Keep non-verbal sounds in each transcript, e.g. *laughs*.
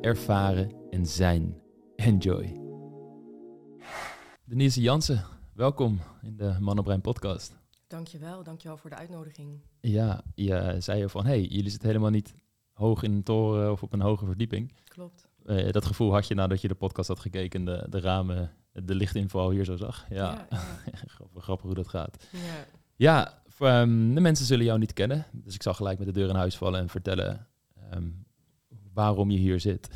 ervaren en zijn. Enjoy. Denise Jansen, welkom in de Mannenbrein podcast. Dankjewel, dankjewel voor de uitnodiging. Ja, je zei je van, hey, jullie zitten helemaal niet hoog in een toren of op een hoge verdieping. Klopt. Eh, dat gevoel had je nadat je de podcast had gekeken, de, de ramen, de lichtinval hier zo zag. Ja, Ja, *laughs* grappig, grappig hoe dat gaat. ja. Ja, ehm, de mensen zullen jou niet kennen. Dus ik zal gelijk met de deur in huis vallen en vertellen ehm, waarom je hier zit.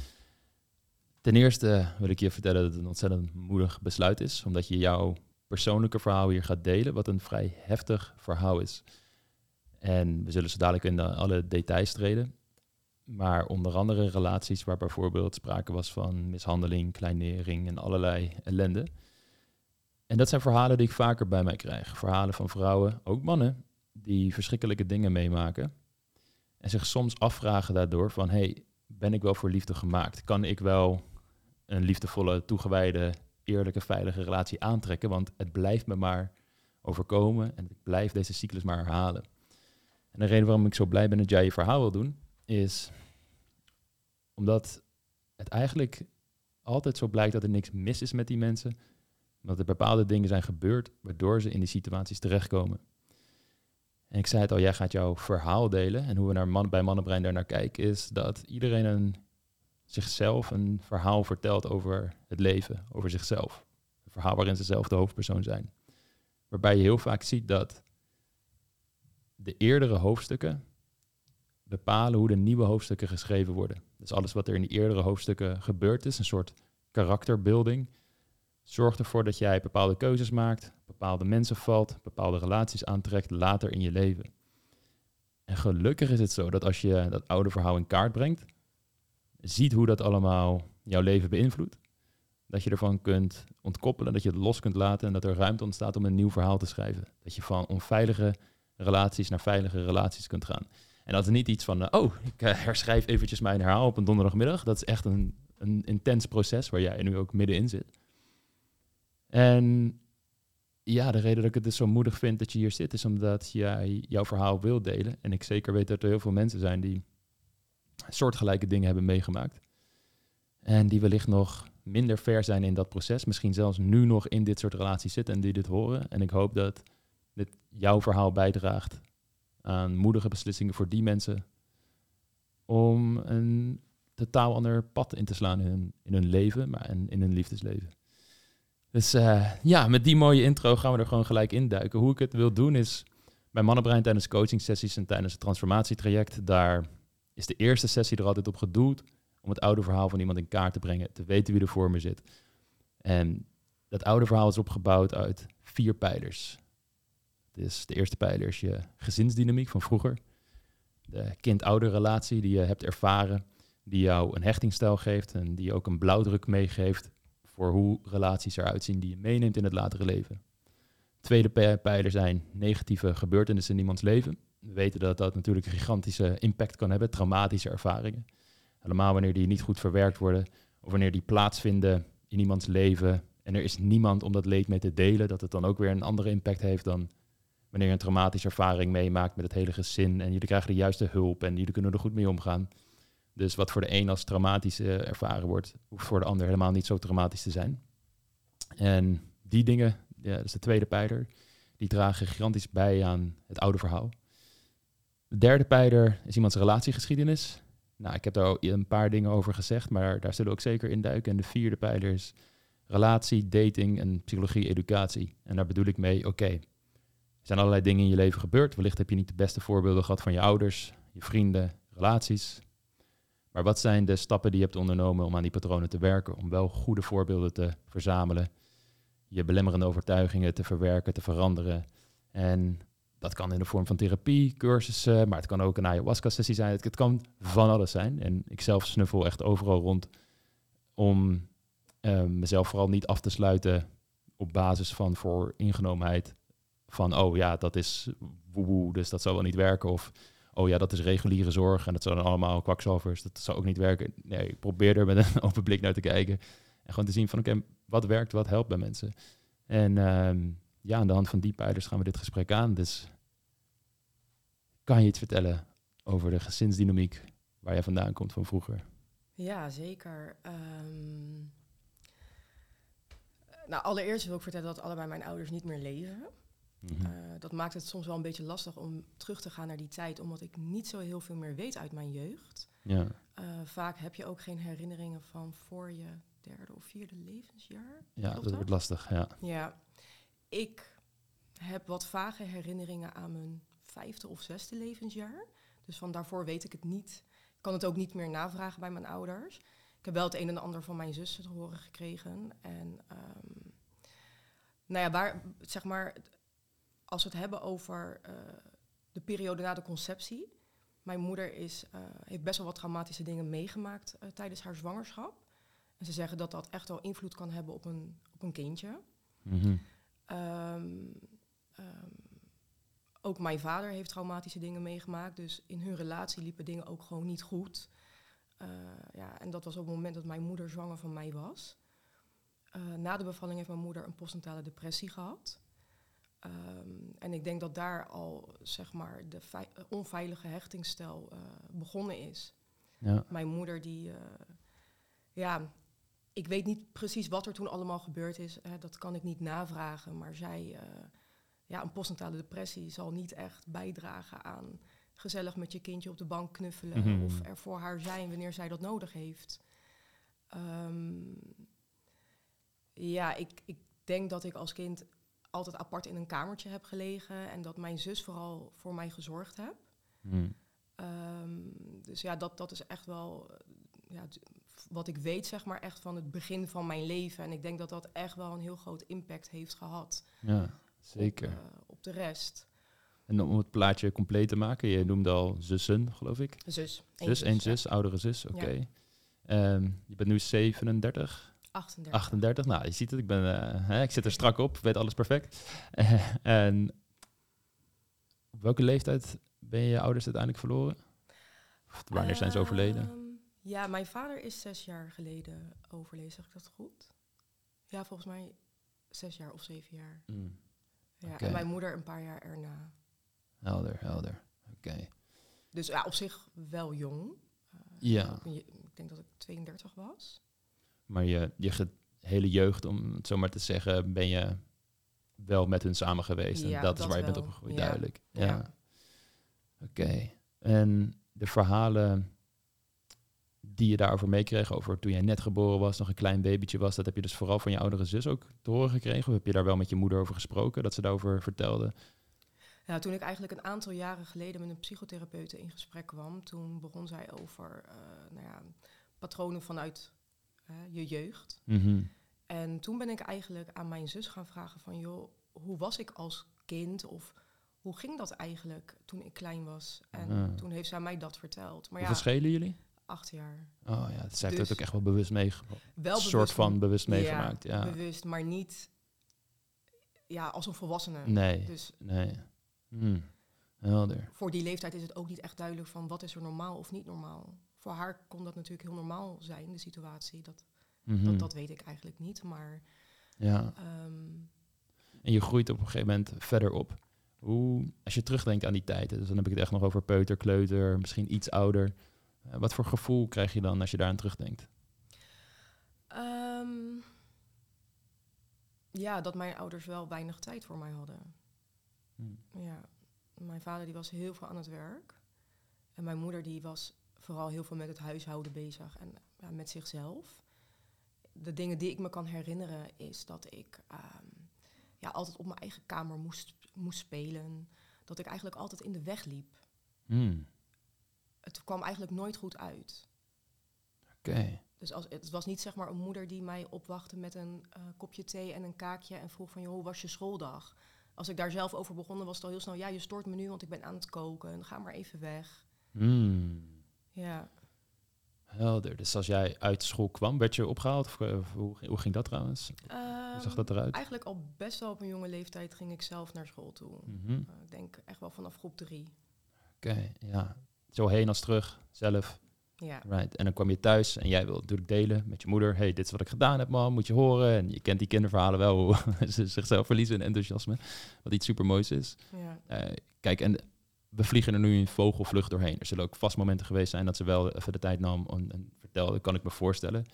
Ten eerste wil ik je vertellen dat het een ontzettend moedig besluit is, omdat je jouw persoonlijke verhaal hier gaat delen, wat een vrij heftig verhaal is. En we zullen zo dadelijk in alle details treden. Maar onder andere relaties waar bijvoorbeeld sprake was van mishandeling, kleinering en allerlei ellende. En dat zijn verhalen die ik vaker bij mij krijg. Verhalen van vrouwen, ook mannen, die verschrikkelijke dingen meemaken. En zich soms afvragen daardoor van, hey, ben ik wel voor liefde gemaakt? Kan ik wel een liefdevolle, toegewijde, eerlijke, veilige relatie aantrekken? Want het blijft me maar overkomen en ik blijf deze cyclus maar herhalen. En de reden waarom ik zo blij ben dat jij je verhaal wil doen, is omdat het eigenlijk altijd zo blijkt dat er niks mis is met die mensen. Dat er bepaalde dingen zijn gebeurd waardoor ze in die situaties terechtkomen. En ik zei het al, jij gaat jouw verhaal delen. En hoe we naar man, bij Mannenbrein daar naar kijken, is dat iedereen een, zichzelf een verhaal vertelt over het leven, over zichzelf. Een verhaal waarin ze zelf de hoofdpersoon zijn. Waarbij je heel vaak ziet dat de eerdere hoofdstukken bepalen hoe de nieuwe hoofdstukken geschreven worden. Dus alles wat er in die eerdere hoofdstukken gebeurd is, een soort karakterbeelding, zorgt ervoor dat jij bepaalde keuzes maakt, bepaalde mensen valt, bepaalde relaties aantrekt later in je leven. En gelukkig is het zo dat als je dat oude verhaal in kaart brengt, ziet hoe dat allemaal jouw leven beïnvloedt, dat je ervan kunt ontkoppelen, dat je het los kunt laten en dat er ruimte ontstaat om een nieuw verhaal te schrijven. Dat je van onveilige relaties naar veilige relaties kunt gaan. En dat is niet iets van, eh, oh, ik eh, herschrijf eventjes mijn herhaal op een donderdagmiddag. Dat is echt een, een intens proces waar jij nu ook middenin zit. En ja, de reden dat ik het dus zo moedig vind dat je hier zit, is omdat jij jouw verhaal wil delen. En ik zeker weet dat er heel veel mensen zijn die soortgelijke dingen hebben meegemaakt. En die wellicht nog minder ver zijn in dat proces. Misschien zelfs nu nog in dit soort relaties zitten en die dit horen. En ik hoop dat dit jouw verhaal bijdraagt aan moedige beslissingen voor die mensen. Om een totaal ander pad in te slaan in hun, in hun leven, maar en in hun liefdesleven. Dus eh, ja, met die mooie intro gaan we er gewoon gelijk induiken. Hoe ik het wil doen is bij Mannenbrein tijdens coaching sessies en tijdens het transformatietraject. Daar is de eerste sessie er altijd op gedoeld om het oude verhaal van iemand in kaart te brengen. Te weten wie er voor me zit. En dat oude verhaal is opgebouwd uit vier pijlers. Dus de eerste pijler is je gezinsdynamiek van vroeger. De kind-ouder relatie die je hebt ervaren. Die jou een hechtingstijl geeft en die ook een blauwdruk meegeeft hoe relaties eruit zien die je meeneemt in het latere leven. Tweede pijler zijn negatieve gebeurtenissen in iemands leven. We weten dat dat natuurlijk een gigantische impact kan hebben, traumatische ervaringen. Helemaal wanneer die niet goed verwerkt worden of wanneer die plaatsvinden in iemands leven en er is niemand om dat leed mee te delen, dat het dan ook weer een andere impact heeft dan wanneer je een traumatische ervaring meemaakt met het hele gezin en jullie krijgen de juiste hulp en jullie kunnen er goed mee omgaan. Dus wat voor de een als traumatisch uh, ervaren wordt, hoeft voor de ander helemaal niet zo traumatisch te zijn. En die dingen, ja, dat is de tweede pijler, die dragen gigantisch bij aan het oude verhaal. De derde pijler is iemands relatiegeschiedenis. Nou, ik heb daar al een paar dingen over gezegd, maar daar zullen we ook zeker in duiken. En de vierde pijler is relatie, dating en psychologie, educatie. En daar bedoel ik mee, oké, er zijn allerlei dingen in je leven gebeurd. Wellicht heb je niet de beste voorbeelden gehad van je ouders, je vrienden, relaties. Maar wat zijn de stappen die je hebt ondernomen om aan die patronen te werken? Om wel goede voorbeelden te verzamelen, je belemmerende overtuigingen te verwerken, te veranderen. En dat kan in de vorm van therapie, cursussen, maar het kan ook een ayahuasca-sessie zijn. Het, kan van alles zijn. En ik zelf snuffel echt overal rond om eh, mezelf vooral niet af te sluiten op basis van vooringenomenheid. Van, oh ja, dat is woehoe, dus dat zal wel niet werken. Of, oh ja, dat is reguliere zorg en dat zijn allemaal kwakzalvers. Dat zal ook niet werken. Nee, ik probeer er met een *laughs* open blik naar te kijken. En gewoon te zien van, oké, wat werkt, wat helpt bij mensen. En ehm, ja, aan de hand van die pijlers gaan we dit gesprek aan. Dus kan je iets vertellen over de gezinsdynamiek waar jij vandaan komt van vroeger? Ja, zeker. Ehm, nou, allereerst wil ik vertellen dat allebei mijn ouders niet meer leven. Mhm. Eh, dat maakt het soms wel een beetje lastig om terug te gaan naar die tijd, omdat ik niet zo heel veel meer weet uit mijn jeugd. ja. Eh, vaak heb je ook geen herinneringen van voor je derde of vierde levensjaar. ja, dat? wordt lastig. Ja. Ja, ik heb wat vage herinneringen aan mijn vijfde of zesde levensjaar. Dus van daarvoor weet ik het niet. Ik kan het ook niet meer navragen bij mijn ouders. Ik heb wel het een en ander van mijn zussen te horen gekregen. En ehm, nou ja, waar, zeg maar, als we het hebben over eh, de periode na de conceptie. Mijn moeder is, eh, heeft best wel wat traumatische dingen meegemaakt eh, tijdens haar zwangerschap. En ze zeggen dat dat echt wel invloed kan hebben op een, op een kindje. Mhm. Ehm, ehm, ook mijn vader heeft traumatische dingen meegemaakt. Dus in hun relatie liepen dingen ook gewoon niet goed. Ja, en dat was op het moment dat mijn moeder zwanger van mij was. Na de bevalling heeft mijn moeder een postnatale depressie gehad. Ehm, en ik denk dat daar al zeg maar de vei- onveilige hechtingsstijl eh, begonnen is. ja. Mijn moeder die, eh, ja, ik weet niet precies wat er toen allemaal gebeurd is. Hè, dat kan ik niet navragen. Maar zij, eh, ja, een postnatale depressie zal niet echt bijdragen aan gezellig met je kindje op de bank knuffelen Mhm. of er voor haar zijn wanneer zij dat nodig heeft. Ehm, ja, ik, ik denk dat ik als kind altijd apart in een kamertje heb gelegen en dat mijn zus vooral voor mij gezorgd heb. Mhm. Ehm, dus ja, dat, dat is echt wel eh, ja, wat ik weet, zeg maar, echt van het begin van mijn leven. En ik denk dat dat echt wel een heel groot impact heeft gehad ja, zeker. op, eh, op de rest. En om het plaatje compleet te maken, je noemde al zussen, geloof ik. Zus. Zus, één zus, oudere zus, oké. Ehm, je bent nu 37, 38. 38. Nou, je ziet het, ik, ben, eh, hè, ik zit er strak op, weet alles perfect. *laughs* en op welke leeftijd ben je je ouders uiteindelijk verloren? Of wanneer zijn ze overleden? Ehm, ja, mijn vader is zes jaar geleden overleden, zeg ik dat goed? Ja, volgens mij zes jaar of zeven jaar. Mm, Ja. En mijn moeder een paar jaar erna. helder, helder. Oké. Dus ja, op zich wel jong. Eh, Ja. Ik denk dat ik 32 was. Maar je, je hele jeugd, om het zo maar te zeggen, ben je wel met hun samen geweest. En dat is waar je bent opgegroeid, Ja. duidelijk. Ja. Ja. Oké. En de verhalen die je daarover meekreeg, over toen jij net geboren was, nog een klein babytje was, dat heb je dus vooral van je oudere zus ook te horen gekregen? Of heb je daar wel met je moeder over gesproken, dat ze daarover vertelde? Ja, toen ik eigenlijk een aantal jaren geleden met een psychotherapeute in gesprek kwam, toen begon zij over eh, nou ja, patronen vanuit je jeugd. Mhm. En toen ben ik eigenlijk aan mijn zus gaan vragen van, joh, hoe was ik als kind? Of hoe ging dat eigenlijk toen ik klein was? En toen heeft zij mij dat verteld. Maar ja, schelen jullie? acht jaar. Oh ja, zij heeft Dus- het ook echt wel bewust meegemaakt. Wel Een soort van bewust meegemaakt, ja. bewust, maar niet ja, als een volwassene. Nee, Dus nee. Hmm. Helder. voor die leeftijd is het ook niet echt duidelijk van wat is er normaal of niet normaal. Voor haar kon dat natuurlijk heel normaal zijn, de situatie. Dat, Mhm. dat, dat weet ik eigenlijk niet. Maar Ja. ehm, En je groeit op een gegeven moment verder op. Hoe, als je terugdenkt aan die tijd, dus dan heb ik het echt nog over peuter, kleuter, misschien iets ouder. Eh, wat voor gevoel krijg je dan als je daaraan terugdenkt? ehm, ja, dat mijn ouders wel weinig tijd voor mij hadden. Hmm. Ja, mijn vader die was heel veel aan het werk. En mijn moeder die was vooral heel veel met het huishouden bezig en ja, met zichzelf. De dingen die ik me kan herinneren is dat ik ehm, ja, altijd op mijn eigen kamer moest, moest spelen. Dat ik eigenlijk altijd in de weg liep. Hmm. Het kwam eigenlijk nooit goed uit. Oké. Dus als, het was niet zeg maar een moeder die mij opwachtte met een eh, kopje thee en een kaakje en vroeg van, joh, hoe was je schooldag? Als ik daar zelf over begonnen was het al heel snel, ja, je stoort me nu, want ik ben aan het koken, ga maar even weg. Hmm. Ja, Helder. Dus als jij uit school kwam, werd je opgehaald? Of, eh, of hoe, hoe ging dat trouwens? Hoe zag dat eruit? Ehm, Eigenlijk al best wel op een jonge leeftijd ging ik zelf naar school toe. Mhm. Eh, ik denk echt wel vanaf groep drie. Oké, ja. Zo heen als terug, zelf. Ja, Right. En dan kwam je thuis en jij wilde natuurlijk delen met je moeder. hey, dit is wat ik gedaan heb, man. Moet je horen. En je kent die kinderverhalen wel, hoe *laughs* ze zichzelf verliezen in enthousiasme. Wat iets super moois is. ja. Eh, kijk, en we vliegen er nu in vogelvlucht doorheen. Er zullen ook vast momenten geweest zijn dat ze wel even de tijd nam en, en vertelde, kan ik me voorstellen.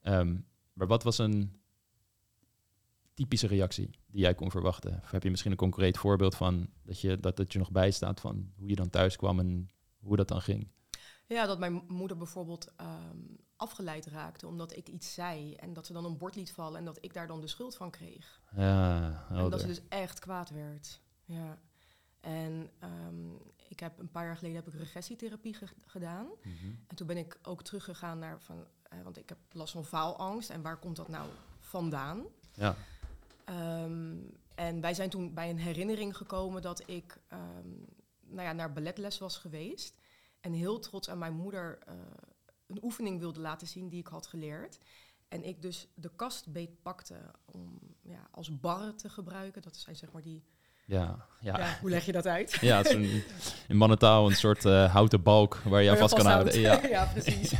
Ehm, maar wat was een typische reactie die jij kon verwachten? Of heb je misschien een concreet voorbeeld van dat je, dat, dat je nog bijstaat van hoe je dan thuis kwam en hoe dat dan ging? ja, dat mijn moeder bijvoorbeeld ehm, afgeleid raakte omdat ik iets zei. En dat ze dan een bord liet vallen en dat ik daar dan de schuld van kreeg. Ja, En dat ze dus echt kwaad werd. Ja. En ehm, ik heb een paar jaar geleden heb ik regressietherapie ge- gedaan. Mhm. En toen ben ik ook teruggegaan naar van, eh, want ik heb last van faalangst. En waar komt dat nou vandaan? Ja, Ehm, en wij zijn toen bij een herinnering gekomen dat ik ehm, nou ja, naar balletles was geweest. En heel trots aan mijn moeder eh, een oefening wilde laten zien die ik had geleerd. En ik dus de kastbeet pakte om ja, als barre te gebruiken. Dat zijn zeg maar die... ja, ja. Ja, hoe leg je dat uit? *laughs* Ja, het is een, in mannentaal een soort eh, houten balk waar je aan Waar vast kan houden. Ja. *laughs* ja, precies.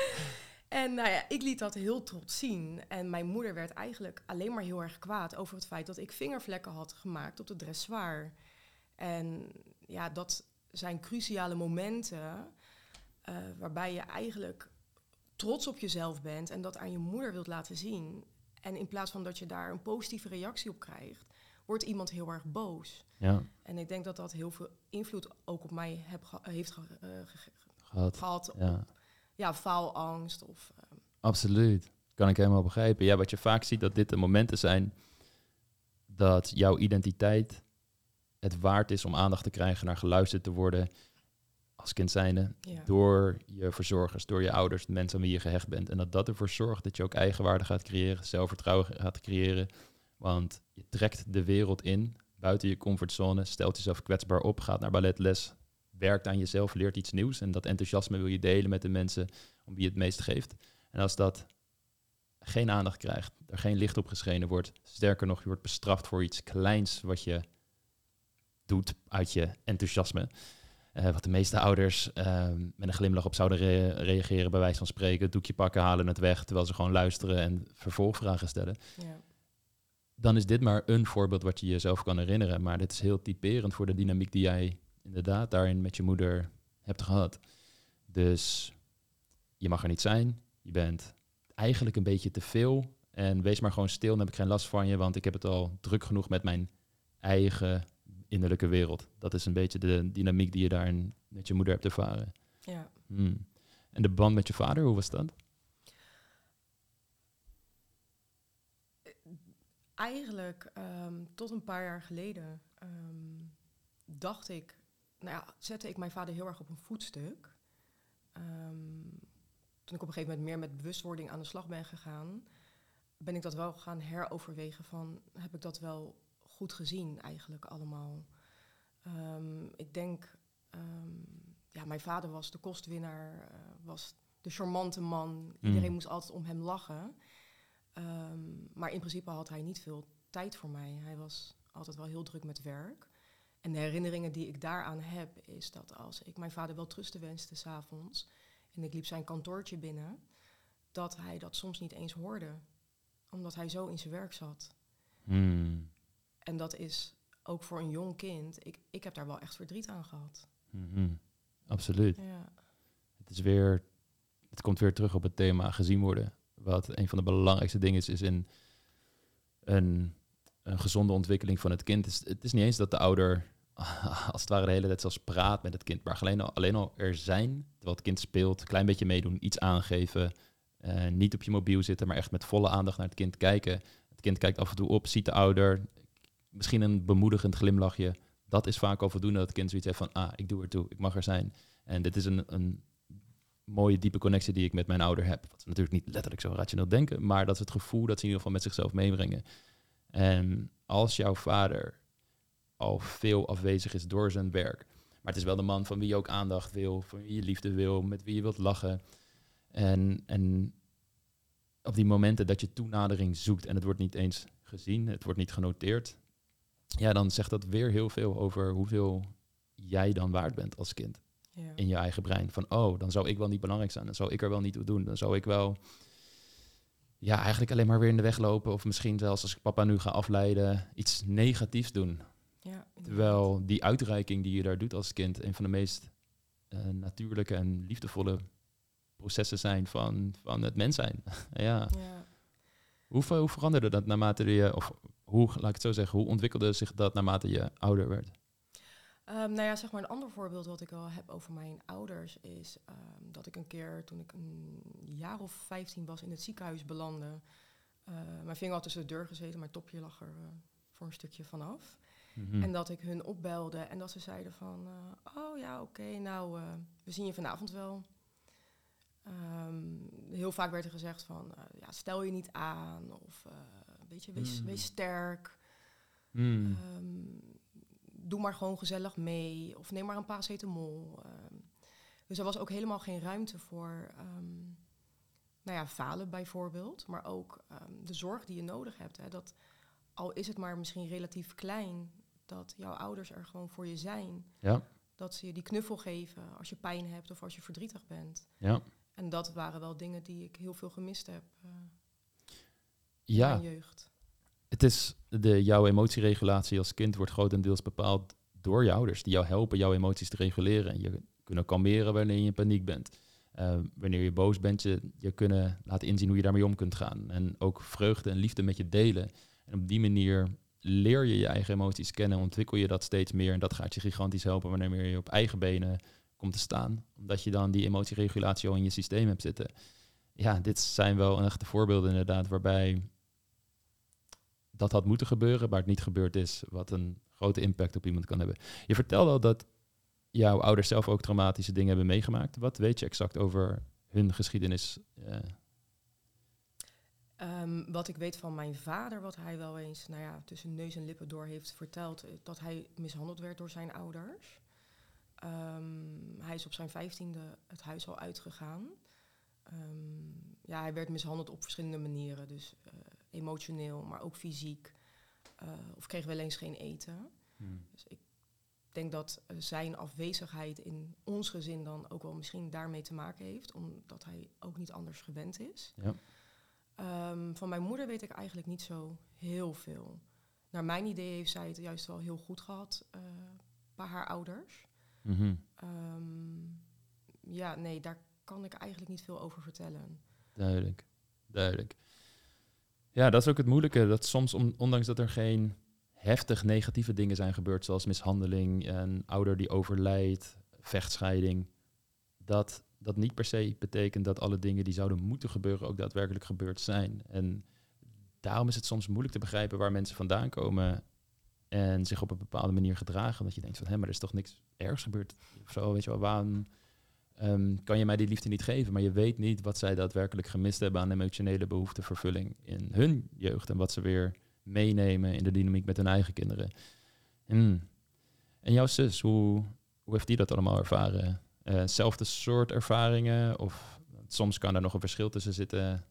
*laughs* en nou ja, ik liet dat heel trots zien. En mijn moeder werd eigenlijk alleen maar heel erg kwaad over het feit dat ik vingervlekken had gemaakt op de dressoir. En ja, dat zijn cruciale momenten eh, waarbij je eigenlijk trots op jezelf bent en dat aan je moeder wilt laten zien. En in plaats van dat je daar een positieve reactie op krijgt, wordt iemand heel erg boos. ja, En ik denk dat dat heel veel invloed ook op mij heb heeft ge- eh, ge- gehad. gehad. Ja. Ja, faalangst of... eh, Absoluut. Kan ik helemaal begrijpen. Ja, wat je vaak ziet, dat dit de momenten zijn dat jouw identiteit het waard is om aandacht te krijgen, naar geluisterd te worden als kind zijnde, ja. door je verzorgers, door je ouders, de mensen aan wie je gehecht bent. En dat dat ervoor zorgt dat je ook eigenwaarde gaat creëren, zelfvertrouwen gaat creëren. Want je trekt de wereld in, buiten je comfortzone, stelt jezelf kwetsbaar op, gaat naar balletles, werkt aan jezelf, leert iets nieuws. En dat enthousiasme wil je delen met de mensen om wie je het meest geeft. En als dat geen aandacht krijgt, er geen licht op geschenen wordt, sterker nog, je wordt bestraft voor iets kleins wat je doet uit je enthousiasme. Eh, wat de meeste ouders eh, met een glimlach op zouden re- reageren, bij wijze van spreken, doekje pakken, halen het weg, terwijl ze gewoon luisteren en vervolgvragen stellen. ja. Dan is dit maar een voorbeeld wat je jezelf kan herinneren. Maar dit is heel typerend voor de dynamiek die jij inderdaad daarin met je moeder hebt gehad. Dus je mag er niet zijn. Je bent eigenlijk een beetje te veel. En wees maar gewoon stil, dan heb ik geen last van je, want ik heb het al druk genoeg met mijn eigen innerlijke wereld. Dat is een beetje de dynamiek die je daarin met je moeder hebt ervaren. ja. Hmm. En de band met je vader, hoe was dat? Eigenlijk ehm, tot een paar jaar geleden ehm, dacht ik... Nou ja, zette ik mijn vader heel erg op een voetstuk. Ehm, toen ik op een gegeven moment meer met bewustwording aan de slag ben gegaan... ben ik dat wel gaan heroverwegen van... heb ik dat wel goed gezien eigenlijk allemaal? Ik denk... ja, mijn vader was de kostwinnaar, eh, was de charmante man. Iedereen Mm. moest altijd om hem lachen. Ehm, maar in principe had hij niet veel tijd voor mij. Hij was altijd wel heel druk met werk. En de herinneringen die ik daaraan heb, is dat als ik mijn vader wel trusten wenste s'avonds en ik liep zijn kantoortje binnen, dat hij dat soms niet eens hoorde. Omdat hij zo in zijn werk zat. Hmm. En dat is ook voor een jong kind, ik, ik heb daar wel echt verdriet aan gehad. Mhm. Absoluut. Ja, Het is weer, het komt weer terug op het thema gezien worden. Wat een van de belangrijkste dingen is, is in een, een gezonde ontwikkeling van het kind. Het is, niet eens dat de ouder *laughs* als het ware de hele tijd zelfs praat met het kind, maar alleen al, alleen al er zijn, terwijl het kind speelt, een klein beetje meedoen, iets aangeven, eh, niet op je mobiel zitten, maar echt met volle aandacht naar het kind kijken. Het kind kijkt af en toe op, ziet de ouder, misschien een bemoedigend glimlachje. Dat is vaak al voldoende dat het kind zoiets heeft van, ah, ik doe er toe, ik mag er zijn. En dit is een, een mooie, diepe connectie die ik met mijn ouder heb. Wat natuurlijk niet letterlijk zo rationeel denken, maar dat is het gevoel dat ze in ieder geval met zichzelf meebrengen. En als jouw vader al veel afwezig is door zijn werk, maar het is wel de man van wie je ook aandacht wil, van wie je liefde wil, met wie je wilt lachen. En, en op die momenten dat je toenadering zoekt en het wordt niet eens gezien, het wordt niet genoteerd, ja, dan zegt dat weer heel veel over hoeveel jij dan waard bent als kind Ja. in je eigen brein. Van, oh, dan zou ik wel niet belangrijk zijn. Dan zou ik er wel niet toe doen. Dan zou ik wel, ja, eigenlijk alleen maar weer in de weg lopen. Of misschien zelfs als ik papa nu ga afleiden, iets negatiefs doen. Ja. Terwijl die uitreiking die je daar doet als kind, een van de meest eh, natuurlijke en liefdevolle processen zijn van, van het mens zijn. *laughs* ja. Ja. Hoe, hoe veranderde dat naarmate je, of hoe, laat ik het zo zeggen, hoe ontwikkelde zich dat naarmate je ouder werd? Ehm, nou ja, zeg maar een ander voorbeeld wat ik wel heb over mijn ouders is ehm, dat ik een keer toen ik een jaar of 15 was in het ziekenhuis belandde. Eh, mijn vinger had tussen de deur gezeten, mijn topje lag er eh, voor een stukje vanaf. Mhm. En dat ik hun opbelde en dat ze zeiden van, eh, oh ja, oké, nou, eh, we zien je vanavond wel. Ehm, heel vaak werd er gezegd van, ja, stel je niet aan of weet je, wees, Mm. wees sterk. Mm. Ehm, doe maar gewoon gezellig mee of neem maar een paracetamol. Ehm, dus er was ook helemaal geen ruimte voor ehm, nou ja, falen bijvoorbeeld, maar ook ehm, de zorg die je nodig hebt. Hè, dat al is het maar misschien relatief klein, dat jouw ouders er gewoon voor je zijn. Ja, Dat ze je die knuffel geven als je pijn hebt of als je verdrietig bent. ja. En dat waren wel dingen die ik heel veel gemist heb eh, in ja. mijn jeugd. Het is de, jouw emotieregulatie als kind wordt grotendeels bepaald door je ouders, die jou helpen jouw emoties te reguleren. En je kunnen kalmeren wanneer je in paniek bent. Eh, wanneer je boos bent, je, je kunnen laten inzien hoe je daarmee om kunt gaan. En ook vreugde en liefde met je delen. En op die manier leer je je eigen emoties kennen, ontwikkel je dat steeds meer. En dat gaat je gigantisch helpen wanneer je op eigen benen komt te staan. Omdat je dan die emotieregulatie al in je systeem hebt zitten. Ja, dit zijn wel echte voorbeelden inderdaad, waarbij dat had moeten gebeuren, maar het niet gebeurd is. Wat een grote impact op iemand kan hebben. Je vertelde al dat jouw ouders zelf ook traumatische dingen hebben meegemaakt. Wat weet je exact over hun geschiedenis? Eh, Ehm, wat ik weet van mijn vader, wat hij wel eens nou ja, tussen neus en lippen door heeft verteld, eh, dat hij mishandeld werd door zijn ouders. Ehm, hij is op zijn vijftiende het huis al uitgegaan. Ehm, ja, hij werd mishandeld op verschillende manieren, dus eh, emotioneel, maar ook fysiek. Eh, of kreeg wel eens geen eten. Dus ik denk dat eh, zijn afwezigheid in ons gezin dan ook wel misschien daarmee te maken heeft, omdat hij ook niet anders gewend is. Ja. Ehm, van mijn moeder weet ik eigenlijk niet zo heel veel. Naar mijn idee heeft zij het juist wel heel goed gehad eh, bij haar ouders. Mhm. Ehm, ja, nee, daar kan ik eigenlijk niet veel over vertellen. Duidelijk, duidelijk. Ja, dat is ook het moeilijke. Dat soms, on- ondanks dat er geen heftig negatieve dingen zijn gebeurd, zoals mishandeling, een ouder die overlijdt, vechtscheiding, dat dat niet per se betekent dat alle dingen die zouden moeten gebeuren ook daadwerkelijk gebeurd zijn. En daarom is het soms moeilijk te begrijpen waar mensen vandaan komen en zich op een bepaalde manier gedragen. Dat je denkt van, hé, maar er is toch niks ergs gebeurd of zo, weet je wel, waarom ehm, kan je mij die liefde niet geven? Maar je weet niet wat zij daadwerkelijk gemist hebben aan emotionele behoeftevervulling in hun jeugd en wat ze weer meenemen in de dynamiek met hun eigen kinderen. Hmm. En jouw zus, hoe, hoe heeft die dat allemaal ervaren? Zelfde soort ervaringen? Of soms kan er nog een verschil tussen zitten.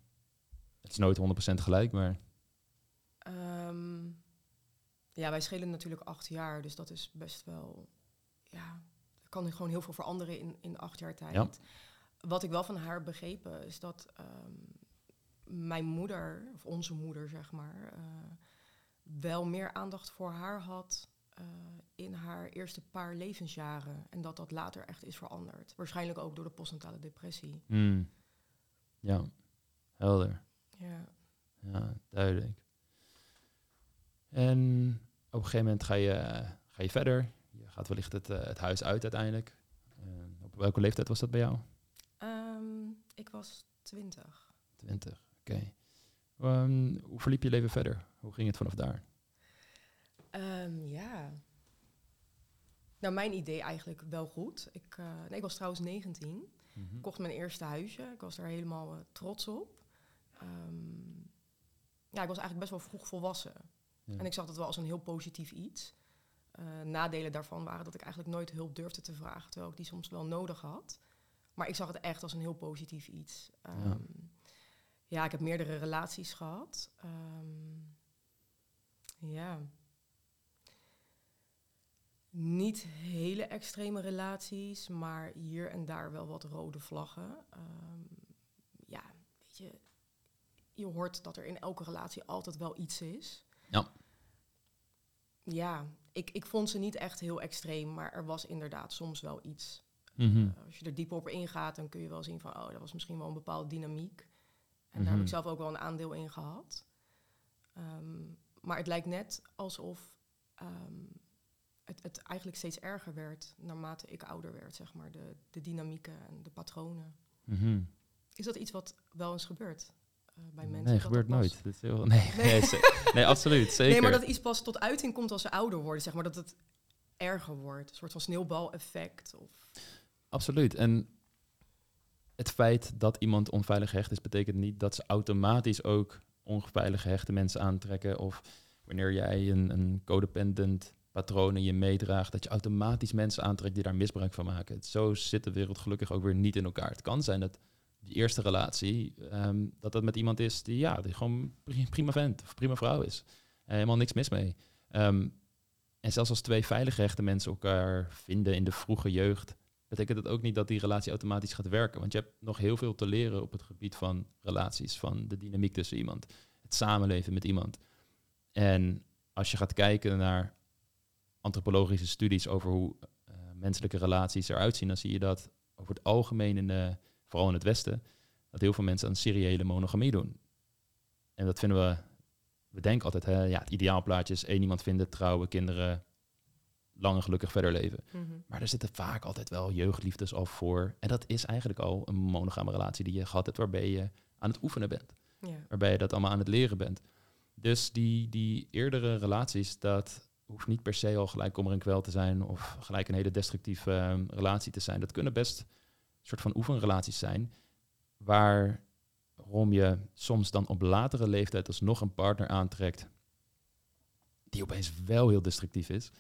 Het is nooit 100% gelijk, maar Ehm, ja, wij schelen natuurlijk acht jaar, dus dat is best wel... Ja, kan gewoon heel veel veranderen in, in acht jaar tijd. Ja. Wat ik wel van haar begrepen is dat ehm, mijn moeder, of onze moeder zeg maar, eh, wel meer aandacht voor haar had eh, in haar eerste paar levensjaren. En dat dat later echt is veranderd. Waarschijnlijk ook door de postnatale depressie. hmm. ja, helder. Ja. Ja, duidelijk. En op een gegeven moment ga je, ga je verder. Gaat wellicht het, eh, het huis uit uiteindelijk. Eh, op welke leeftijd was dat bij jou? Ehm, ik was twintig. 20, oké. Ehm, hoe verliep je leven verder? Hoe ging het vanaf daar? Ehm, ja. Nou, mijn idee eigenlijk wel goed. Ik, eh, nee, ik was trouwens 19. Ik kocht mijn eerste huisje. Ik was daar helemaal trots op. Ja, ik was eigenlijk best wel vroeg volwassen. Ja. En ik zag dat wel als een heel positief iets. Eh, nadelen daarvan waren dat ik eigenlijk nooit hulp durfde te vragen, terwijl ik die soms wel nodig had. Maar ik zag het echt als een heel positief iets. Ja. Ehm, ja, ik heb meerdere relaties gehad. Ehm, ja. Niet hele extreme relaties, maar hier en daar wel wat rode vlaggen. Ehm, ja, weet je, je hoort dat er in elke relatie altijd wel iets is. Ja. Ja, ik, ik vond ze niet echt heel extreem, maar er was inderdaad soms wel iets. Mhm. Uh, als je er dieper op ingaat, dan kun je wel zien van, oh, dat was misschien wel een bepaalde dynamiek. En daar heb Mhm. ik zelf ook wel een aandeel in gehad. Ehm, maar het lijkt net alsof ehm, het, het eigenlijk steeds erger werd naarmate ik ouder werd, zeg maar, de, de dynamieken en de patronen. Mhm. Is dat iets wat wel eens gebeurt uh, bij mensen? Nee, Dat gebeurt dat nooit. Dit is heel, nee, Nee. nee. absoluut. Zeker. Nee, maar dat iets pas tot uiting komt als ze ouder worden, zeg maar, dat het erger wordt. Een soort van sneeuwbaleffect. Of... Absoluut. En het feit dat iemand onveilig gehecht is, betekent niet dat ze automatisch ook onveilig gehechte mensen aantrekken. Of wanneer jij een, een codependent patroon in je meedraagt, dat je automatisch mensen aantrekt die daar misbruik van maken. Zo zit de wereld gelukkig ook weer niet in elkaar. Het kan zijn dat die eerste relatie, ehm, dat dat met iemand is die, ja, die gewoon pri- prima vent of prima vrouw is. Eh, helemaal niks mis mee. Ehm, en zelfs als twee veilig gehechte mensen elkaar vinden in de vroege jeugd, betekent dat ook niet dat die relatie automatisch gaat werken. Want je hebt nog heel veel te leren op het gebied van relaties, van de dynamiek tussen iemand, het samenleven met iemand. En als je gaat kijken naar antropologische studies over hoe eh, menselijke relaties eruit zien, dan zie je dat over het algemeen, in de, vooral in het Westen, dat heel veel mensen aan seriële monogamie doen. En dat vinden we, we denken altijd, hè, ja, het ideaalplaatje is één iemand vinden, trouwen, kinderen, lang en gelukkig verder leven. Mhm. Maar er zitten vaak altijd wel jeugdliefdes al voor. En dat is eigenlijk al een monogame relatie die je gehad hebt, waarbij je aan het oefenen bent. Ja. Waarbij je dat allemaal aan het leren bent. Dus die, die eerdere relaties, dat hoeft niet per se al gelijk kommer en kwel te zijn of gelijk een hele destructieve ehm, relatie te zijn. Dat kunnen best soort van oefenrelaties zijn, waarom je soms dan op latere leeftijd alsnog een partner aantrekt die opeens wel heel destructief is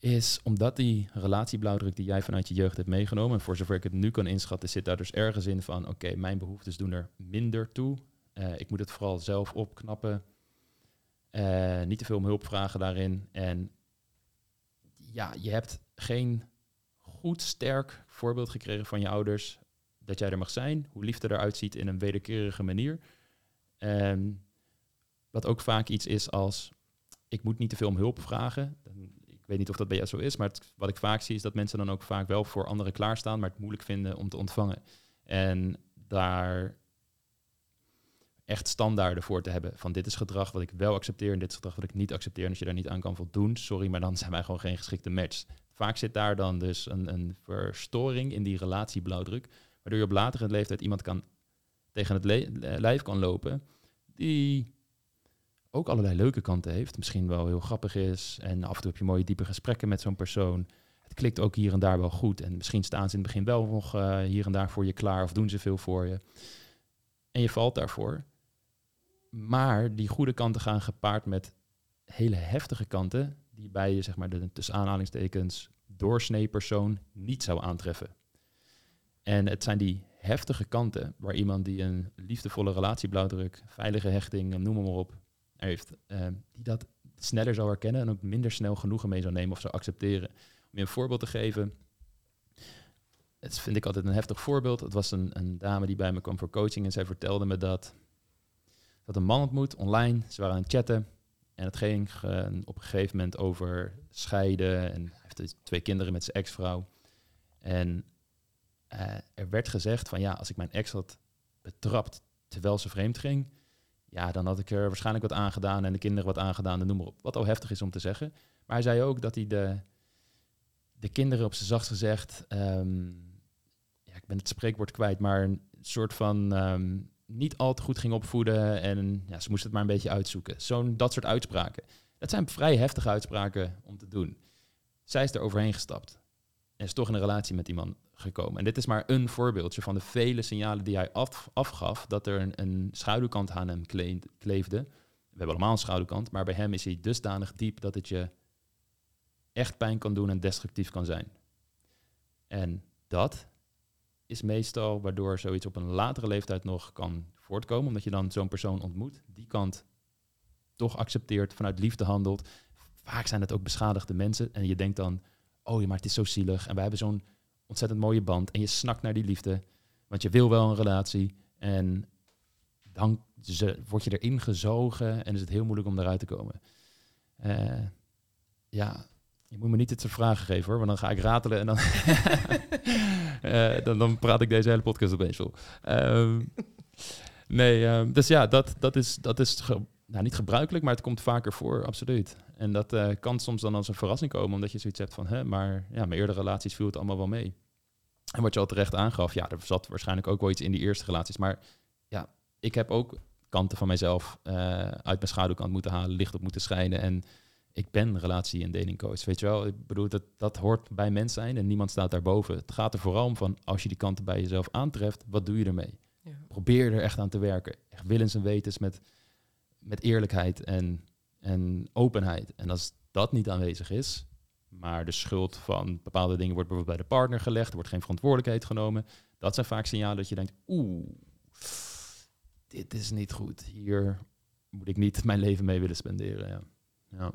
is omdat die relatieblauwdruk die jij vanuit je jeugd hebt meegenomen, en voor zover ik het nu kan inschatten, zit daar dus ergens in van, oké, mijn behoeftes doen er minder toe. Eh, ik moet het vooral zelf opknappen. Eh, niet te veel om hulp vragen daarin. En ja, je hebt geen goed, sterk voorbeeld gekregen van je ouders dat jij er mag zijn, hoe liefde eruit ziet in een wederkerige manier. En wat ook vaak iets is als, ik moet niet te veel om hulp vragen. Ik weet niet of dat bij jou zo is, maar wat ik vaak zie is dat mensen dan ook vaak wel voor anderen klaarstaan, maar het moeilijk vinden om te ontvangen. En daar echt standaarden voor te hebben. Van dit is gedrag wat ik wel accepteer en dit is gedrag wat ik niet accepteer. En als je daar niet aan kan voldoen, sorry, maar dan zijn wij gewoon geen geschikte match. Vaak zit daar dan dus een, een verstoring in die relatieblauwdruk, waardoor je op latere leeftijd iemand kan tegen het lijf kan lopen die ook allerlei leuke kanten heeft. Misschien wel heel grappig is. En af en toe heb je mooie diepe gesprekken met zo'n persoon. Het klikt ook hier en daar wel goed. En misschien staan ze in het begin wel nog eh, hier en daar voor je klaar of doen ze veel voor je. En je valt daarvoor. Maar die goede kanten gaan gepaard met hele heftige kanten die bij je, zeg maar, de tussen aanhalingstekens doorsnee persoon niet zou aantreffen. En het zijn die heftige kanten waar iemand die een liefdevolle relatieblauwdruk, veilige hechting, noem maar op, heeft, eh, die dat sneller zou herkennen en ook minder snel genoegen mee zou nemen of zou accepteren. Om je een voorbeeld te geven, het vind ik altijd een heftig voorbeeld. Het was een, een dame die bij me kwam voor coaching en zij vertelde me dat dat een man ontmoet online. Ze waren aan het chatten en het ging eh, op een gegeven moment over scheiden en hij heeft dus twee kinderen met zijn ex-vrouw. En eh, er werd gezegd van ja, als ik mijn ex had betrapt terwijl ze vreemd ging, ja, dan had ik er waarschijnlijk wat aangedaan en de kinderen wat aangedaan en noem maar op. Wat al heftig is om te zeggen. Maar hij zei ook dat hij de, de kinderen op zijn zachtst gezegd, ehm, ja, ik ben het spreekwoord kwijt, maar een soort van ehm, niet al te goed ging opvoeden en ja, ze moesten het maar een beetje uitzoeken. Zo'n dat soort uitspraken. Dat zijn vrij heftige uitspraken om te doen. Zij is er overheen gestapt en is toch in een relatie met die man gekomen. En dit is maar een voorbeeldje van de vele signalen die hij af, afgaf dat er een, een schaduwkant aan hem kle- kleefde. We hebben allemaal een schaduwkant, maar bij hem is hij dusdanig diep dat het je echt pijn kan doen en destructief kan zijn. En dat is meestal waardoor zoiets op een latere leeftijd nog kan voortkomen. Omdat je dan zo'n persoon ontmoet. Die kant toch accepteert, vanuit liefde handelt. Vaak zijn het ook beschadigde mensen. En je denkt dan, oh ja, maar het is zo zielig. En wij hebben zo'n ontzettend mooie band. En je snakt naar die liefde. Want je wil wel een relatie. En dan word je erin gezogen en is het heel moeilijk om eruit te komen. Uh, ja, je moet me niet dit soort vragen geven hoor, want dan ga ik ratelen en dan, uh, *laughs* dan, dan, praat ik deze hele podcast opeens vol. Uh, nee, ehm, dus ja, dat, dat is, dat is nou, niet gebruikelijk, maar het komt vaker voor, absoluut. En dat uh, kan soms dan als een verrassing komen, omdat je zoiets hebt van, hè, maar ja, mijn eerdere relaties viel het allemaal wel mee. En wat je al terecht aangaf, ja, er zat waarschijnlijk ook wel iets in die eerste relaties, maar ja, ik heb ook kanten van mijzelf uh, uit mijn schaduwkant moeten halen, licht op moeten schijnen en ik ben relatie- en datingcoach. Weet je wel, ik bedoel, dat, dat hoort bij mens zijn en niemand staat daarboven. Het gaat er vooral om van, als je die kanten bij jezelf aantreft, wat doe je ermee? Ja. Probeer er echt aan te werken. Echt willens en wetens met, met eerlijkheid en, en openheid. En als dat niet aanwezig is, maar de schuld van bepaalde dingen wordt bijvoorbeeld bij de partner gelegd, er wordt geen verantwoordelijkheid genomen, dat zijn vaak signalen dat je denkt, oeh, dit is niet goed. Hier moet ik niet mijn leven mee willen spenderen. Ja. ja.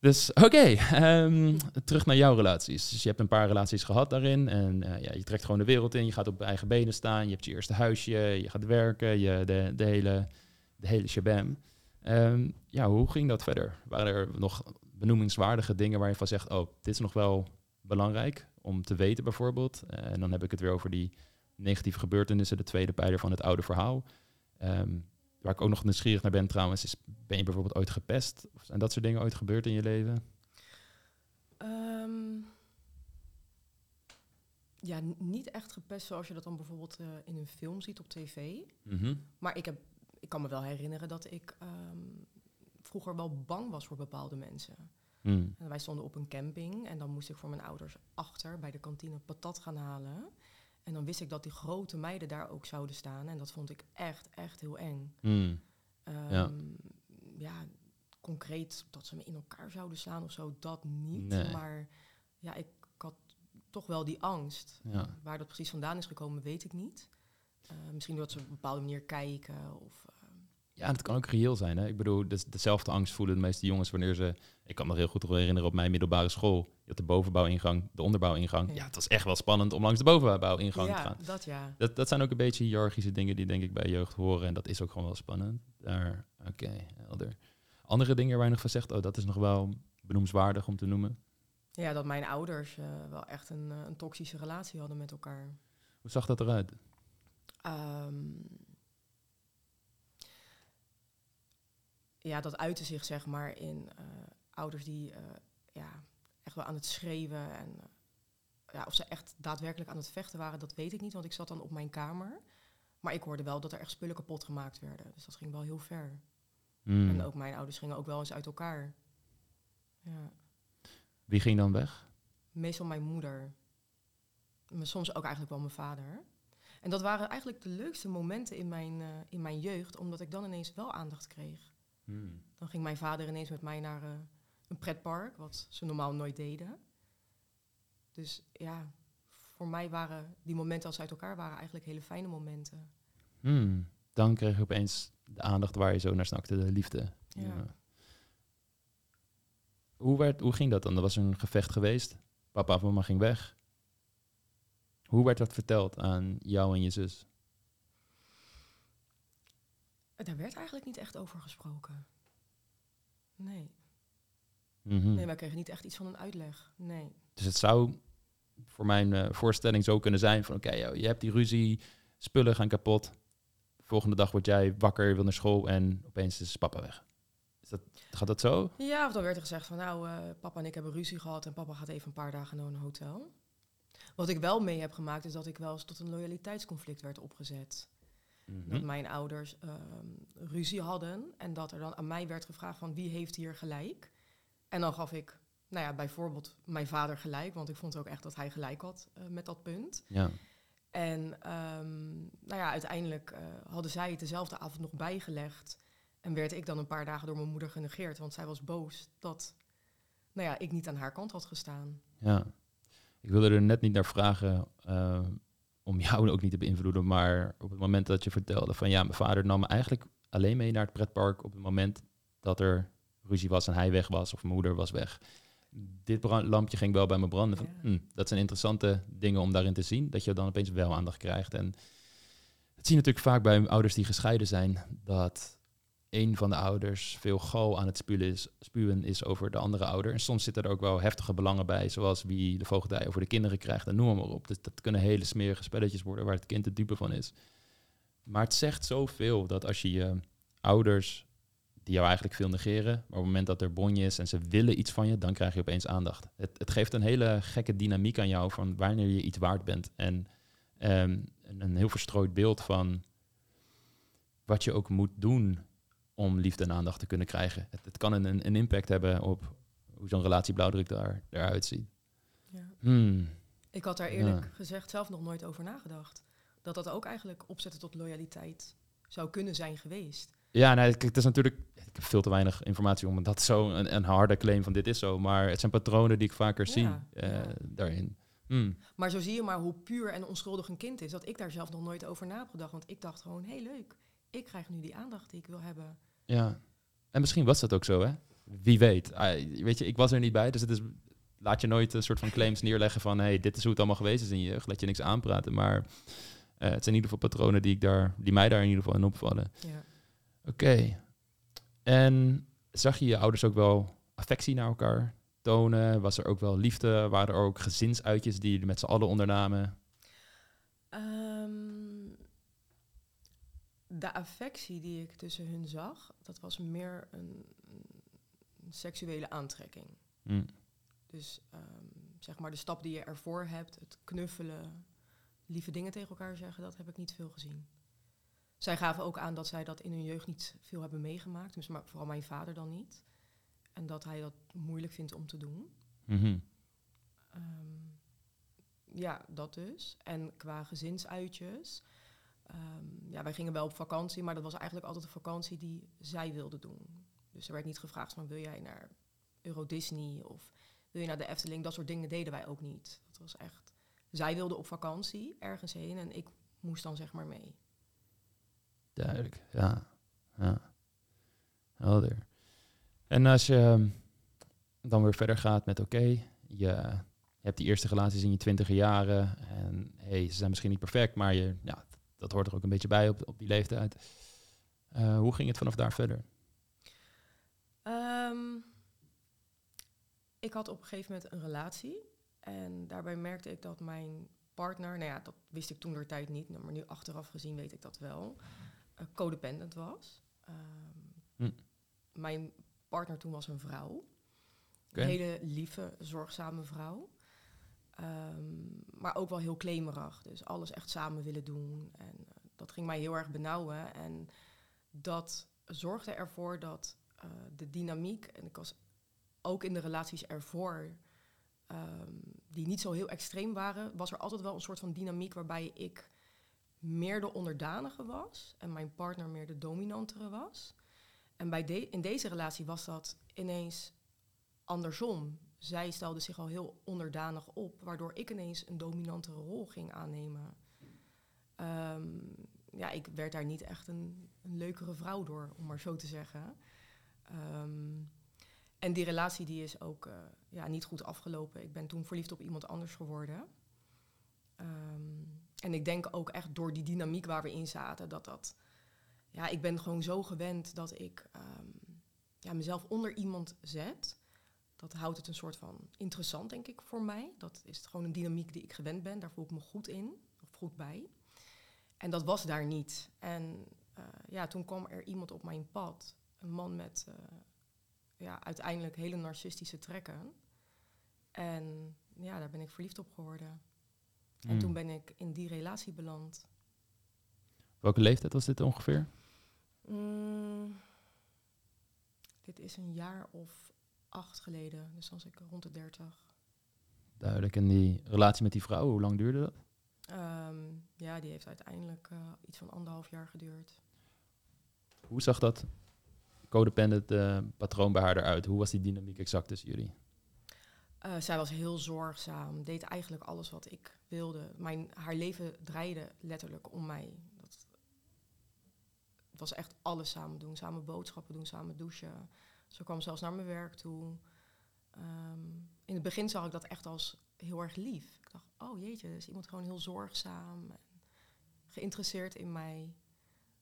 Dus oké, ehm, terug naar jouw relaties. Dus je hebt een paar relaties gehad daarin. En uh, ja, je trekt gewoon de wereld in. Je gaat op eigen benen staan. Je hebt je eerste huisje. Je gaat werken. Je, de, de, hele, de hele shabam. Um, ja, hoe ging dat verder? Waren er nog benoemingswaardige dingen waar je van zegt... oh, dit is nog wel belangrijk om te weten bijvoorbeeld. Uh, en dan heb ik het weer over die negatieve gebeurtenissen. De tweede pijler van het oude verhaal. Um, Waar ik ook nog nieuwsgierig naar ben trouwens, is ben je bijvoorbeeld ooit gepest? Of zijn dat soort dingen ooit gebeurd in je leven? Um, ja, niet echt gepest zoals je dat dan bijvoorbeeld uh, in een film ziet op tv. Mm Maar ik, heb, ik kan me wel herinneren dat ik um, vroeger wel bang was voor bepaalde mensen. Mm. En wij stonden op een camping en dan moest ik voor mijn ouders achter bij de kantine patat gaan halen. En dan wist ik dat die grote meiden daar ook zouden staan. En dat vond ik echt, echt heel eng. Mm. ja. ja. concreet dat ze me in elkaar zouden slaan of zo, dat niet. Maar ja, ik, had toch wel die angst. Ja. Waar dat precies vandaan is gekomen, weet ik niet. Uh, misschien doordat ze op een bepaalde manier kijken of ja, dat kan ook reëel zijn. Hè? Ik bedoel, dus dezelfde angst voelen de meeste jongens wanneer ze... Ik kan me heel goed herinneren op mijn middelbare school. Je had de bovenbouwingang, de onderbouwingang. Ja. ja, het was echt wel spannend om langs de bovenbouwingang te gaan. Dat, ja, dat, dat zijn ook een beetje hiërarchische dingen die denk ik bij jeugd horen. En dat is ook gewoon wel spannend. Daar, oké, helder. Andere dingen waar je nog van zegt, oh, dat is nog wel benoemswaardig om te noemen. Ja, dat mijn ouders uh, wel echt een, uh, een toxische relatie hadden met elkaar. Hoe zag dat eruit? Um, ja, dat uitte zich zeg maar in uh, ouders die uh, ja, echt wel aan het schreeuwen. En uh, ja, of ze echt daadwerkelijk aan het vechten waren, dat weet ik niet, want ik zat dan op mijn kamer. Maar ik hoorde wel dat er echt spullen kapot gemaakt werden. Dus dat ging wel heel ver. Mm. En ook mijn ouders gingen ook wel eens uit elkaar. Ja. Wie ging dan weg? Meestal mijn moeder. Maar soms ook eigenlijk wel mijn vader. En dat waren eigenlijk de leukste momenten in mijn, in mijn jeugd, omdat ik dan ineens wel aandacht kreeg. Hmm. Dan ging mijn vader ineens met mij naar uh, een pretpark, wat ze normaal nooit deden. Dus ja, voor mij waren die momenten als ze uit elkaar waren eigenlijk hele fijne momenten. Hmm. Dan kreeg je opeens de aandacht waar je zo naar snakte, de liefde. Ja. Hoe, werd, hoe ging dat dan? Er was een gevecht geweest. Papa of mama ging weg. Hoe werd dat verteld aan jou en je zus? Daar werd eigenlijk niet echt over gesproken. Nee. Mhm. Nee, wij kregen niet echt iets van een uitleg. Nee. Dus het zou voor mijn uh, voorstelling zo kunnen zijn van oké, je hebt die ruzie, spullen gaan kapot. volgende dag word jij wakker, wil naar school en opeens is papa weg. Is dat, gaat dat zo? Ja, of dan werd er gezegd van nou, uh, papa en ik hebben ruzie gehad en papa gaat even een paar dagen naar een hotel. Wat ik wel mee heb gemaakt is dat ik wel eens tot een loyaliteitsconflict werd opgezet. Mhm. Dat mijn ouders ehm, ruzie hadden en dat er dan aan mij werd gevraagd van wie heeft hier gelijk. En dan gaf ik, nou ja, bijvoorbeeld mijn vader gelijk, want ik vond ook echt dat hij gelijk had uh, met dat punt. Ja. En ehm, nou ja, uiteindelijk uh, hadden zij het dezelfde avond nog bijgelegd. En werd ik dan een paar dagen door mijn moeder genegeerd, want zij was boos dat nou ja, ik niet aan haar kant had gestaan. Ja, ik wilde er net niet naar vragen uh, om jou ook niet te beïnvloeden, maar op het moment dat je vertelde van ja, mijn vader nam me eigenlijk alleen mee naar het pretpark op het moment dat er ruzie was en hij weg was of mijn moeder was weg. Dit lampje ging wel bij me branden. Van, hm, dat zijn interessante dingen om daarin te zien, dat je dan opeens wel aandacht krijgt. En het zie je natuurlijk vaak bij ouders die gescheiden zijn, dat een van de ouders veel gal aan het spuwen is, over de andere ouder. En soms zitten er ook wel heftige belangen bij, zoals wie de voogdij over de kinderen krijgt en noem maar op. Dus dat kunnen hele smerige spelletjes worden waar het kind de dupe van is. Maar het zegt zoveel dat als je je ouders, die jou eigenlijk veel negeren, maar op het moment dat er bonje is en ze willen iets van je, dan krijg je opeens aandacht. Het, het geeft een hele gekke dynamiek aan jou van wanneer je iets waard bent. En um, een heel verstrooid beeld van wat je ook moet doen om liefde en aandacht te kunnen krijgen. Het, het kan een, een, impact hebben op hoe zo'n relatie blauwdruk daar, eruit ziet. Ja. Hmm. Ik had daar eerlijk gezegd zelf nog nooit over nagedacht. Dat dat ook eigenlijk opzetten tot loyaliteit zou kunnen zijn geweest. Ja, nee, het is natuurlijk. Ik heb veel te weinig informatie om dat zo een, een harde claim van dit is zo. Maar het zijn patronen die ik vaker zie uh, daarin. Hmm. Maar zo zie je maar hoe puur en onschuldig een kind is. Dat ik daar zelf nog nooit over na heb gedacht. Want ik dacht gewoon, hé hey, leuk, ik krijg nu die aandacht die ik wil hebben. Ja, en misschien was dat ook zo, hè? Wie weet. Ah, weet je, ik was er niet bij, dus het is, laat je nooit een soort van claims neerleggen van... hey, dit is hoe het allemaal geweest is in je jeugd. Laat je niks aanpraten, maar uh, het zijn in ieder geval patronen die, ik daar, die mij daar in ieder geval in opvallen. Ja. Oké. En zag je je ouders ook wel affectie naar elkaar tonen? Was er ook wel liefde? Waren er ook gezinsuitjes die jullie met z'n allen ondernamen? Um, de affectie die ik tussen hun zag, dat was meer een, een seksuele aantrekking. Mm. Dus ehm, zeg maar de stap die je ervoor hebt, het knuffelen, lieve dingen tegen elkaar zeggen, dat heb ik niet veel gezien. Zij gaven ook aan dat zij dat in hun jeugd niet veel hebben meegemaakt, dus maar vooral mijn vader dan niet. En dat hij dat moeilijk vindt om te doen. Mm ja, dat dus. En qua gezinsuitjes, Um, ja, wij gingen wel op vakantie, maar dat was eigenlijk altijd een vakantie die zij wilde doen. Dus er werd niet gevraagd van wil jij naar Euro Disney of wil je naar de Efteling? Dat soort dingen deden wij ook niet. Dat was echt. Zij wilde op vakantie ergens heen en ik moest dan zeg maar mee. Duidelijk, ja. ja. Helder. En als je ehm, dan weer verder gaat met oké, je, hebt die eerste relaties in je twintige jaren en hey, ze zijn misschien niet perfect, maar je, ja, dat hoort er ook een beetje bij op, op die leeftijd. Uh, hoe ging het vanaf daar verder? Um, ik had op een gegeven moment een relatie. En daarbij merkte ik dat mijn partner, nou ja, dat wist ik toen de tijd niet, maar nu achteraf gezien weet ik dat wel, uh, codependent was. Um, hm. Mijn partner toen was een vrouw. Een hele lieve, zorgzame vrouw. Ehm, maar ook wel heel klemerig. Dus alles echt samen willen doen. En uh, dat ging mij heel erg benauwen. En dat zorgde ervoor dat uh, de dynamiek, en ik was ook in de relaties ervoor, um, die niet zo heel extreem waren, was er altijd wel een soort van dynamiek waarbij ik meer de onderdanige was en mijn partner meer de dominantere was. En bij de, in deze relatie was dat ineens andersom zij stelde zich al heel onderdanig op, waardoor ik ineens een dominantere rol ging aannemen. Ehm, ja, ik werd daar niet echt een, een, leukere vrouw door, om maar zo te zeggen. Ehm, en die relatie die is ook uh, ja, niet goed afgelopen. Ik ben toen verliefd op iemand anders geworden. Ehm, en ik denk ook echt door die dynamiek waar we in zaten, dat dat... Ja, ik ben gewoon zo gewend dat ik ja, mezelf onder iemand zet dat houdt het een soort van interessant, denk ik, voor mij. Dat is gewoon een dynamiek die ik gewend ben. Daar voel ik me goed in, of goed bij. En dat was daar niet. En uh, ja, toen kwam er iemand op mijn pad. Een man met uh, ja, uiteindelijk hele narcistische trekken. En ja, daar ben ik verliefd op geworden. En hmm. toen ben ik in die relatie beland. Welke leeftijd was dit ongeveer? Mm, dit is een jaar of acht geleden. Dus dan was ik rond de dertig. Duidelijk. En die relatie met die vrouw, hoe lang duurde dat? Ehm, ja, die heeft uiteindelijk uh, iets van anderhalf jaar geduurd. Hoe zag dat codependent uh, patroon bij haar eruit? Hoe was die dynamiek exact tussen jullie? Eh, zij was heel zorgzaam, deed eigenlijk alles wat ik wilde. Mijn, haar leven draaide letterlijk om mij. Dat, het was echt alles samen doen. Samen boodschappen doen, samen douchen. Ze kwam zelfs naar mijn werk toe. Ehm, in het begin zag ik dat echt als heel erg lief. Ik dacht, oh jeetje, is iemand gewoon heel zorgzaam en geïnteresseerd in mij.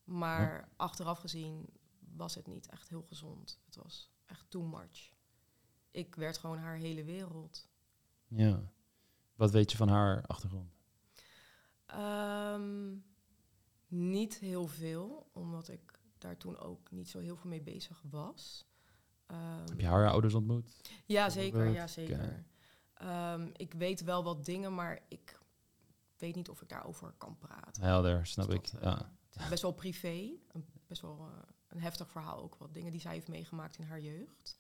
Maar achteraf gezien was het niet echt heel gezond. Het was echt too much. Ik werd gewoon haar hele wereld. Ja. Wat weet je van haar achtergrond? Ehm, niet heel veel, omdat ik daar toen ook niet zo heel veel mee bezig was. Ehm, Heb je haar ouders ontmoet? Ja, zeker. Ja, zeker. Ehm, ik weet wel wat dingen, maar ik weet niet of ik daarover kan praten. Helder, snap Dus ik. dat, eh, Ja. Het is best wel privé. Een, best wel eh, een heftig verhaal ook. Wat dingen die zij heeft meegemaakt in haar jeugd.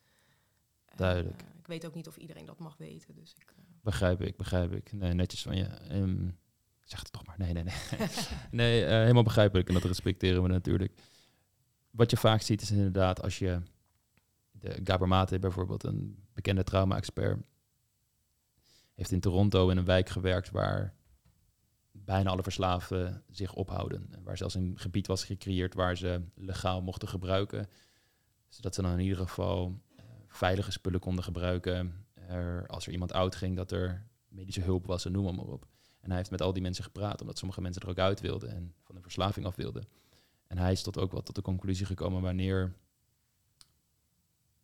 En, Duidelijk. eh, ik weet ook niet of iedereen dat mag weten. Dus ik, Begrijp ik, begrijp ik. Nee, netjes van je. Ehm, zeg het toch maar. Nee, nee, nee. *laughs* nee, helemaal begrijpelijk. En dat respecteren we natuurlijk. Wat je vaak ziet is inderdaad als je... De Gabor Mate bijvoorbeeld, een bekende trauma-expert... heeft in Toronto in een wijk gewerkt waar bijna alle verslaafden zich ophouden. En waar zelfs een gebied was gecreëerd waar ze legaal mochten gebruiken. Zodat ze dan in ieder geval eh, veilige spullen konden gebruiken. Er, als er iemand oud ging, dat er medische hulp was en noem maar op. En hij heeft met al die mensen gepraat, omdat sommige mensen er ook uit wilden en van de verslaving af wilden. En hij is tot ook wel tot de conclusie gekomen wanneer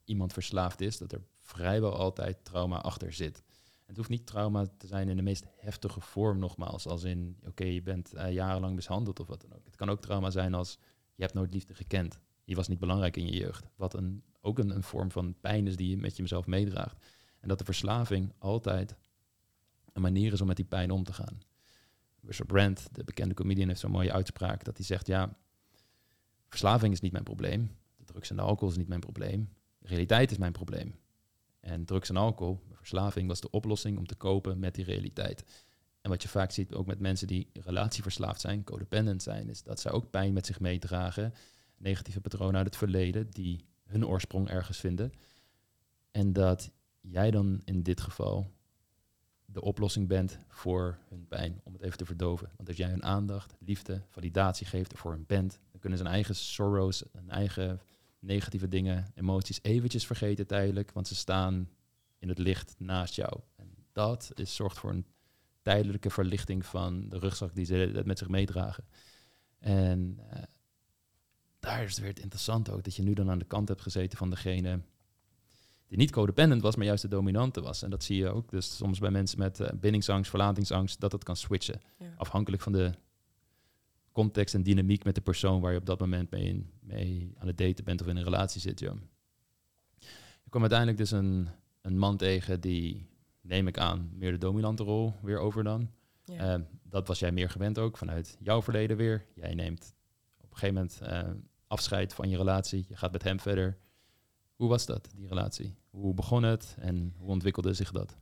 iemand verslaafd is, dat er vrijwel altijd trauma achter zit. Het hoeft niet trauma te zijn in de meest heftige vorm, nogmaals, als in, oké, je bent eh, jarenlang mishandeld of wat dan ook. Het kan ook trauma zijn als, je hebt nooit liefde gekend. Je was niet belangrijk in je jeugd. Wat een, ook een, een vorm van pijn is die je met jezelf meedraagt. En dat de verslaving altijd een manier is om met die pijn om te gaan. Russell Brand, de bekende comedian, heeft zo'n mooie uitspraak dat hij zegt, ja, verslaving is niet mijn probleem. De drugs en de alcohol is niet mijn probleem. Realiteit is mijn probleem. En drugs en alcohol, verslaving, was de oplossing om te kopen met die realiteit. En wat je vaak ziet ook met mensen die relatieverslaafd zijn, codependent zijn, is dat zij ook pijn met zich meedragen. Negatieve patronen uit het verleden die hun oorsprong ergens vinden. En dat jij dan in dit geval de oplossing bent voor hun pijn, om het even te verdoven. Want als jij hun aandacht, liefde, validatie geeft voor hun bent, dan kunnen ze hun eigen sorrows, hun eigen negatieve dingen, emoties eventjes vergeten tijdelijk, want ze staan in het licht naast jou. En dat is, zorgt voor een tijdelijke verlichting van de rugzak die ze met zich meedragen. En uh, daar is het weer het interessante ook, dat je nu dan aan de kant hebt gezeten van degene die niet codependent was, maar juist de dominante was. En dat zie je ook dus soms bij mensen met uh, bindingsangst, verlatingsangst, dat het kan switchen. ja. Afhankelijk van de context en dynamiek met de persoon waar je op dat moment mee, in, mee aan het daten bent of in een relatie zit. Ja. Je kwam uiteindelijk dus een, een man tegen die, neem ik aan, meer de dominante rol weer over dan. Ja. Uh, dat was jij meer gewend ook vanuit jouw verleden weer. Jij neemt op een gegeven moment uh, afscheid van je relatie. Je gaat met hem verder. Hoe was dat, die relatie? Hoe begon het en hoe ontwikkelde zich dat?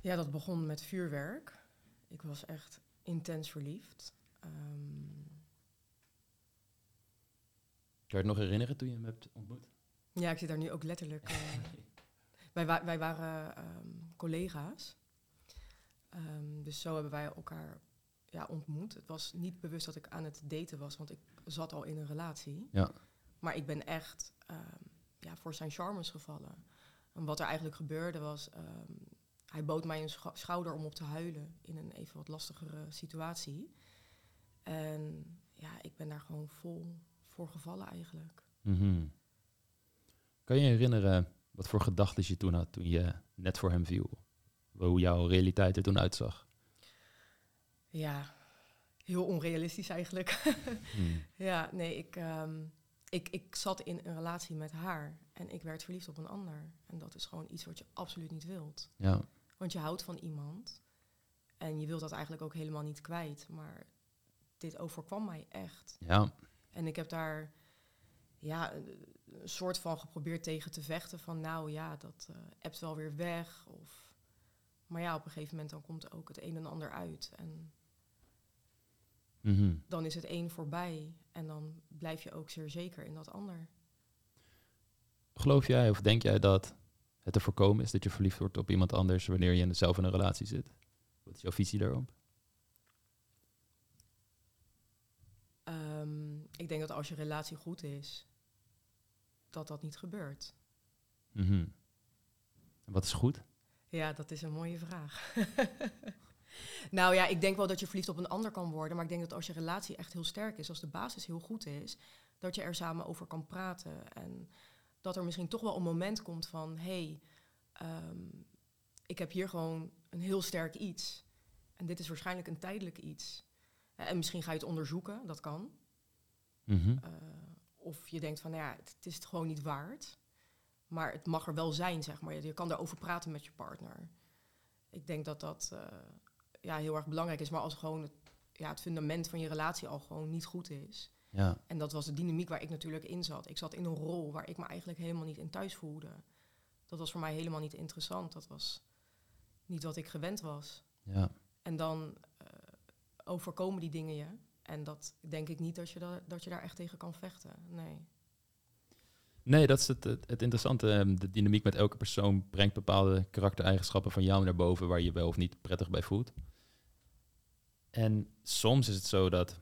Ja, dat begon met vuurwerk. Ik was echt intens verliefd. Um, Kan je het nog herinneren toen je hem hebt ontmoet? Ja, ik zit daar nu ook letterlijk. Uh, *laughs* wij, wa wij, waren um, collega's. Um, dus zo hebben wij elkaar ja, ontmoet. Het was niet bewust dat ik aan het daten was, want ik zat al in een relatie. Ja. Maar ik ben echt ja, voor zijn charmes gevallen. En wat er eigenlijk gebeurde was, hij bood mij een scho schouder om op te huilen in een even wat lastigere situatie. En ja, ik ben daar gewoon vol voor gevallen eigenlijk. Mm -hmm. Kan je je herinneren wat voor gedachten je toen had toen je net voor hem viel? Hoe jouw realiteit er toen uitzag? Ja, heel onrealistisch eigenlijk. *laughs* hmm. Ja, nee, ik, um, ik, ik zat in een relatie met haar en ik werd verliefd op een ander. En dat is gewoon iets wat je absoluut niet wilt. Ja. Want je houdt van iemand en je wilt dat eigenlijk ook helemaal niet kwijt. Maar dit overkwam mij echt. Ja. En ik heb daar ja, een, een soort van geprobeerd tegen te vechten van nou ja, dat uh, appt wel weer weg. Of, maar ja, op een gegeven moment dan komt ook het een en ander uit. En mm -hmm. dan is het een voorbij en dan blijf je ook zeer zeker in dat ander. Geloof jij of denk jij dat het te voorkomen is dat je verliefd wordt op iemand anders wanneer je zelf in een relatie zit? Wat is jouw visie daarop? Ik denk dat als je relatie goed is, dat dat niet gebeurt. Mhm. Wat is goed? Ja, dat is een mooie vraag. *laughs* nou ja, ik denk wel dat je verliefd op een ander kan worden. Maar ik denk dat als je relatie echt heel sterk is, als de basis heel goed is, dat je er samen over kan praten. En dat er misschien toch wel een moment komt van hé, hey, ehm, ik heb hier gewoon een heel sterk iets. En dit is waarschijnlijk een tijdelijk iets. En misschien ga je het onderzoeken, dat kan. Mhm. Uh, of je denkt van, nou ja, het, is het gewoon niet waard. Maar het mag er wel zijn, zeg maar. Je, kan daarover praten met je partner. Ik denk dat dat uh, ja, heel erg belangrijk is. Maar als gewoon het, ja, het fundament van je relatie al gewoon niet goed is. Ja. En dat was de dynamiek waar ik natuurlijk in zat. Ik zat in een rol waar ik me eigenlijk helemaal niet in thuis voelde. Dat was voor mij helemaal niet interessant. Dat was niet wat ik gewend was. Ja. En dan uh, overkomen die dingen je. En dat denk ik niet dat je, dat, je daar echt tegen kan vechten. Nee. Nee, dat is het, het, interessante. Ehm, de dynamiek met elke persoon brengt bepaalde karaktereigenschappen van jou naar boven waar je wel of niet prettig bij voelt. En soms is het zo dat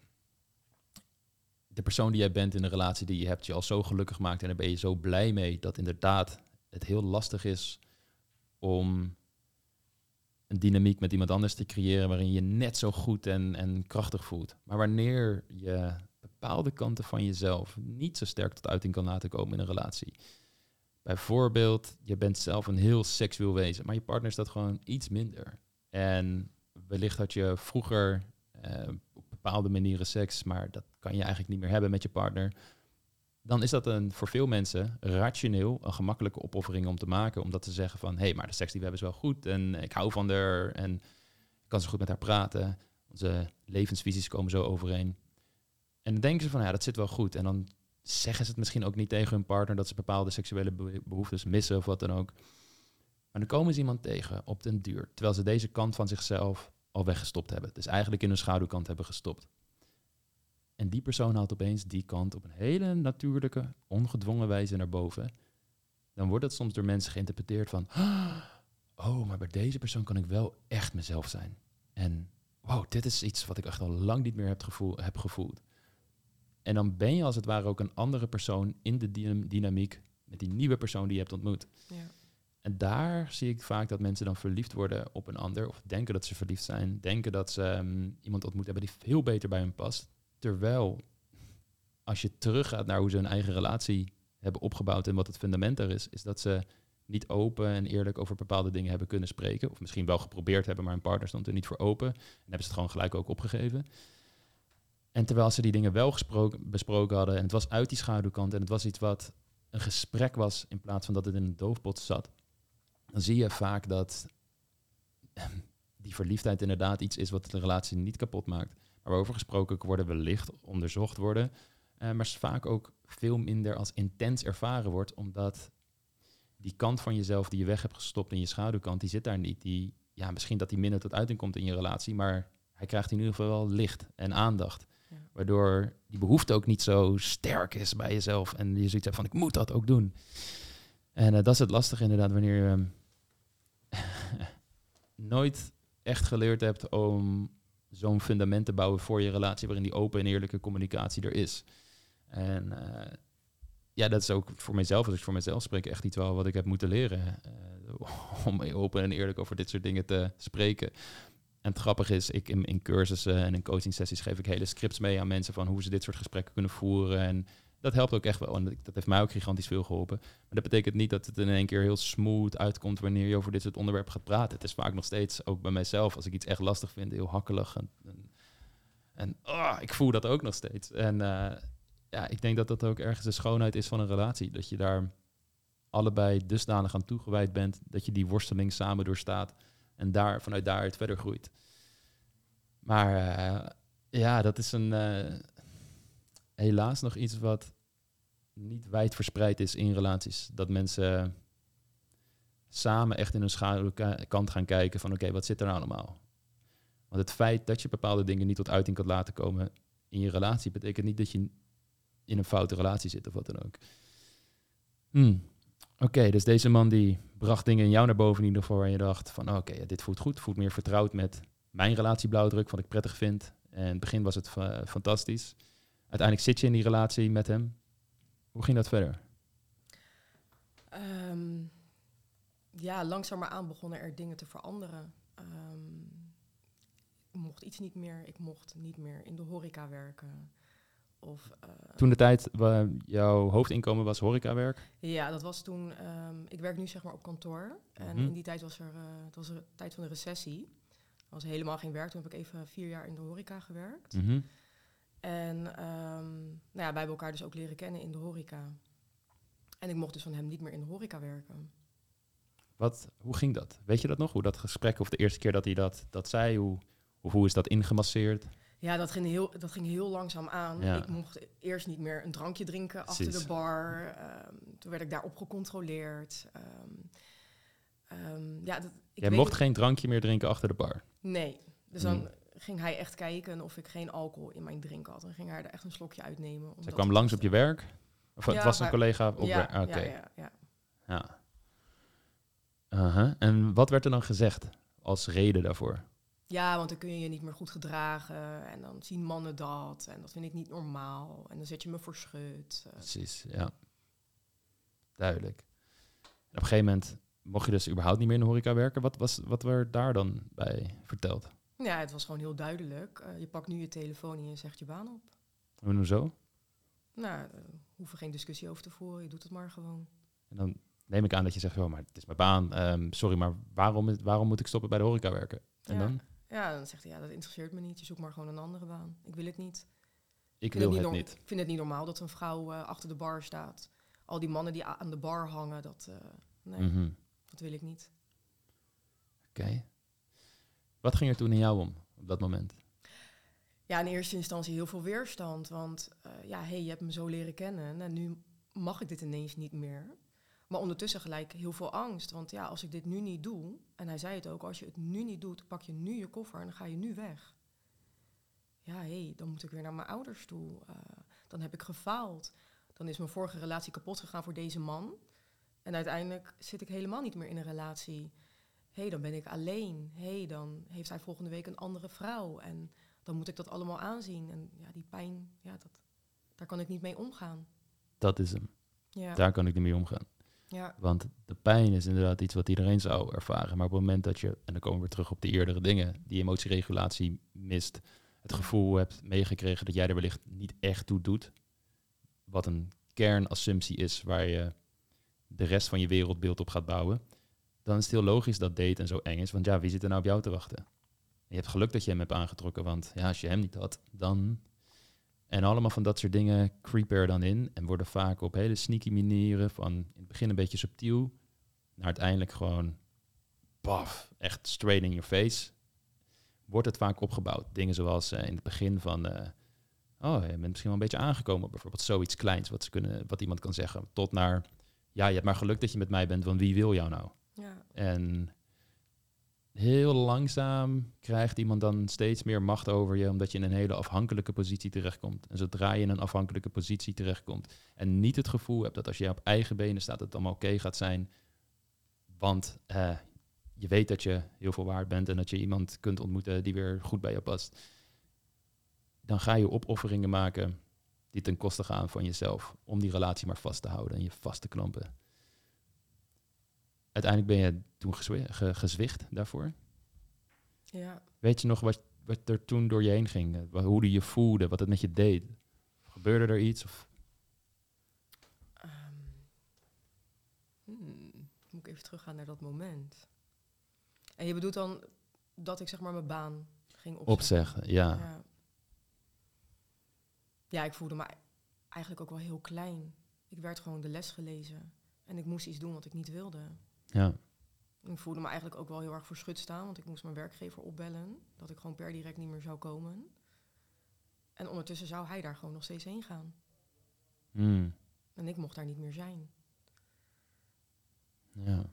de persoon die jij bent in de relatie die je hebt je al zo gelukkig maakt en daar ben je zo blij mee dat inderdaad het heel lastig is om een dynamiek met iemand anders te creëren waarin je net zo goed en, en krachtig voelt. Maar wanneer je bepaalde kanten van jezelf niet zo sterk tot uiting kan laten komen in een relatie. Bijvoorbeeld, je bent zelf een heel seksueel wezen, maar je partner is dat gewoon iets minder. En wellicht had je vroeger uh, op bepaalde manieren seks, maar dat kan je eigenlijk niet meer hebben met je partner dan is dat een, voor veel mensen rationeel een gemakkelijke opoffering om te maken. Omdat ze zeggen van, hé, hey, maar de seks die we hebben is wel goed en ik hou van haar en ik kan zo goed met haar praten. Onze levensvisies komen zo overeen. En dan denken ze van, ja, dat zit wel goed. En dan zeggen ze het misschien ook niet tegen hun partner dat ze bepaalde seksuele behoeftes missen of wat dan ook. Maar dan komen ze iemand tegen op den duur, terwijl ze deze kant van zichzelf al weggestopt hebben. Dus eigenlijk in hun schaduwkant hebben gestopt. En die persoon haalt opeens die kant op een hele natuurlijke, ongedwongen wijze naar boven. Dan wordt dat soms door mensen geïnterpreteerd van, oh, maar bij deze persoon kan ik wel echt mezelf zijn. En wow, dit is iets wat ik echt al lang niet meer heb, gevoel, heb gevoeld. En dan ben je als het ware ook een andere persoon in de dynamiek met die nieuwe persoon die je hebt ontmoet. Ja. En daar zie ik vaak dat mensen dan verliefd worden op een ander, of denken dat ze verliefd zijn, denken dat ze ehm, iemand ontmoet hebben die veel beter bij hen past. Terwijl, als je teruggaat naar hoe ze hun eigen relatie hebben opgebouwd en wat het fundament er is, is dat ze niet open en eerlijk over bepaalde dingen hebben kunnen spreken. Of misschien wel geprobeerd hebben, maar hun partner stond er niet voor open. En hebben ze het gewoon gelijk ook opgegeven. En terwijl ze die dingen wel gesproken, besproken hadden, en het was uit die schaduwkant, en het was iets wat een gesprek was in plaats van dat het in een doofpot zat, dan zie je vaak dat die verliefdheid inderdaad iets is wat de relatie niet kapot maakt waarover gesproken worden, wellicht onderzocht worden, uh, maar vaak ook veel minder als intens ervaren wordt, omdat die kant van jezelf die je weg hebt gestopt in je schaduwkant, die zit daar niet. Die, ja, misschien dat die minder tot uiting komt in je relatie, maar hij krijgt in ieder geval wel licht en aandacht. Waardoor die behoefte ook niet zo sterk is bij jezelf. En je zoiets hebt van, ik moet dat ook doen. En uh, dat is het lastige inderdaad, wanneer je *laughs* nooit echt geleerd hebt om zo'n fundament te bouwen voor je relatie waarin die open en eerlijke communicatie er is. En uh, ja, dat is ook voor mijzelf, als ik voor mezelf spreek, echt iets wel wat ik heb moeten leren. Uh, om open en eerlijk over dit soort dingen te spreken. En het grappige is, ik in, in cursussen en in coaching sessies geef ik hele scripts mee aan mensen van hoe ze dit soort gesprekken kunnen voeren. En dat helpt ook echt wel. En dat heeft mij ook gigantisch veel geholpen. Maar dat betekent niet dat het in één keer heel smooth uitkomt wanneer je over dit soort onderwerpen gaat praten. Het is vaak nog steeds, ook bij mijzelf, als ik iets echt lastig vind, heel hakkelig. En, en, en oh, ik voel dat ook nog steeds. En uh, ja, ik denk dat dat ook ergens de schoonheid is van een relatie. Dat je daar allebei dusdanig aan toegewijd bent dat je die worsteling samen doorstaat. En daar, vanuit daaruit verder groeit. Maar uh, ja, dat is een... Uh, helaas nog iets wat niet wijd verspreid is in relaties. Dat mensen samen echt in hun schaduwkant gaan kijken van oké, wat zit er nou allemaal? Want het feit dat je bepaalde dingen niet tot uiting kan laten komen in je relatie, betekent niet dat je in een foute relatie zit of wat dan ook. Hmm. Oké, dus deze man die bracht dingen in jou naar boven in ieder geval waar je dacht van oké, dit voelt goed, voelt meer vertrouwd met mijn relatie blauwdruk, wat ik prettig vind. En in het begin was het fa- fantastisch. Uiteindelijk zit je in die relatie met hem. Hoe ging dat verder? Ehm, ja, langzaam maar aan begonnen er dingen te veranderen. Ehm, ik mocht iets niet meer. Ik mocht niet meer in de horeca werken. Of, eh, Toen de tijd waar jouw hoofdinkomen was horecawerk. Ja, dat was toen. ehm, ik werk nu zeg maar op kantoor. En Mhm. in die tijd was er, eh het was de tijd van de recessie. Er was helemaal geen werk. Toen heb ik even vier jaar in de horeca gewerkt. Mhm. En ehm, nou ja, wij hebben elkaar dus ook leren kennen in de horeca. En ik mocht dus van hem niet meer in de horeca werken. Wat, hoe ging dat? Weet je dat nog? Hoe dat gesprek of de eerste keer dat hij dat, dat zei, hoe, of hoe is dat ingemasseerd? Ja, dat ging heel, dat ging heel langzaam aan. Ja. Ik mocht eerst niet meer een drankje drinken achter Precies. de bar. Ehm, toen werd ik daarop gecontroleerd. Ehm, ja, dat, ik Jij mocht het- geen drankje meer drinken achter de bar. Nee. Dus dan Hmm. Ging hij echt kijken of ik geen alcohol in mijn drink had. En ging hij er echt een slokje uitnemen. dat kwam langs op je werk? Of het was een maar- collega op ja, werk? Ja, ja, ja. Ja. Aha. En wat werd er dan gezegd als reden daarvoor? Ja, want dan kun je je niet meer goed gedragen. En dan zien mannen dat. En dat vind ik niet normaal. En dan zet je me voor schut. Eh, Precies, ja. Duidelijk. En op een gegeven moment mocht je dus überhaupt niet meer in de horeca werken. Wat, was, wat werd daar dan bij verteld? Ja, het was gewoon heel duidelijk. Eh, je pakt nu je telefoon en je zegt je baan op. Hoe zo? Nou, daar hoeven geen discussie over te voeren. Je doet het maar gewoon. En dan neem ik aan dat je zegt, oh, maar het is mijn baan. Ehm, sorry, maar waarom, waarom moet ik stoppen bij de horeca werken? En Ja. dan? Ja, dan zegt hij, ja, dat interesseert me niet. Je zoekt maar gewoon een andere baan. Ik wil het niet. Ik wil het nor- niet. Ik vind het niet normaal dat een vrouw eh, achter de bar staat. Al die mannen die aan de bar hangen, dat, nee, Mhm. dat wil ik niet. Oké. Wat ging er toen in jou om op dat moment? Ja, in eerste instantie heel veel weerstand. Want eh, ja, hey, je hebt me zo leren kennen en nu mag ik dit ineens niet meer. Maar ondertussen gelijk heel veel angst. Want ja, als ik dit nu niet doe, en hij zei het ook, als je het nu niet doet, pak je nu je koffer en dan ga je nu weg. Ja, hé, hey, dan moet ik weer naar mijn ouders toe. Eh, dan heb ik gefaald. Dan is mijn vorige relatie kapot gegaan voor deze man. En uiteindelijk zit ik helemaal niet meer in een relatie. Hé, hey, dan ben ik alleen. Hé, hey, dan heeft hij volgende week een andere vrouw. En dan moet ik dat allemaal aanzien. En ja, die pijn, ja, dat, daar kan ik niet mee omgaan. Dat is hem. Ja, Daar kan ik niet mee omgaan. ja, Want de pijn is inderdaad iets wat iedereen zou ervaren. Maar op het moment dat je, en dan komen we weer terug op de eerdere dingen, die emotieregulatie mist, het gevoel hebt meegekregen dat jij er wellicht niet echt toe doet, wat een kernassumptie is waar je de rest van je wereldbeeld op gaat bouwen, dan is het heel logisch dat daten zo eng is. Want ja, wie zit er nou op jou te wachten? En je hebt geluk dat je hem hebt aangetrokken, want ja, als je hem niet had, dan... En allemaal van dat soort dingen creepen er dan in en worden vaak op hele sneaky manieren van in het begin een beetje subtiel, naar uiteindelijk gewoon paf, echt straight in your face, wordt het vaak opgebouwd. Dingen zoals eh, in het begin van, eh, oh, je bent misschien wel een beetje aangekomen, bijvoorbeeld zoiets kleins wat, ze kunnen, wat iemand kan zeggen, tot naar, ja, je hebt maar geluk dat je met mij bent, want wie wil jou nou? En heel langzaam krijgt iemand dan steeds meer macht over je, omdat je in een hele afhankelijke positie terechtkomt. En zodra je in een afhankelijke positie terechtkomt en niet het gevoel hebt dat als je op eigen benen staat, het allemaal oké gaat zijn, want eh, je weet dat je heel veel waard bent en dat je iemand kunt ontmoeten die weer goed bij je past, dan ga je opofferingen maken die ten koste gaan van jezelf, om die relatie maar vast te houden en je vast te klampen uiteindelijk ben je toen gezwi- ge- gezwicht daarvoor. ja. Weet je nog wat, wat er toen door je heen ging? Hoe je je voelde, wat het met je deed? Gebeurde er iets? Of, Ehm, hmm, moet ik even teruggaan naar dat moment. En je bedoelt dan dat ik zeg maar mijn baan ging opzeggen? opzeggen, ja. Ja. ja, ik voelde me eigenlijk ook wel heel klein. Ik werd gewoon de les gelezen. En ik moest iets doen wat ik niet wilde. Ja. Ik voelde me eigenlijk ook wel heel erg verschut staan, want ik moest mijn werkgever opbellen. Dat ik gewoon per direct niet meer zou komen. En ondertussen zou hij daar gewoon nog steeds heen gaan. Hmm, En ik mocht daar niet meer zijn. ja.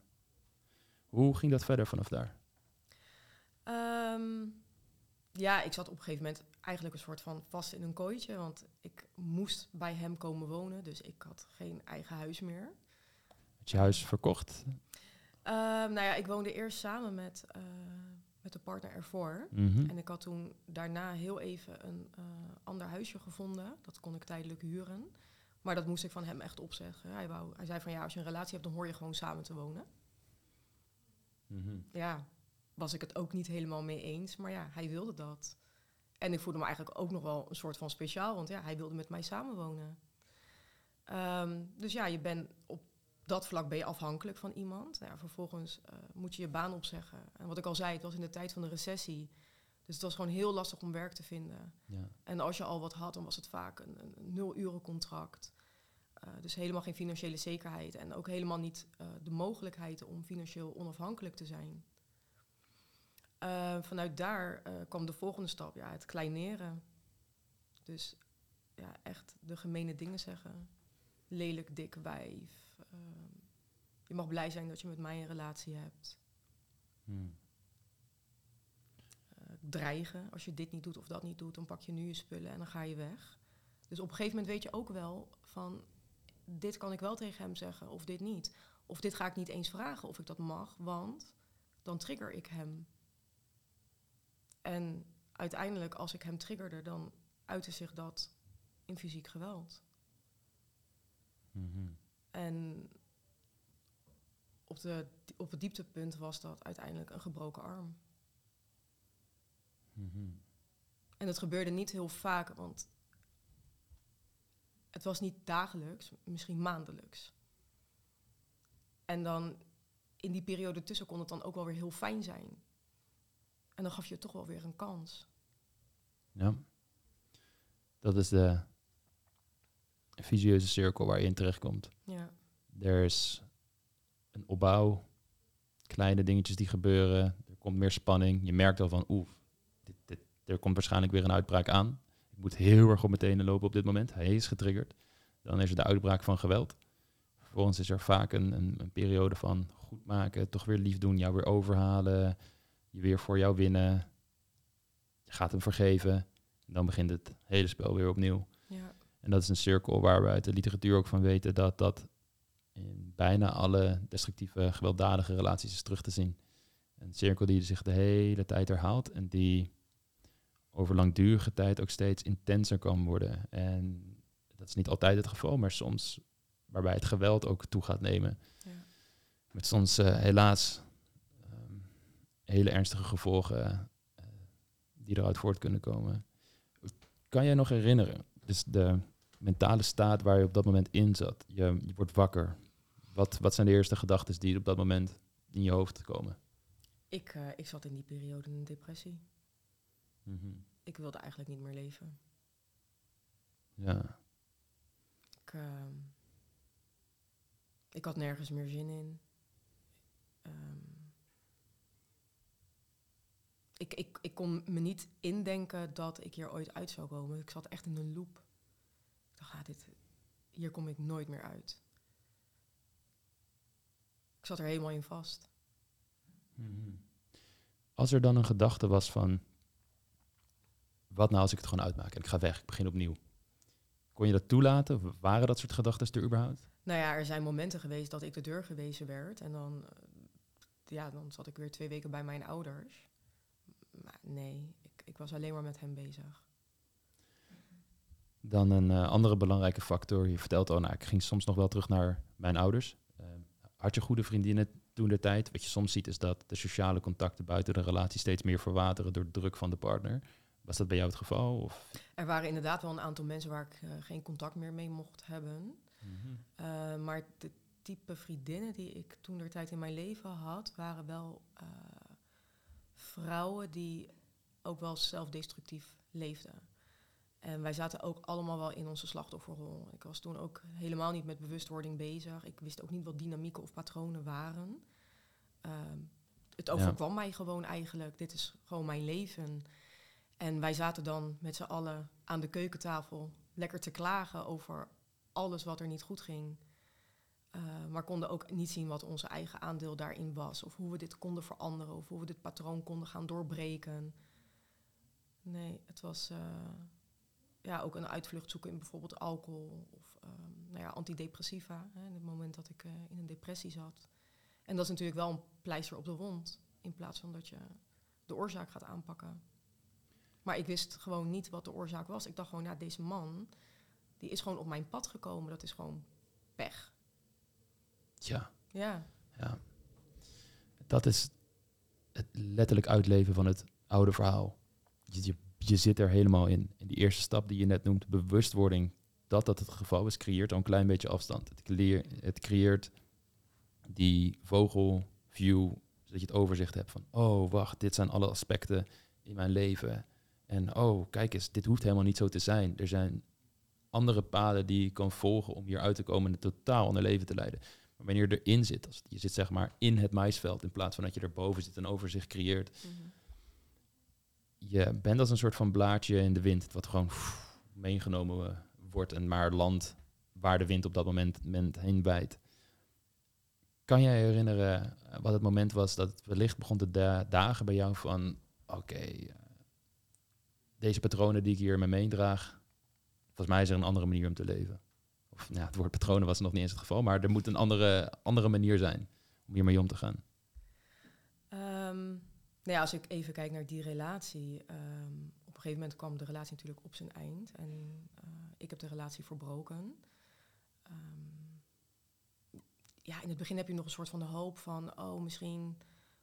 Hoe ging dat verder vanaf daar? Ehm, ja, ik zat op een gegeven moment eigenlijk een soort van vast in een kooitje. Want ik moest bij hem komen wonen, dus ik had geen eigen huis meer. Had je huis verkocht? Ehm, nou ja, ik woonde eerst samen met, eh, met de partner ervoor. Mhm. En ik had toen daarna heel even een eh, ander huisje gevonden. Dat kon ik tijdelijk huren. Maar dat moest ik van hem echt opzeggen. Hij, wou, hij zei van ja, als je een relatie hebt, dan hoor je gewoon samen te wonen. Mhm. Ja, was ik het ook niet helemaal mee eens. Maar ja, hij wilde dat. En ik voelde me eigenlijk ook nog wel een soort van speciaal. Want ja, hij wilde met mij samenwonen. Ehm, dus ja, je bent op dat vlak ben je afhankelijk van iemand. Nou ja, vervolgens eh, moet je je baan opzeggen. En wat ik al zei, het was in de tijd van de recessie. Dus het was gewoon heel lastig om werk te vinden. Ja. En als je al wat had, dan was het vaak een, een, nul-uren contract. Eh, dus helemaal geen financiële zekerheid. En ook helemaal niet eh, de mogelijkheid om financieel onafhankelijk te zijn. Vanuit daar kwam de volgende stap, ja, het kleineren. Dus ja, echt de gemene dingen zeggen. Lelijk, dik wijf. Ehm, je mag blij zijn dat je met mij een relatie hebt. Hmm. Eh, dreigen. Als je dit niet doet of dat niet doet, dan pak je nu je spullen en dan ga je weg. Dus op een gegeven moment weet je ook wel van dit kan ik wel tegen hem zeggen of dit niet. Of dit ga ik niet eens vragen of ik dat mag, want dan trigger ik hem. En uiteindelijk, als ik hem triggerde, dan uitte zich dat in fysiek geweld. Mhm. En op, de, op het dieptepunt was dat uiteindelijk een gebroken arm. Mhm. En het gebeurde niet heel vaak, want het was niet dagelijks, misschien maandelijks. En dan in die periode tussen kon het dan ook wel weer heel fijn zijn. En dan gaf je toch wel weer een kans. Ja. Dat is de visieuze cirkel waar je in terechtkomt. Ja, Er is een opbouw, kleine dingetjes die gebeuren. Er komt meer spanning. Je merkt al van, oeh, dit, dit, er komt waarschijnlijk weer een uitbraak aan. Ik moet heel erg op mijn tenen lopen op dit moment. Hij is getriggerd. Dan is er de uitbraak van geweld. Vervolgens is er vaak een, een, een periode van goed maken, toch weer lief doen, jou weer overhalen, je weer voor jou winnen. Je gaat hem vergeven. En dan begint het hele spel weer opnieuw. En dat is een cirkel waar we uit de literatuur ook van weten dat dat in bijna alle destructieve, gewelddadige relaties is terug te zien. Een cirkel die zich de hele tijd herhaalt en die over langdurige tijd ook steeds intenser kan worden. En dat is niet altijd het geval, maar soms waarbij het geweld ook toe gaat nemen. ja. Met soms eh, helaas ehm, hele ernstige gevolgen eh, die eruit voort kunnen komen. Kan jij nog herinneren, dus de mentale staat waar je op dat moment in zat? Je, je wordt wakker. Wat, wat zijn de eerste gedachten die op dat moment in je hoofd komen? Ik, eh, ik zat in die periode in een depressie. Mhm. Ik wilde eigenlijk niet meer leven. Ja. Ik, ehm, ik had nergens meer zin in. Ehm, ik, ik, ik kon me niet indenken dat ik hier ooit uit zou komen. Ik zat echt in een loop. Dacht, ah, dit, hier kom ik nooit meer uit. Ik zat er helemaal in vast. Mhm. Als er dan een gedachte was van, wat nou als ik het gewoon uitmaak en ik ga weg, ik begin opnieuw. Kon je dat toelaten? Waren dat soort gedachten er überhaupt? Nou ja, er zijn momenten geweest dat ik de deur gewezen werd. En dan, eh, ja, dan zat ik weer twee weken bij mijn ouders. Maar nee, ik, ik was alleen maar met hem bezig. Dan een eh, andere belangrijke factor. Je vertelt al, nou, ik ging soms nog wel terug naar mijn ouders. Eh, had je goede vriendinnen toen de tijd? Wat je soms ziet is dat de sociale contacten buiten de relatie steeds meer verwateren door de druk van de partner. Was dat bij jou het geval? Of? Er waren inderdaad wel een aantal mensen waar ik eh, geen contact meer mee mocht hebben. Eh, maar de type vriendinnen die ik toen de tijd in mijn leven had, waren wel vrouwen die ook wel zelfdestructief leefden. En wij zaten ook allemaal wel in onze slachtofferrol. Ik was toen ook helemaal niet met bewustwording bezig. Ik wist ook niet wat dynamieken of patronen waren. Ehm, het Ja. overkwam mij gewoon eigenlijk. Dit is gewoon mijn leven. En wij zaten dan met z'n allen aan de keukentafel lekker te klagen over alles wat er niet goed ging. Eh, maar konden ook niet zien wat onze eigen aandeel daarin was. Of hoe we dit konden veranderen. Of hoe we dit patroon konden gaan doorbreken. Nee, het was eh, ja, ook een uitvlucht zoeken in bijvoorbeeld alcohol. Of ehm, nou ja, antidepressiva. Hè, in het moment dat ik eh, in een depressie zat. En dat is natuurlijk wel een pleister op de wond, in plaats van dat je de oorzaak gaat aanpakken. Maar ik wist gewoon niet wat de oorzaak was. Ik dacht gewoon, ja, deze man, die is gewoon op mijn pad gekomen. Dat is gewoon pech. Ja. Ja. ja. Dat is het letterlijk uitleven van het oude verhaal. Je, je, je zit er helemaal in. En die eerste stap die je net noemt, bewustwording dat dat het geval is, creëert al een klein beetje afstand. Het, creëert, het creëert die vogelview, zodat je het overzicht hebt van, oh wacht, dit zijn alle aspecten in mijn leven. En oh, kijk eens, dit hoeft helemaal niet zo te zijn. Er zijn andere paden die je kan volgen om hier uit te komen en een totaal ander leven te leiden. Maar wanneer je erin zit, als je zit zeg maar in het maisveld in plaats van dat je erboven zit en overzicht creëert. Mm Je bent als een soort van blaadje in de wind, wat gewoon meegenomen wordt en maar land waar de wind op dat moment, moment heen bijt. Kan jij herinneren wat het moment was dat het wellicht begon te dagen bij jou van oké, eh, deze patronen die ik hier mee meedraag, volgens mij is er een andere manier om te leven. Of ja, het woord patronen was nog niet eens het geval, maar er moet een andere, andere manier zijn om hiermee om te gaan. Um, nou ja, als ik even kijk naar die relatie. Ehm, op een gegeven moment kwam de relatie natuurlijk op zijn eind. En uh, ik heb de relatie verbroken. Um, ja, in het begin heb je nog een soort van de hoop van, oh, misschien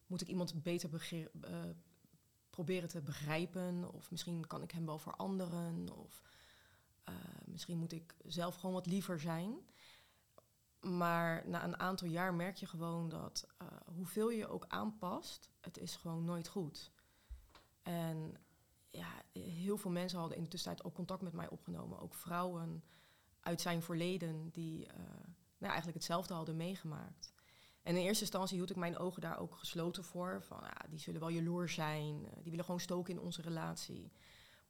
moet ik iemand beter uh, proberen te begrijpen. Of misschien kan ik hem wel veranderen. Of uh, misschien moet ik zelf gewoon wat liever zijn. Maar na een aantal jaar merk je gewoon dat uh, hoeveel je ook aanpast, het is gewoon nooit goed. En ja, heel veel mensen hadden in de tussentijd ook contact met mij opgenomen. Ook vrouwen uit zijn verleden die uh, nou, eigenlijk hetzelfde hadden meegemaakt. En in eerste instantie hield ik mijn ogen daar ook gesloten voor. Van ja, die zullen wel jaloers zijn. Uh, die willen gewoon stoken in onze relatie.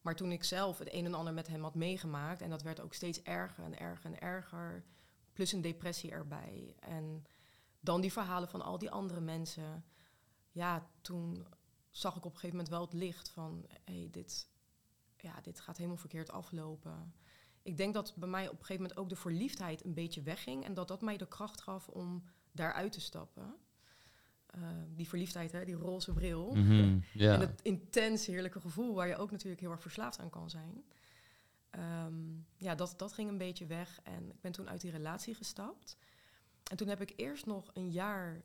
Maar toen ik zelf het een en ander met hem had meegemaakt, en dat werd ook steeds erger en erger en erger, plus een depressie erbij. En dan die verhalen van al die andere mensen. Ja, toen zag ik op een gegeven moment wel het licht van, hé, hey, dit, ja, dit gaat helemaal verkeerd aflopen. Ik denk dat bij mij op een gegeven moment ook de verliefdheid een beetje wegging en dat dat mij de kracht gaf om daaruit te stappen. Uh, die verliefdheid, hè, die roze bril. Mm -hmm, yeah. En het intens heerlijke gevoel waar je ook natuurlijk heel erg verslaafd aan kan zijn. Um, ja, dat, dat ging een beetje weg en ik ben toen uit die relatie gestapt. En toen heb ik eerst nog een jaar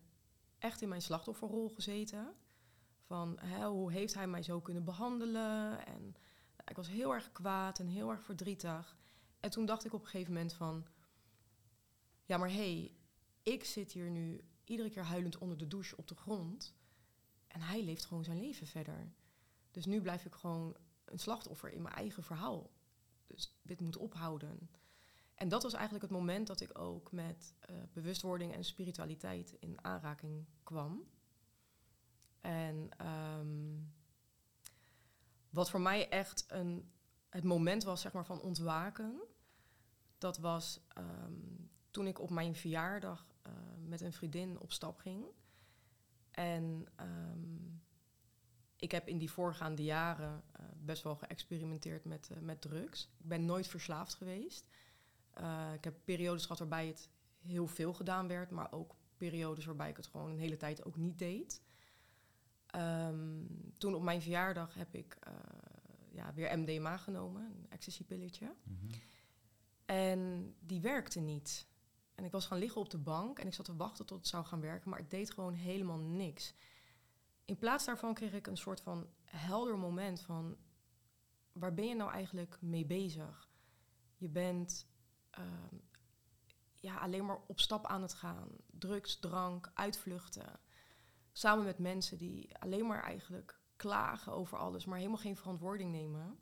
echt in mijn slachtofferrol gezeten. Van hè, hoe heeft hij mij zo kunnen behandelen? En nou, ik was heel erg kwaad en heel erg verdrietig. En toen dacht ik op een gegeven moment van... Ja, maar hé, hey, ik zit hier nu iedere keer huilend onder de douche op de grond. En hij leeft gewoon zijn leven verder. Dus nu blijf ik gewoon een slachtoffer in mijn eigen verhaal. Dus dit moet ophouden. En dat was eigenlijk het moment dat ik ook met uh, bewustwording en spiritualiteit in aanraking kwam. En um, wat voor mij echt een, het moment was zeg maar, van ontwaken, dat was um, toen ik op mijn verjaardag uh, met een vriendin op stap ging. En um, ik heb in die voorgaande jaren uh, best wel geëxperimenteerd met, uh, met drugs. Ik ben nooit verslaafd geweest. ik heb periodes gehad waarbij het heel veel gedaan werd, maar ook periodes waarbij ik het gewoon een hele tijd ook niet deed. Um, toen op mijn verjaardag heb ik ja, weer MDMA genomen, een ecstasy-pilletje. Mm -hmm. En die werkte niet. En ik was gaan liggen op de bank en ik zat te wachten tot het zou gaan werken, maar ik deed gewoon helemaal niks. In plaats daarvan kreeg ik een soort van helder moment van waar ben je nou eigenlijk mee bezig? Je bent uh, ja, alleen maar op stap aan het gaan. Drugs, drank, uitvluchten. Samen met mensen die alleen maar eigenlijk klagen over alles, maar helemaal geen verantwoording nemen.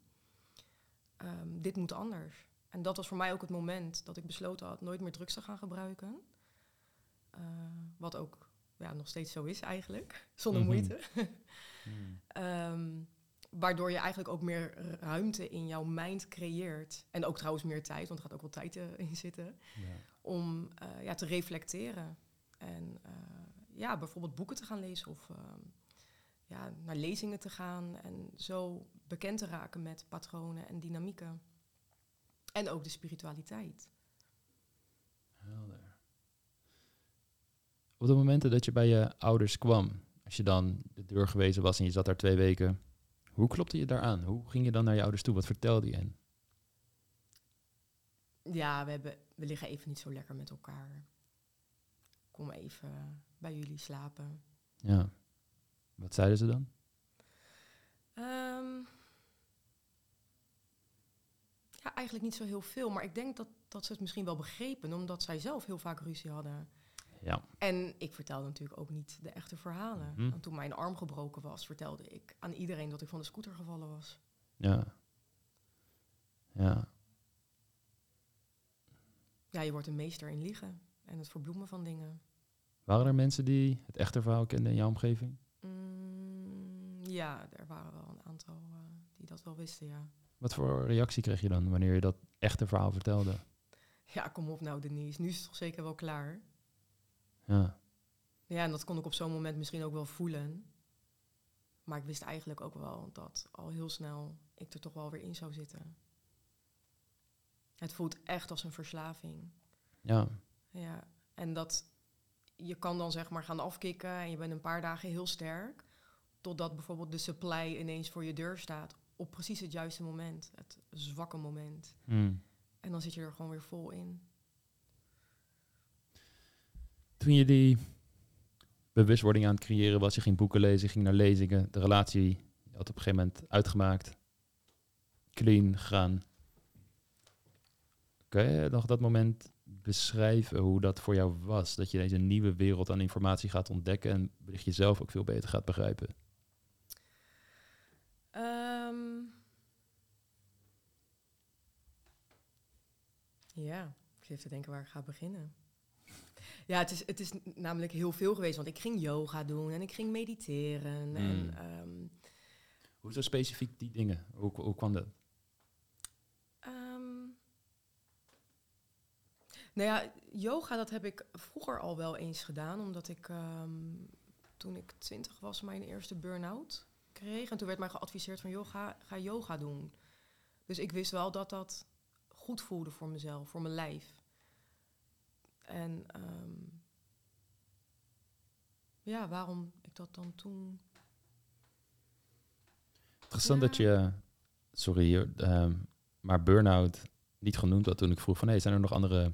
Um, dit moet anders. En dat was voor mij ook het moment dat ik besloten had nooit meer drugs te gaan gebruiken. Uh, wat ook ja, nog steeds zo is eigenlijk, *laughs* zonder mm -hmm. moeite. mm. um, *laughs* waardoor je eigenlijk ook meer ruimte in jouw mind creëert. En ook trouwens meer tijd, want er gaat ook wel tijd uh, in zitten. Ja. Om uh, ja, te reflecteren. En uh, ja, bijvoorbeeld boeken te gaan lezen of ja, naar lezingen te gaan. En zo bekend te raken met patronen en dynamieken. En ook de spiritualiteit. Helder. Op de momenten dat je bij je ouders kwam, als je dan de deur gewezen was en je zat daar twee weken, hoe klopte je daar aan? Hoe ging je dan naar je ouders toe? Wat vertelde je hen? Ja, we, hebben, we liggen even niet zo lekker met elkaar. Kom even bij jullie slapen. Ja. Wat zeiden ze dan? Ehm, ja, eigenlijk niet zo heel veel. Maar ik denk dat, dat ze het misschien wel begrepen, omdat zij zelf heel vaak ruzie hadden. Ja. En ik vertelde natuurlijk ook niet de echte verhalen. Mhm. Want toen mijn arm gebroken was, vertelde ik aan iedereen dat ik van de scooter gevallen was. Ja. Ja. Ja, je wordt een meester in liegen en het verbloemen van dingen. Waren er mensen die het echte verhaal kenden in jouw omgeving? Mm, ja, er waren wel een aantal eh, die dat wel wisten, ja. Wat voor reactie kreeg je dan wanneer je dat echte verhaal vertelde? Ja, kom op nou Denise, nu is het toch zeker wel klaar? Ja. Ja, en dat kon ik op zo'n moment misschien ook wel voelen. Maar ik wist eigenlijk ook wel dat al heel snel ik er toch wel weer in zou zitten. Het voelt echt als een verslaving. Ja. Ja, en dat je kan dan zeg maar gaan afkicken en je bent een paar dagen heel sterk. Totdat bijvoorbeeld de supply ineens voor je deur staat op precies het juiste moment. Het zwakke moment. Hmm. En dan zit je er gewoon weer vol in. Toen je die bewustwording aan het creëren was, je ging boeken lezen, je ging naar lezingen, de relatie had op een gegeven moment uitgemaakt, clean gegaan. Kun je nog dat moment beschrijven hoe dat voor jou was? Dat je deze nieuwe wereld aan informatie gaat ontdekken en wellicht jezelf ook veel beter gaat begrijpen. Ehm, ja, ik zit te denken waar ik ga beginnen. Ja, het is, het is namelijk heel veel geweest, want ik ging yoga doen en ik ging mediteren. Mm. En, ehm, Hoezo specifiek die dingen? Hoe, hoe kwam dat? Ehm, nou ja, yoga dat heb ik vroeger al wel eens gedaan, omdat ik ehm, toen ik twintig was mijn eerste burn-out kreeg. En toen werd mij geadviseerd van, joh, ga, ga yoga doen. Dus ik wist wel dat dat goed voelde voor mezelf, voor mijn lijf. En ehm, ja, waarom ik dat dan toen... Interessant Ja. dat je, sorry hier, ehm, maar burn-out niet genoemd had toen ik vroeg van, hey, zijn er nog andere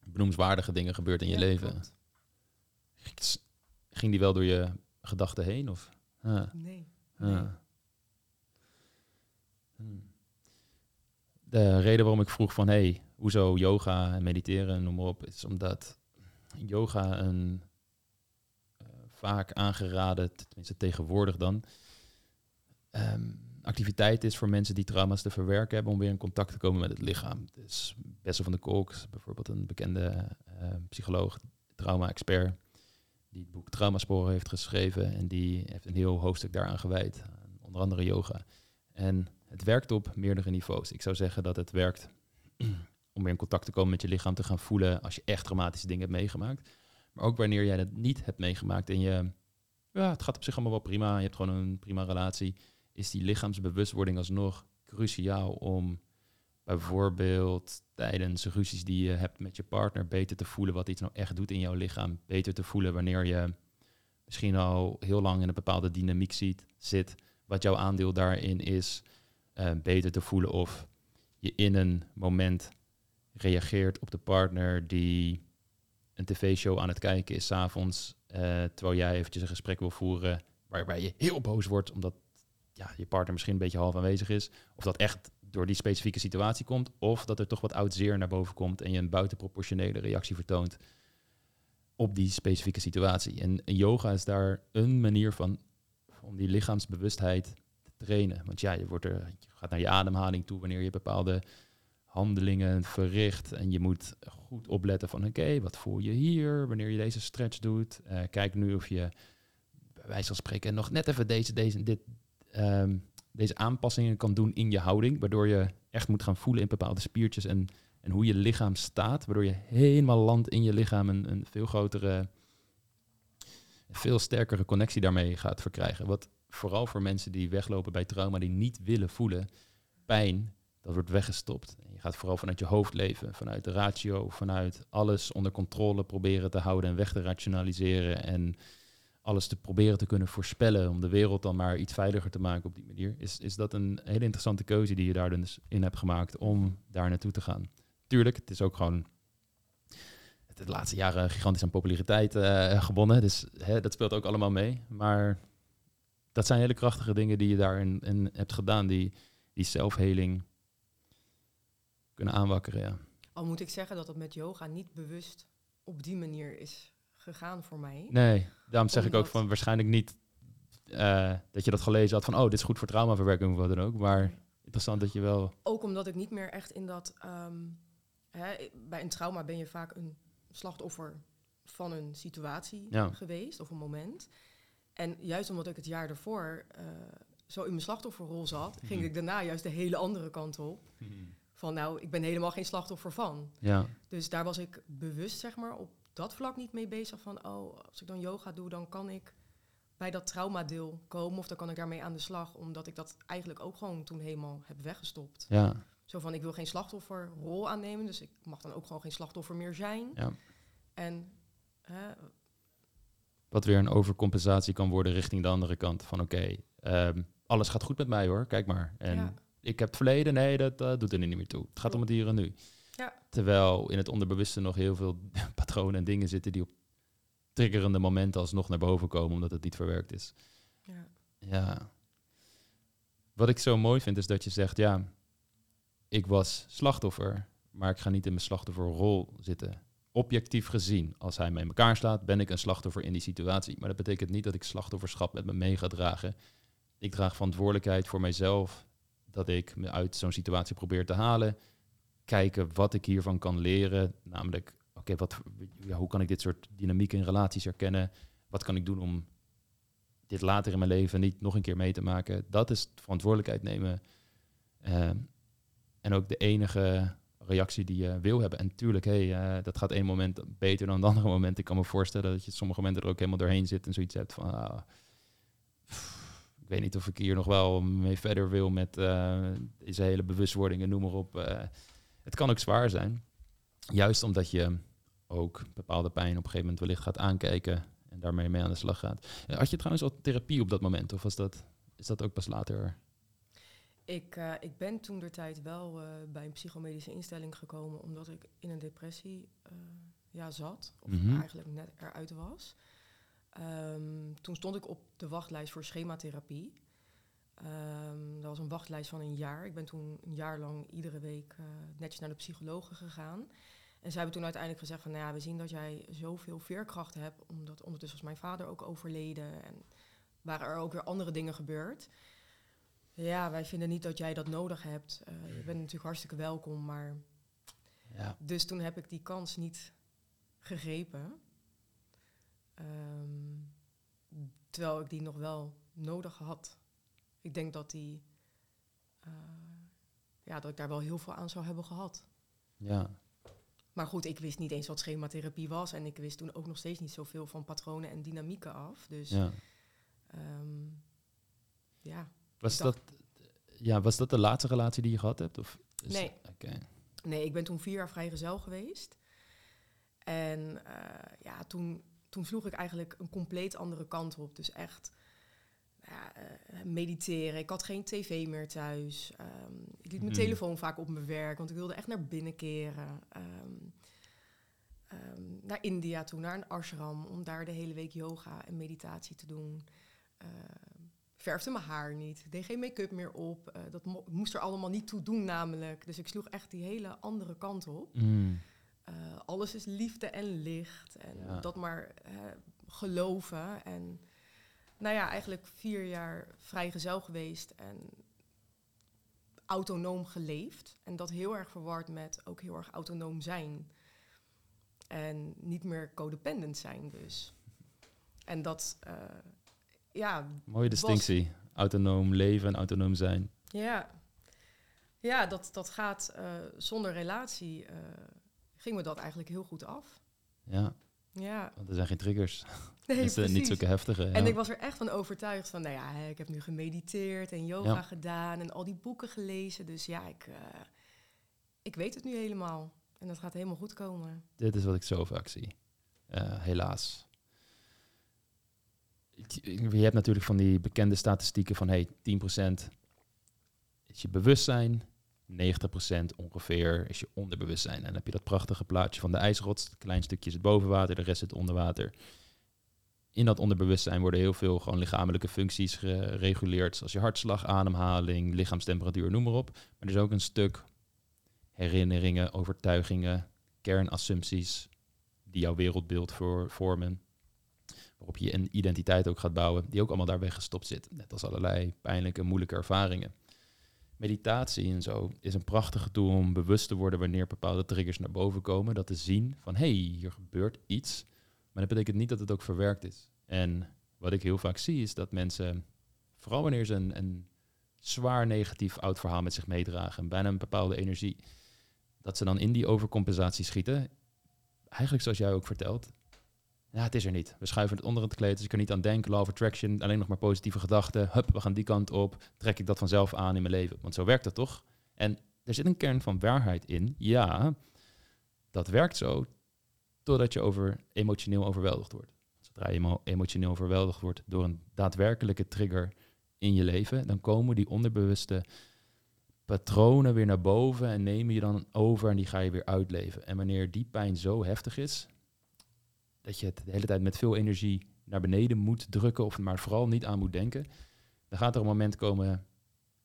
benoemswaardige dingen gebeurd in je Ja, leven? klopt. Ging die wel door je gedachten heen? Of? Ah, Nee. ah. nee. Hmm. De reden waarom ik vroeg van, hey, hoezo yoga en mediteren en noem maar op, is omdat yoga een eh, vaak aangeraden, tenminste tegenwoordig dan, ehm, activiteit is voor mensen die trauma's te verwerken hebben om weer in contact te komen met het lichaam. Dus Bessel van de Kolk, bijvoorbeeld een bekende eh, psycholoog, trauma-expert, die het boek Traumasporen heeft geschreven en die heeft een heel hoofdstuk daaraan gewijd, onder andere yoga. En het werkt op meerdere niveaus. Ik zou zeggen dat het werkt *clears throat* om weer in contact te komen met je lichaam, te gaan voelen als je echt traumatische dingen hebt meegemaakt. Maar ook wanneer jij dat niet hebt meegemaakt en je, ja, het gaat op zich allemaal wel prima, je hebt gewoon een prima relatie, is die lichaamsbewustwording alsnog cruciaal om bijvoorbeeld tijdens ruzies die je hebt met je partner beter te voelen wat iets nou echt doet in jouw lichaam. Beter te voelen wanneer je misschien al heel lang in een bepaalde dynamiek ziet, zit, wat jouw aandeel daarin is. Eh, beter te voelen of je in een moment reageert op de partner die een tv-show aan het kijken is s'avonds, eh terwijl jij eventjes een gesprek wil voeren waarbij je heel boos wordt omdat ja, je partner misschien een beetje half aanwezig is. Of dat echt door die specifieke situatie komt, of dat er toch wat oud zeer naar boven komt en je een buitenproportionele reactie vertoont op die specifieke situatie. En, yoga is daar een manier van om die lichaamsbewustheid trainen. Want ja, je, wordt er, je gaat naar je ademhaling toe wanneer je bepaalde handelingen verricht. En je moet goed opletten van oké, wat voel je hier wanneer je deze stretch doet. Eh, kijk nu of je bij wijze van spreken nog net even deze, deze, dit, ehm, deze aanpassingen kan doen in je houding. Waardoor je echt moet gaan voelen in bepaalde spiertjes en, en hoe je lichaam staat. Waardoor je helemaal landt in je lichaam een, een veel grotere, veel sterkere connectie daarmee gaat verkrijgen. Wat vooral voor mensen die weglopen bij trauma, die niet willen voelen, pijn dat wordt weggestopt. Je gaat vooral vanuit je hoofd leven, vanuit de ratio, vanuit alles onder controle proberen te houden en weg te rationaliseren en alles te proberen te kunnen voorspellen om de wereld dan maar iets veiliger te maken op die manier. Is, is dat een hele interessante keuze die je daar dus in hebt gemaakt om daar naartoe te gaan? Tuurlijk, het is ook gewoon de laatste jaren gigantisch aan populariteit uh, gewonnen. Dus hè, dat speelt ook allemaal mee. Maar dat zijn hele krachtige dingen die je daarin in hebt gedaan, die, die zelfheling kunnen aanwakkeren. Ja. Al moet ik zeggen dat het met yoga niet bewust op die manier is gegaan voor mij. Nee, daarom zeg ik ook van waarschijnlijk niet uh, dat je dat gelezen had van oh, dit is goed voor traumaverwerking of wat dan ook. Maar interessant dat je wel. Ook omdat ik niet meer echt in dat. Um, hè, bij een trauma ben je vaak een slachtoffer van een situatie geweest of een moment. En juist omdat ik het jaar daarvoor uh, zo in mijn slachtofferrol zat, ging mhm. ik daarna juist de hele andere kant op. Mhm. Van nou, ik ben helemaal geen slachtoffer van. Ja. Dus daar was ik bewust, zeg maar, op dat vlak niet mee bezig van, oh, als ik dan yoga doe, dan kan ik bij dat traumadeel komen of dan kan ik daarmee aan de slag, omdat ik dat eigenlijk ook gewoon toen helemaal heb weggestopt. Ja. Zo van, ik wil geen slachtofferrol aannemen, dus ik mag dan ook gewoon geen slachtoffer meer zijn. Ja. En... Wat weer een overcompensatie kan worden richting de andere kant. Van oké, ehm, alles gaat goed met mij hoor, kijk maar. En ik heb het verleden, nee, dat doet er niet meer toe. Het gaat om het hier en nu. Ja. Terwijl in het onderbewuste nog heel veel *laughs* patronen en dingen zitten die op triggerende momenten alsnog naar boven komen, omdat het niet verwerkt is. Ja. ja. Wat ik zo mooi vind is dat je zegt, ja, ik was slachtoffer, maar ik ga niet in mijn slachtofferrol zitten. Objectief gezien, als hij me in elkaar slaat, ben ik een slachtoffer in die situatie. Maar dat betekent niet dat ik slachtofferschap met me mee ga dragen. Ik draag verantwoordelijkheid voor mijzelf, dat ik me uit zo'n situatie probeer te halen. Kijken wat ik hiervan kan leren. Namelijk, oké, wat, ja, hoe kan ik dit soort dynamiek in relaties herkennen? Wat kan ik doen om dit later in mijn leven niet nog een keer mee te maken? Dat is verantwoordelijkheid nemen. Uh, en ook de enige reactie die je wil hebben. En natuurlijk, hey, uh, dat gaat één moment beter dan het andere moment. Ik kan me voorstellen dat je sommige momenten er ook helemaal doorheen zit en zoiets hebt van... Ah, ik weet niet of ik hier nog wel mee verder wil met uh, deze hele bewustwording en noem maar op. Uh, het kan ook zwaar zijn. Juist omdat je ook bepaalde pijn op een gegeven moment wellicht gaat aankijken en daarmee mee aan de slag gaat. Had je trouwens al therapie op dat moment of was dat, is dat ook pas later ik, uh, ik ben toen der tijd wel uh, bij een psychomedische instelling gekomen omdat ik in een depressie uh, ja, zat. Of mm -hmm. eigenlijk net eruit was. Um, toen stond ik op de wachtlijst voor schematherapie. Um, dat was een wachtlijst van een jaar. Ik ben toen een jaar lang iedere week netjes naar de psychologen gegaan. En zij hebben toen uiteindelijk gezegd van... Nou ja, we zien dat jij zoveel veerkracht hebt... omdat ondertussen was mijn vader ook overleden... en waren er ook weer andere dingen gebeurd... Ja, wij vinden niet dat jij dat nodig hebt. Uh, je bent natuurlijk hartstikke welkom, maar... Ja. Dus toen heb ik die kans niet gegrepen. Um, terwijl ik die nog wel nodig had. Ik denk dat die... Uh, ja, dat ik daar wel heel veel aan zou hebben gehad. Ja. Maar goed, ik wist niet eens wat schematherapie was. En ik wist toen ook nog steeds niet zoveel van patronen en dynamieken af. Dus ja. Um, ja. Was dat, ja, was dat de laatste relatie die je gehad hebt? Of nee. Nee, ik ben toen vier jaar vrijgezel geweest. En uh, ja, toen, toen sloeg ik eigenlijk een compleet andere kant op. Dus echt ja, uh, mediteren. Ik had geen tv meer thuis. Um, ik liet mijn hmm. telefoon vaak op mijn werk, want ik wilde echt naar binnen keren. Um, um, naar India toe, naar een ashram, om daar de hele week yoga en meditatie te doen. Uh, verfde mijn haar niet, deed geen make-up meer op. Uh, dat mo moest er allemaal niet toe doen namelijk. Dus ik sloeg echt die hele andere kant op. Mm. Uh, alles is liefde en licht en ja. dat maar uh, geloven. En nou ja, eigenlijk vier jaar vrijgezel geweest en autonoom geleefd. En dat heel erg verward met ook heel erg autonoom zijn. En niet meer codependent zijn dus. En dat ja... Mooie distinctie. Was... Autonoom leven en autonoom zijn. Ja, ja dat, dat gaat uh, zonder relatie... Uh, ging me dat eigenlijk heel goed af. Ja. Ja. Want er zijn geen triggers. *laughs* Nee, dus, uh, niet zulke heftige. En ik was er echt van overtuigd van, nou ja, ik heb nu gemediteerd en yoga Ja. gedaan en al die boeken gelezen. Dus ja, ik, eh, ik weet het nu helemaal. En dat gaat helemaal goed komen. Dit is wat ik zo vaak zie. Eh, helaas. Je hebt natuurlijk van die bekende statistieken van hey, 10% is je bewustzijn, 90% ongeveer is je onderbewustzijn. En dan heb je dat prachtige plaatje van de ijsrots. Het klein stukje zit boven water, de rest zit onder water. In dat onderbewustzijn worden heel veel gewoon lichamelijke functies gereguleerd, zoals je hartslag, ademhaling, lichaamstemperatuur, noem maar op. Maar er is ook een stuk herinneringen, overtuigingen, kernassumpties die jouw wereldbeeld vormen. Waarop je een identiteit ook gaat bouwen, die ook allemaal daar weggestopt zit. Net als allerlei pijnlijke, moeilijke ervaringen. Meditatie en zo is een prachtige tool om bewust te worden wanneer bepaalde triggers naar boven komen. Dat te zien van hé, hey, hier gebeurt iets. Maar dat betekent niet dat het ook verwerkt is. En wat ik heel vaak zie is dat mensen, vooral wanneer ze een, een zwaar negatief oud verhaal met zich meedragen, bijna een bepaalde energie, dat ze dan in die overcompensatie schieten. Eigenlijk zoals jij ook vertelt. Ja, het is er niet. We schuiven het onder het kleed, dus ik kan niet aan denken. Law attraction, alleen nog maar positieve gedachten. Hup, we gaan die kant op. Trek ik dat vanzelf aan in mijn leven. Want zo werkt dat toch? En er zit een kern van waarheid in. Ja, dat werkt zo totdat je over emotioneel overweldigd wordt. Zodra je emo emotioneel overweldigd wordt door een daadwerkelijke trigger in je leven, dan komen die onderbewuste patronen weer naar boven en nemen je dan over en die ga je weer uitleven. En wanneer die pijn zo heftig is, dat je het de hele tijd met veel energie naar beneden moet drukken, of maar vooral niet aan moet denken, dan gaat er een moment komen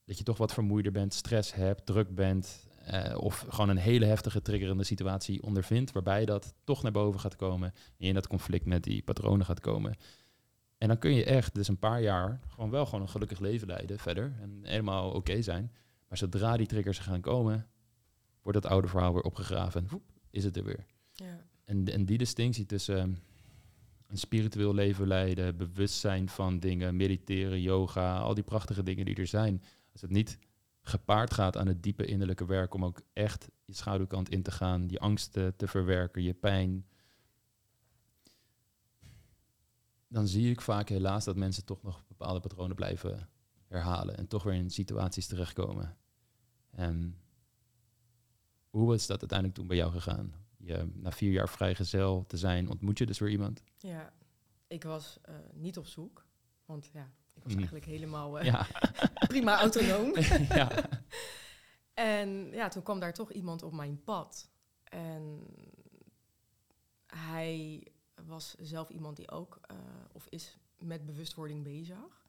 dat je toch wat vermoeider bent, stress hebt, druk bent, eh, of gewoon een hele heftige triggerende situatie ondervindt, waarbij dat toch naar boven gaat komen en je in dat conflict met die patronen gaat komen. En dan kun je echt, dus een paar jaar, gewoon wel gewoon een gelukkig leven leiden verder en helemaal oké zijn. Maar zodra die triggers gaan komen, wordt dat oude verhaal weer opgegraven en is het er weer. Ja. En, en die distinctie tussen ehm, een spiritueel leven leiden, bewustzijn van dingen, mediteren, yoga, al die prachtige dingen die er zijn. Als het niet gepaard gaat aan het diepe innerlijke werk om ook echt je schaduwkant in te gaan, je angsten te verwerken, je pijn. Dan zie ik vaak helaas dat mensen toch nog bepaalde patronen blijven herhalen en toch weer in situaties terechtkomen. En hoe is dat uiteindelijk toen bij jou gegaan? Je, na vier jaar vrijgezel te zijn, ontmoet je dus weer iemand? ja, ik was eh, niet op zoek. Want ja, ik was Mhm. eigenlijk helemaal eh, Ja. *laughs* prima autonoom. *laughs* *laughs* ja. En ja, toen kwam daar toch iemand op mijn pad. En hij was zelf iemand die ook, eh, of is met bewustwording bezig.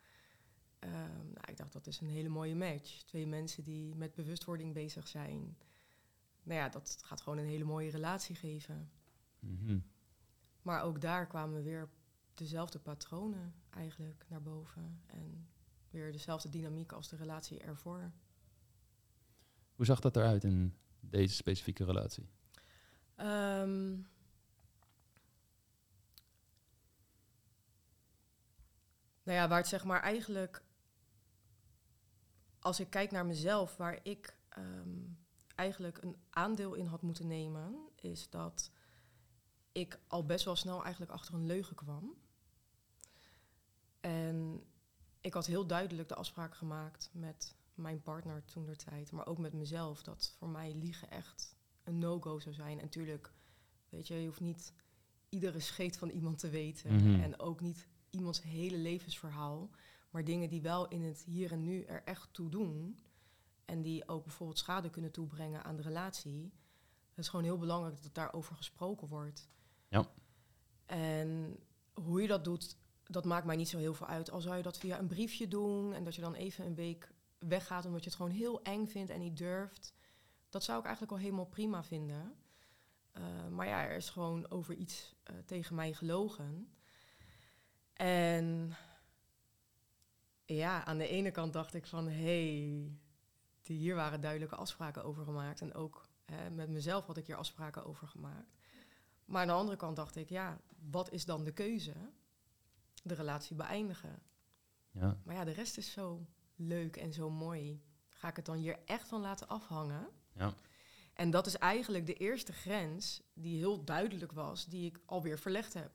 Ehm, nou, ik dacht, dat is een hele mooie match. Twee mensen die met bewustwording bezig zijn. Nou ja, dat gaat gewoon een hele mooie relatie geven. Mhm. Maar ook daar kwamen weer dezelfde patronen eigenlijk naar boven. En weer dezelfde dynamiek als de relatie ervoor. Hoe zag dat eruit in deze specifieke relatie? Ehm, nou ja, waar het zeg maar eigenlijk, als ik kijk naar mezelf, waar ik ehm, eigenlijk een aandeel in had moeten nemen, is dat ik al best wel snel eigenlijk achter een leugen kwam. En ik had heel duidelijk de afspraak gemaakt met mijn partner toen der tijd, maar ook met mezelf, dat voor mij liegen echt een no-go zou zijn. En natuurlijk, weet je, je hoeft niet iedere scheet van iemand te weten. Mhm. En ook niet iemands hele levensverhaal. Maar dingen die wel in het hier en nu er echt toe doen. En die ook bijvoorbeeld schade kunnen toebrengen aan de relatie. Het is gewoon heel belangrijk dat daarover gesproken wordt. Ja. En hoe je dat doet, dat maakt mij niet zo heel veel uit. Al zou je dat via een briefje doen en dat je dan even een week weggaat omdat je het gewoon heel eng vindt en niet durft. Dat zou ik eigenlijk al helemaal prima vinden. Uh, maar ja, er is gewoon over iets uh, tegen mij gelogen. En ja, aan de ene kant dacht ik van... hé, hey, hier waren duidelijke afspraken over gemaakt. En ook hè, met mezelf had ik hier afspraken over gemaakt. Maar aan de andere kant dacht ik, ja, wat is dan de keuze? De relatie beëindigen. Ja. Maar ja, de rest is zo leuk en zo mooi. Ga ik het dan hier echt van laten afhangen? Ja. En dat is eigenlijk de eerste grens die heel duidelijk was, die ik alweer verlegd heb.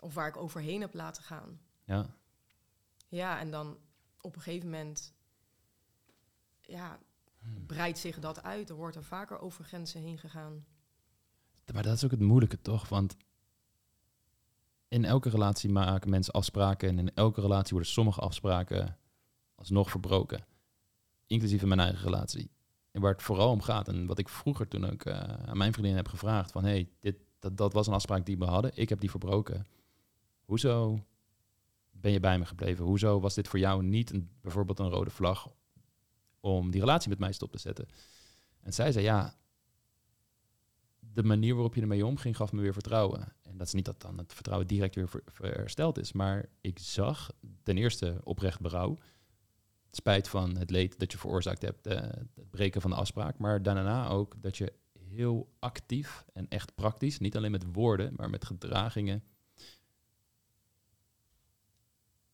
Of waar ik overheen heb laten gaan. Ja. Ja, en dan op een gegeven moment ja, Hmm. breidt zich dat uit. Er wordt er vaker over grenzen heen gegaan. Maar dat is ook het moeilijke, toch? Want in elke relatie maken mensen afspraken. En in elke relatie worden sommige afspraken alsnog verbroken. Inclusief in mijn eigen relatie. En waar het vooral om gaat, en wat ik vroeger toen ook eh, aan mijn vriendin heb gevraagd: van hé, hey, dit, dat, dat was een afspraak die we hadden. Ik heb die verbroken. Hoezo ben je bij me gebleven? Hoezo was dit voor jou niet een, bijvoorbeeld een rode vlag om die relatie met mij stop te zetten? En zij zei: Ja, de manier waarop je ermee omging gaf me weer vertrouwen. En dat is niet dat dan het vertrouwen direct weer hersteld is, maar ik zag ten eerste oprecht berouw. Spijt van het leed dat je veroorzaakt hebt, eh, het breken van de afspraak. Maar daarna ook dat je heel actief en echt praktisch, niet alleen met woorden, maar met gedragingen,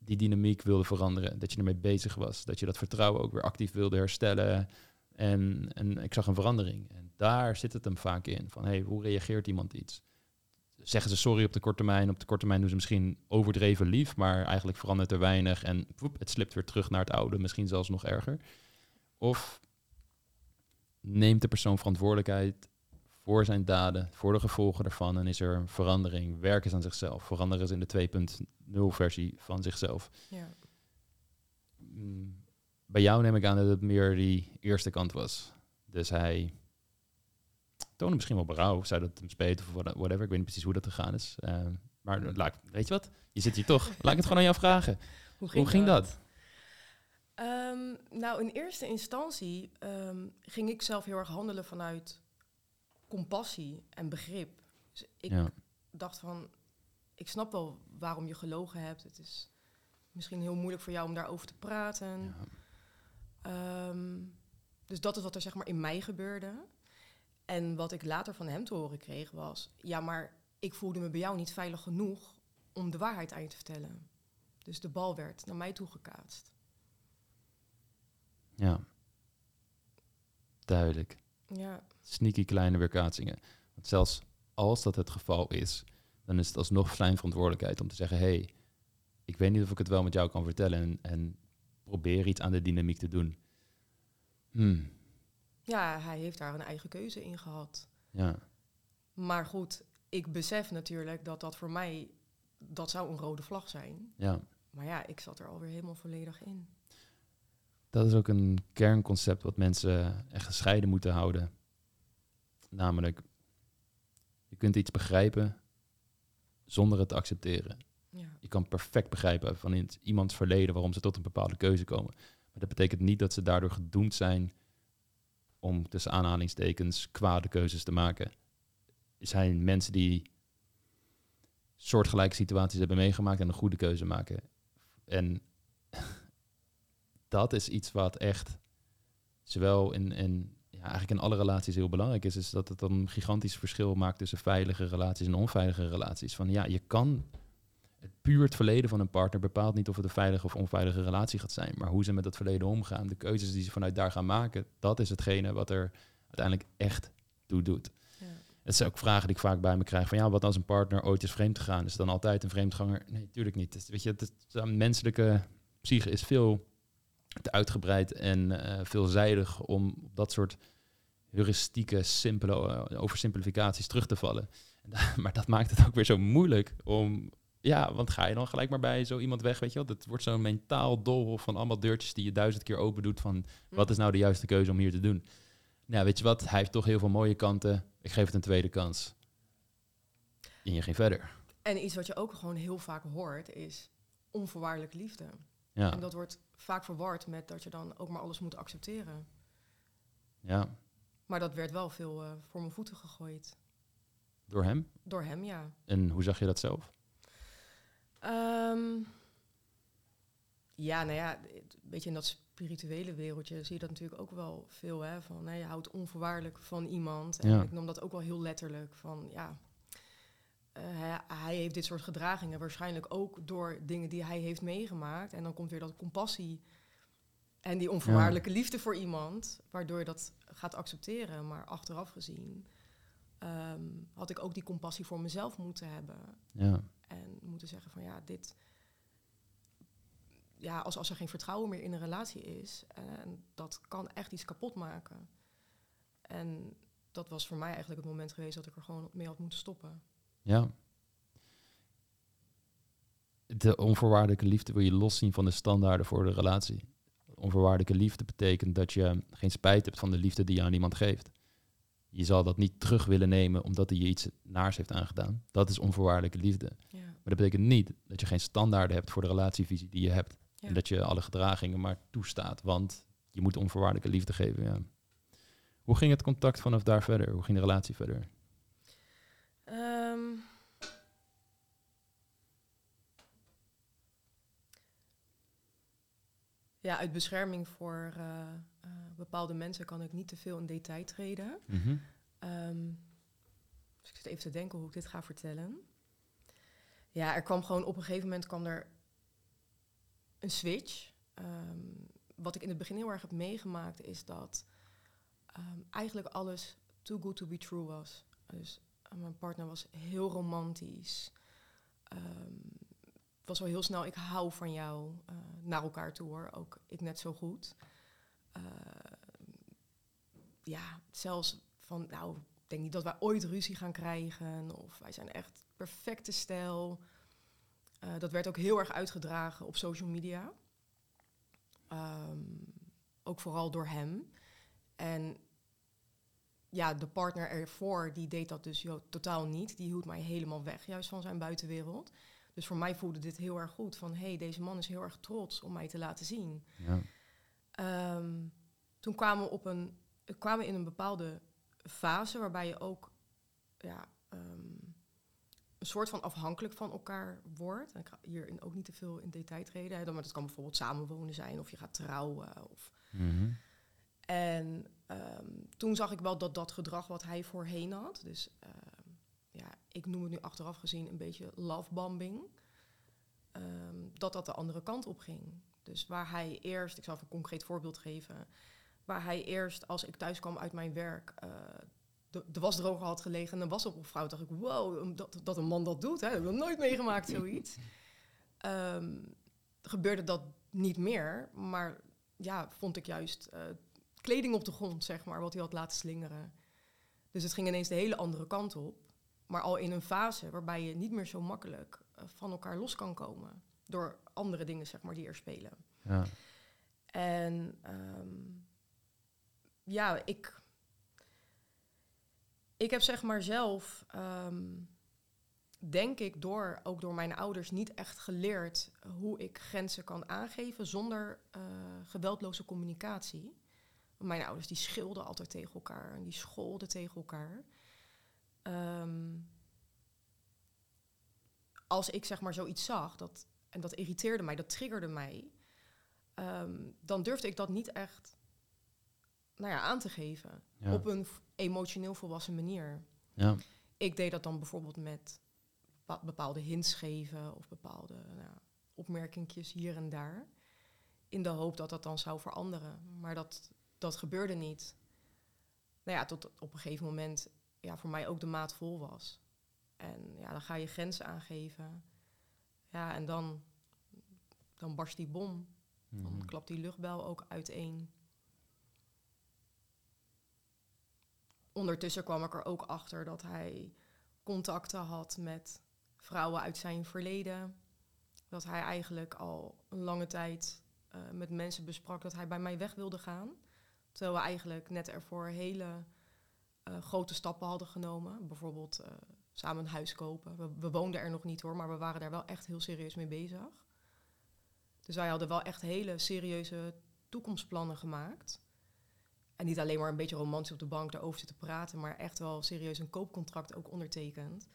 die dynamiek wilde veranderen. Dat je ermee bezig was. Dat je dat vertrouwen ook weer actief wilde herstellen. En, en ik zag een verandering. En daar zit het hem vaak in. Van hey, hoe reageert iemand iets? Zeggen ze sorry op de korte termijn. Op de korte termijn doen ze misschien overdreven lief, maar eigenlijk verandert er weinig. En woep, het slipt weer terug naar het oude, misschien zelfs nog erger. Of neemt de persoon verantwoordelijkheid voor zijn daden, voor de gevolgen daarvan. En is er een verandering, werken ze aan zichzelf. Veranderen ze in de 2.0 versie van zichzelf. Ja. Mm, Bij jou neem ik aan dat het meer die eerste kant was. Dus hij toonde misschien wel berouw, zou dat hem speten of what- whatever. Ik weet niet precies hoe dat gegaan is. Eh, maar laat, weet je wat? Je zit hier toch. Laat ik het gewoon aan jou vragen. *laughs* Hoe Hoe ging dat? Ehm, nou, in eerste instantie ehm, ging ik zelf heel erg handelen vanuit compassie en begrip. Dus ik Ja. dacht van, ik snap wel waarom je gelogen hebt. Het is misschien heel moeilijk voor jou om daarover te praten. Ja. Ehm, dus dat is wat er zeg maar in mij gebeurde. En wat ik later van hem te horen kreeg was... ja, maar ik voelde me bij jou niet veilig genoeg om de waarheid aan je te vertellen. Dus de bal werd naar mij toegekaatst. ja. Duidelijk. Ja, Sneaky kleine weerkaatsingen. Want zelfs als dat het geval is, dan is het alsnog *laughs* zijn verantwoordelijkheid om te zeggen: hé, hey, ik weet niet of ik het wel met jou kan vertellen. En, en probeer iets aan de dynamiek te doen. Hmm, ja, hij heeft daar een eigen keuze in gehad. ja. Maar goed, ik besef natuurlijk dat dat voor mij... dat zou een rode vlag zijn. ja. Maar ja, ik zat er alweer helemaal volledig in. Dat is ook een kernconcept wat mensen echt gescheiden moeten houden. Namelijk, je kunt iets begrijpen zonder het te accepteren. Ja, Je kan perfect begrijpen van in iemands verleden waarom ze tot een bepaalde keuze komen. Maar dat betekent niet dat ze daardoor gedoemd zijn om tussen aanhalingstekens kwade keuzes te maken. Er zijn mensen die soortgelijke situaties hebben meegemaakt en een goede keuze maken. En *laughs* dat is iets wat echt zowel in, in eigenlijk in alle relaties heel belangrijk is, is dat het dan een gigantisch verschil maakt tussen veilige relaties en onveilige relaties. Van ja, je kan het puur het verleden van een partner bepaalt niet of het een veilige of onveilige relatie gaat zijn. Maar hoe ze met dat verleden omgaan, de keuzes die ze vanuit daar gaan maken, dat is hetgene wat er uiteindelijk echt toe doet. ja. Het zijn ook vragen die ik vaak bij me krijg van ja, wat als een partner ooit is vreemd gegaan? Is het dan altijd een vreemdganger? Nee, natuurlijk niet. Dus, weet je, het, is- een menselijke psyche is veel te uitgebreid en eh, veelzijdig om op dat soort heuristieke, simpele eh, oversimplificaties terug te vallen. *laughs* Maar dat maakt het ook weer zo moeilijk om ja, want ga je dan gelijk maar bij zo iemand weg, weet je wel? Het wordt zo'n mentaal doolhof van allemaal deurtjes die je duizend keer open doet van wat is nou de juiste keuze om hier te doen? Nou, weet je wat? Hij heeft toch heel veel mooie kanten. Ik geef het een tweede kans. En je ging verder. En iets wat je ook gewoon heel vaak hoort is onvoorwaardelijke liefde. Ja, En dat wordt vaak verward met dat je dan ook maar alles moet accepteren. ja. Maar dat werd wel veel eh, voor mijn voeten gegooid. Door hem. Door hem, ja. En hoe zag je dat zelf? Ehm, ja, nou ja, een beetje in dat spirituele wereldje zie je dat natuurlijk ook wel veel. Hè, van, je houdt onvoorwaardelijk van iemand. En Ja. ik nam dat ook wel heel letterlijk. Van, ja, eh, hij, hij heeft dit soort gedragingen waarschijnlijk ook door dingen die hij heeft meegemaakt. En dan komt weer dat compassie En die onvoorwaardelijke liefde voor iemand, waardoor je dat gaat accepteren. Maar achteraf gezien ehm, had ik ook die compassie voor mezelf moeten hebben. Ja. En moeten zeggen van ja, dit. Ja, als, als er geen vertrouwen meer in een relatie is, en dat kan echt iets kapot maken. En dat was voor mij eigenlijk het moment geweest dat ik er gewoon mee had moeten stoppen. Ja. De onvoorwaardelijke liefde wil je loszien van de standaarden voor de relatie. Onvoorwaardelijke liefde betekent dat je geen spijt hebt van de liefde die je aan iemand geeft. Je zal dat niet terug willen nemen omdat hij je iets naars heeft aangedaan. Dat is onvoorwaardelijke liefde. Ja. Maar dat betekent niet dat je geen standaarden hebt voor de relatievisie die je hebt. Ja. En dat je alle gedragingen maar toestaat, want je moet onvoorwaardelijke liefde geven. Ja. Hoe ging het contact vanaf daar verder? Hoe ging de relatie verder? Ja, uit bescherming voor eh, eh, bepaalde mensen kan ik niet te veel in detail treden. Ehm, dus ik zit even te denken hoe ik dit ga vertellen. Ja, er kwam gewoon op een gegeven moment kwam er een switch. Ehm, wat ik in het begin heel erg heb meegemaakt is dat ehm, eigenlijk alles too good to be true was. Dus eh, mijn partner was heel romantisch. Was al heel snel, ik hou van jou, eh, naar elkaar toe hoor. Ook ik net zo goed. Eh, ja, zelfs van, nou, ik denk niet dat wij ooit ruzie gaan krijgen. Of wij zijn echt perfecte stijl. Eh, dat werd ook heel erg uitgedragen op social media. Ehm, ook vooral door hem. En ja, de partner ervoor, die deed dat dus totaal niet. Die hield mij helemaal weg, juist van zijn buitenwereld. Dus voor mij voelde dit heel erg goed. Van, hé, hey, deze man is heel erg trots om mij te laten zien. Ja. Ehm, toen kwamen we op een, kwamen we in een bepaalde fase waarbij je ook ja, ehm, een soort van afhankelijk van elkaar wordt. En ik ga hierin ook niet te veel in detail treden. Hè, maar dat kan bijvoorbeeld samenwonen zijn of je gaat trouwen. Of... Mhm. En ehm, toen zag ik wel dat dat gedrag wat hij voorheen had, dus ja, ik noem het nu achteraf gezien een beetje lovebombing, ehm, dat dat de andere kant op ging. Dus waar hij eerst, ik zal even een concreet voorbeeld geven, waar hij eerst als ik thuis kwam uit mijn werk eh, de, de wasdroger had gelegen en een was op een vrouw, dacht ik, wow, dat, dat een man dat doet, hè? dat heb ik nog nooit meegemaakt, zoiets. *laughs* Ehm, gebeurde dat niet meer, maar ja, vond ik juist eh, kleding op de grond, zeg maar, wat hij had laten slingeren. Dus het ging ineens de hele andere kant op. Maar al in een fase waarbij je niet meer zo makkelijk eh, van elkaar los kan komen. Door andere dingen, zeg maar, die er spelen. Ja. En ehm, ja, ik, ik heb zeg maar zelf, ehm, denk ik, door, ook door mijn ouders niet echt geleerd hoe ik grenzen kan aangeven zonder eh, geweldloze communicatie. Mijn ouders die schilden altijd tegen elkaar en die scholden tegen elkaar. Ehm, als ik zeg maar zoiets zag, dat, en dat irriteerde mij, dat triggerde mij, ehm, dan durfde ik dat niet echt nou ja, aan te geven. Ja. Op een emotioneel volwassen manier. Ja. Ik deed dat dan bijvoorbeeld met bepa- bepaalde hints geven of bepaalde nou, opmerkingjes hier en daar. In de hoop dat dat dan zou veranderen. Maar dat, dat gebeurde niet. Nou ja, tot op een gegeven moment ja, voor mij ook de maat vol was. En ja, dan ga je grenzen aangeven. Ja, en dan, dan barst die bom. Dan Mhm. klapt die luchtbel ook uiteen. Ondertussen kwam ik er ook achter dat hij contacten had met vrouwen uit zijn verleden. Dat hij eigenlijk al een lange tijd eh, met mensen besprak dat hij bij mij weg wilde gaan. Terwijl we eigenlijk net ervoor hele eh, grote stappen hadden genomen. Bijvoorbeeld eh, samen een huis kopen. We, woonden er nog niet hoor, maar we waren daar wel echt heel serieus mee bezig. Dus wij hadden wel echt hele serieuze toekomstplannen gemaakt. En niet alleen maar een beetje romantisch op de bank daarover zitten praten, maar echt wel serieus een koopcontract ook ondertekend.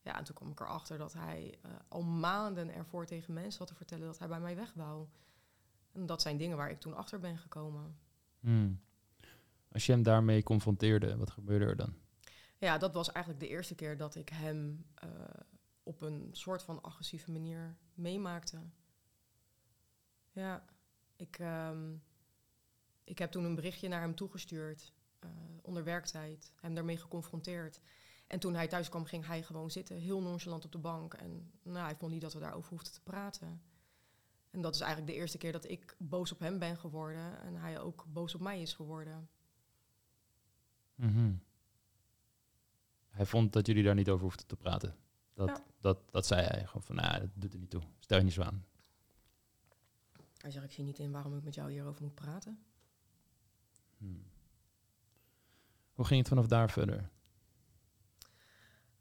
Ja, en toen kwam ik erachter dat hij eh, al maanden ervoor tegen mensen had te vertellen dat hij bij mij weg wou. En dat zijn dingen waar ik toen achter ben gekomen. Hmm. Als je hem daarmee confronteerde, wat gebeurde er dan? Ja, dat was eigenlijk de eerste keer dat ik hem eh, op een soort van agressieve manier meemaakte. Ja, ik, ehm, ik heb toen een berichtje naar hem toegestuurd uh, onder werktijd, hem daarmee geconfronteerd. En toen hij thuis kwam, ging hij gewoon zitten, heel nonchalant op de bank. En nou, hij vond niet dat we daarover hoefden te praten. En dat is eigenlijk de eerste keer dat ik boos op hem ben geworden en hij ook boos op mij is geworden. Mhm. Hij vond dat jullie daar niet over hoefden te praten. Dat, dat, dat zei hij gewoon van, nou, dat doet er niet toe. Stel je niet zo aan. Hij zegt, ik zie niet in waarom ik met jou hierover moet praten. Hmm. Hoe ging het vanaf daar verder?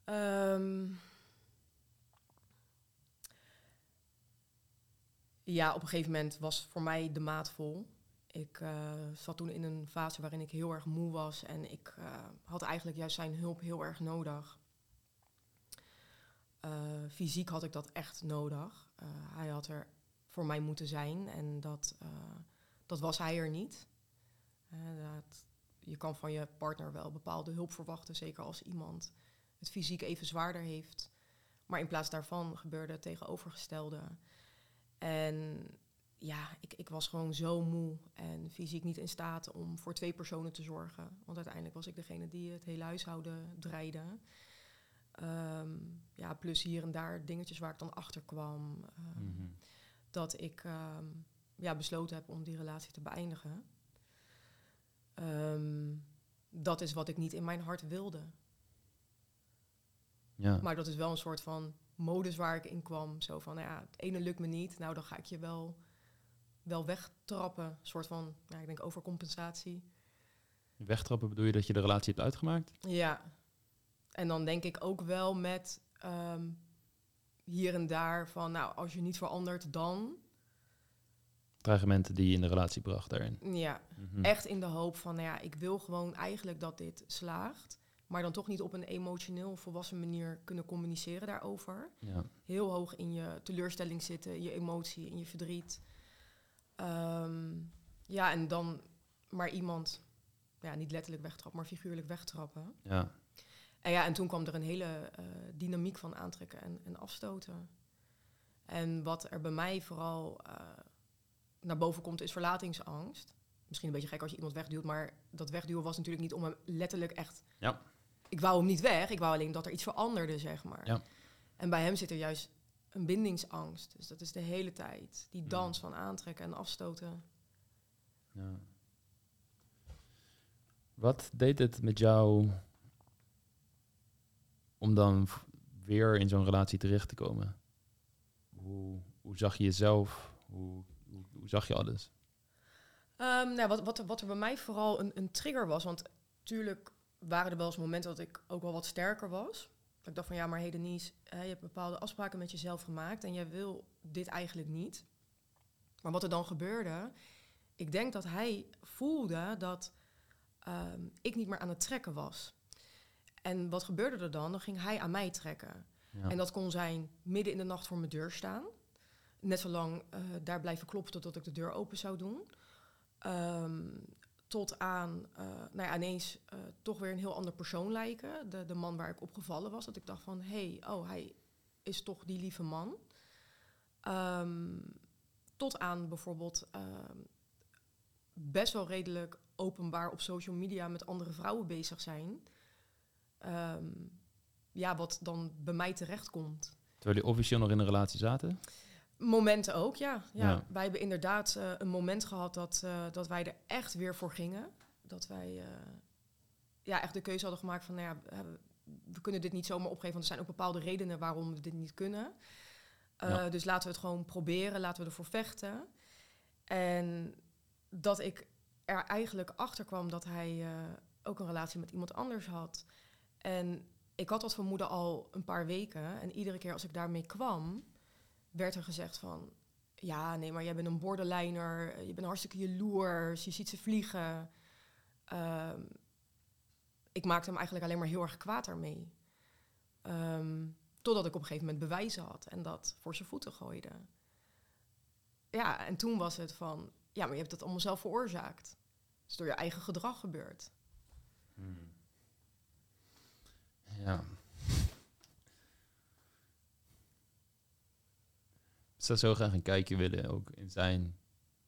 Um, ja, op een gegeven moment was voor mij de maat vol. Ik uh, zat toen in een fase waarin ik heel erg moe was en ik uh, had eigenlijk juist zijn hulp heel erg nodig. Uh, fysiek had ik dat echt nodig. hij had er voor mij moeten zijn en dat, dat was hij er niet. Dat, je kan van je partner wel bepaalde hulp verwachten, zeker als iemand het fysiek even zwaarder heeft. Maar in plaats daarvan gebeurde het tegenovergestelde. En ja, ik, ik was gewoon zo moe en fysiek niet in staat om voor twee personen te zorgen. Want uiteindelijk was ik degene die het hele huishouden draaide. Um, ja, plus hier en daar dingetjes waar ik dan achter kwam. Um, mm -hmm. Dat ik um, ja, besloten heb om die relatie te beëindigen. dat is wat ik niet in mijn hart wilde. Ja. Maar dat is wel een soort van modus waar ik in kwam. Zo van, nou ja, het ene lukt me niet. Nou, dan ga ik je wel, wel wegtrappen. Een soort van, nou, ik denk overcompensatie. Wegtrappen bedoel je dat je de relatie hebt uitgemaakt? Ja. En dan denk ik ook wel met um, hier en daar van, nou, als je niet verandert, dan... Dreigementen die je in de relatie bracht daarin. Ja, mm -hmm. echt in de hoop van, nou ja, ik wil gewoon eigenlijk dat dit slaagt maar dan toch niet op een emotioneel volwassen manier kunnen communiceren daarover. Ja. Heel hoog in je teleurstelling zitten, in je emotie, in je verdriet. Um, ja, en dan maar iemand, ja, niet letterlijk wegtrappen, maar figuurlijk wegtrappen. Ja. En ja, en toen kwam er een hele uh, dynamiek van aantrekken en, en, afstoten. En wat er bij mij vooral uh, naar boven komt, is verlatingsangst. Misschien een beetje gek als je iemand wegduwt, maar dat wegduwen was natuurlijk niet om hem letterlijk echt ja ik wou hem niet weg. Ik wou alleen dat er iets veranderde, zeg maar. Ja. En bij hem zit er juist een bindingsangst. Dus dat is de hele tijd. Die dans van aantrekken en afstoten. Ja. Wat deed het met jou om dan weer in zo'n relatie terecht te komen? Hoe, hoe zag je jezelf? Hoe, hoe, hoe zag je alles? Um, nou, wat, wat, wat er bij mij vooral een, een trigger was, want natuurlijk waren er wel eens momenten dat ik ook wel wat sterker was. Ik dacht van ja, maar hey Denise, je hebt bepaalde afspraken met jezelf gemaakt en jij wil dit eigenlijk niet. Maar wat er dan gebeurde, ik denk dat hij voelde dat ehm, ik niet meer aan het trekken was. En wat gebeurde er dan? Dan ging hij aan mij trekken. Ja. En dat kon zijn midden in de nacht voor mijn deur staan. Net zolang uh, daar blijven kloppen totdat ik de deur open zou doen. Um, tot aan, uh, nou ja, ineens uh, toch weer een heel ander persoon lijken. De, de man waar ik opgevallen was. Dat ik dacht van, hé, hey, oh, hij is toch die lieve man. Um, tot aan bijvoorbeeld uh, best wel redelijk openbaar op social media met andere vrouwen bezig zijn. Um, ja, wat dan bij mij terechtkomt. Terwijl jullie officieel nog in een relatie zaten? Momenten ook, ja. ja. Wij hebben inderdaad uh, een moment gehad dat, uh, dat wij er echt weer voor gingen. Dat wij uh, ja, echt de keuze hadden gemaakt van, nou ja, we kunnen dit niet zomaar opgeven, want er zijn ook bepaalde redenen waarom we dit niet kunnen. Ja. Dus laten we het gewoon proberen, laten we ervoor vechten. En dat ik er eigenlijk achter kwam dat hij ook een relatie met iemand anders had. En ik had dat vermoeden al een paar weken. En iedere keer als ik daarmee kwam, werd er gezegd van... Ja, nee, maar jij bent een borderliner. Je bent hartstikke jaloers. Je ziet ze vliegen. Um, ik maakte hem eigenlijk alleen maar heel erg kwaad daarmee. Um, totdat ik op een gegeven moment bewijzen had en dat voor zijn voeten gooide. Ja, en toen was het van... Ja, maar je hebt het allemaal zelf veroorzaakt. Het is door je eigen gedrag gebeurd. Hmm. Ja, zou zo graag een kijkje willen ook in zijn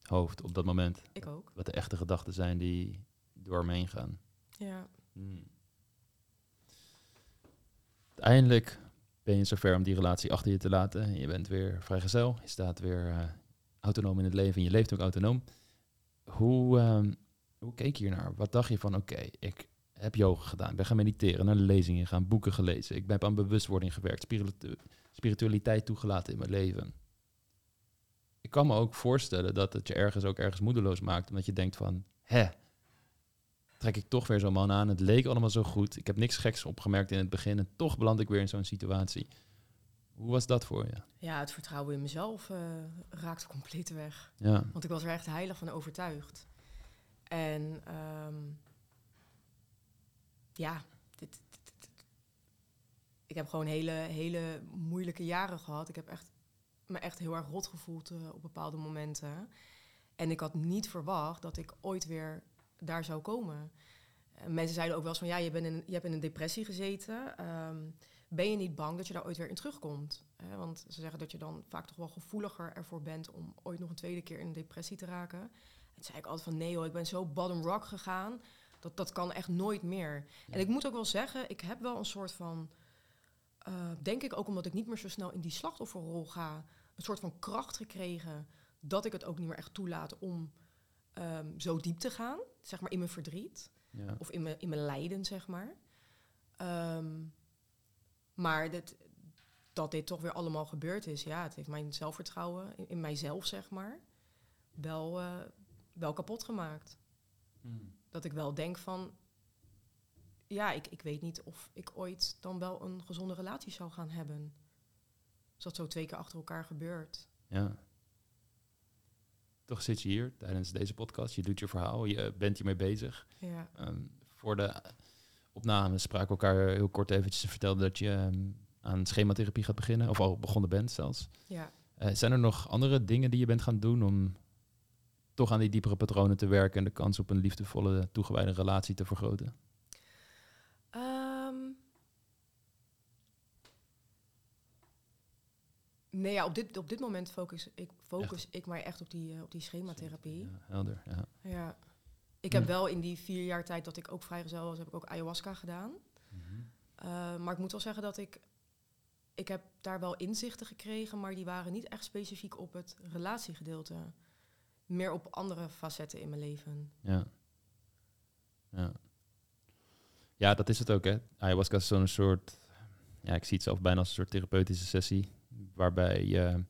hoofd op dat moment. Ik ook. Wat de echte gedachten zijn die door me heen gaan. Ja. Hmm. Uiteindelijk ben je zover om die relatie achter je te laten. Je bent weer vrijgezel. Je staat weer eh, autonoom in het leven. En je leeft ook autonoom. Hoe, ehm, hoe keek je hier naar? Wat dacht je van, oké, ik heb yoga gedaan. Ik ben gaan mediteren, naar lezingen gaan, boeken gelezen. Ik ben aan bewustwording gewerkt, spiritu spiritualiteit toegelaten in mijn leven. Ik kan me ook voorstellen dat het je ergens ook ergens moedeloos maakt. Omdat je denkt van, hè, trek ik toch weer zo'n man aan. Het leek allemaal zo goed. Ik heb niks geks opgemerkt in het begin. En toch beland ik weer in zo'n situatie. Hoe was dat voor je? Ja, het vertrouwen in mezelf uh, raakte compleet weg. Ja. Want ik was er echt heilig van overtuigd. En um, ja, dit, dit, dit, ik heb gewoon hele, hele moeilijke jaren gehad. Ik heb echt, me echt heel erg rot gevoeld uh, op bepaalde momenten. En ik had niet verwacht dat ik ooit weer daar zou komen. Uh, mensen zeiden ook wel eens van, ja, je, bent in, je hebt in een depressie gezeten. Um, ben je niet bang dat je daar ooit weer in terugkomt? Uh, want ze zeggen dat je dan vaak toch wel gevoeliger ervoor bent om ooit nog een tweede keer in een depressie te raken. En toen zei ik altijd van, nee hoor, ik ben zo bottom rock gegaan. Dat, dat kan echt nooit meer. En ik moet ook wel zeggen, ik heb wel een soort van, denk ik ook omdat ik niet meer zo snel in die slachtofferrol ga, een soort van kracht gekregen dat ik het ook niet meer echt toelaat om um, zo diep te gaan, zeg maar in mijn verdriet Ja. of in mijn, in mijn lijden, zeg maar. Um, maar dit, dat dit toch weer allemaal gebeurd is, ja, het heeft mijn zelfvertrouwen in, in mijzelf, zeg maar, wel, uh, wel kapot gemaakt. Hmm. Dat ik wel denk van, ja, ik, ik weet niet of ik ooit dan wel een gezonde relatie zou gaan hebben. Als dat zo twee keer achter elkaar gebeurt. Ja. Toch zit je hier tijdens deze podcast. Je doet je verhaal. Je bent hiermee bezig. Ja. Um, voor de opname spraken we elkaar heel kort eventjes en vertelde dat je um, aan schematherapie gaat beginnen. Of al begonnen bent zelfs. Ja. Uh, zijn er nog andere dingen die je bent gaan doen om toch aan die diepere patronen te werken en de kans op een liefdevolle, toegewijde relatie te vergroten? Nee, ja, op dit, op dit moment focus ik, focus ik mij echt op die, uh, op die schematherapie. Ja, helder, ja. ja. Ik heb wel in die vier jaar tijd dat ik ook vrijgezel was, heb ik ook ayahuasca gedaan. Mm -hmm. uh, maar ik moet wel zeggen dat ik... Ik heb daar wel inzichten gekregen, maar die waren niet echt specifiek op het relatiegedeelte. Meer op andere facetten in mijn leven. Ja. Ja, ja dat is het ook, hè. Ayahuasca is zo'n soort... Ja, ik zie het zelf bijna als een soort therapeutische sessie. Waarbij je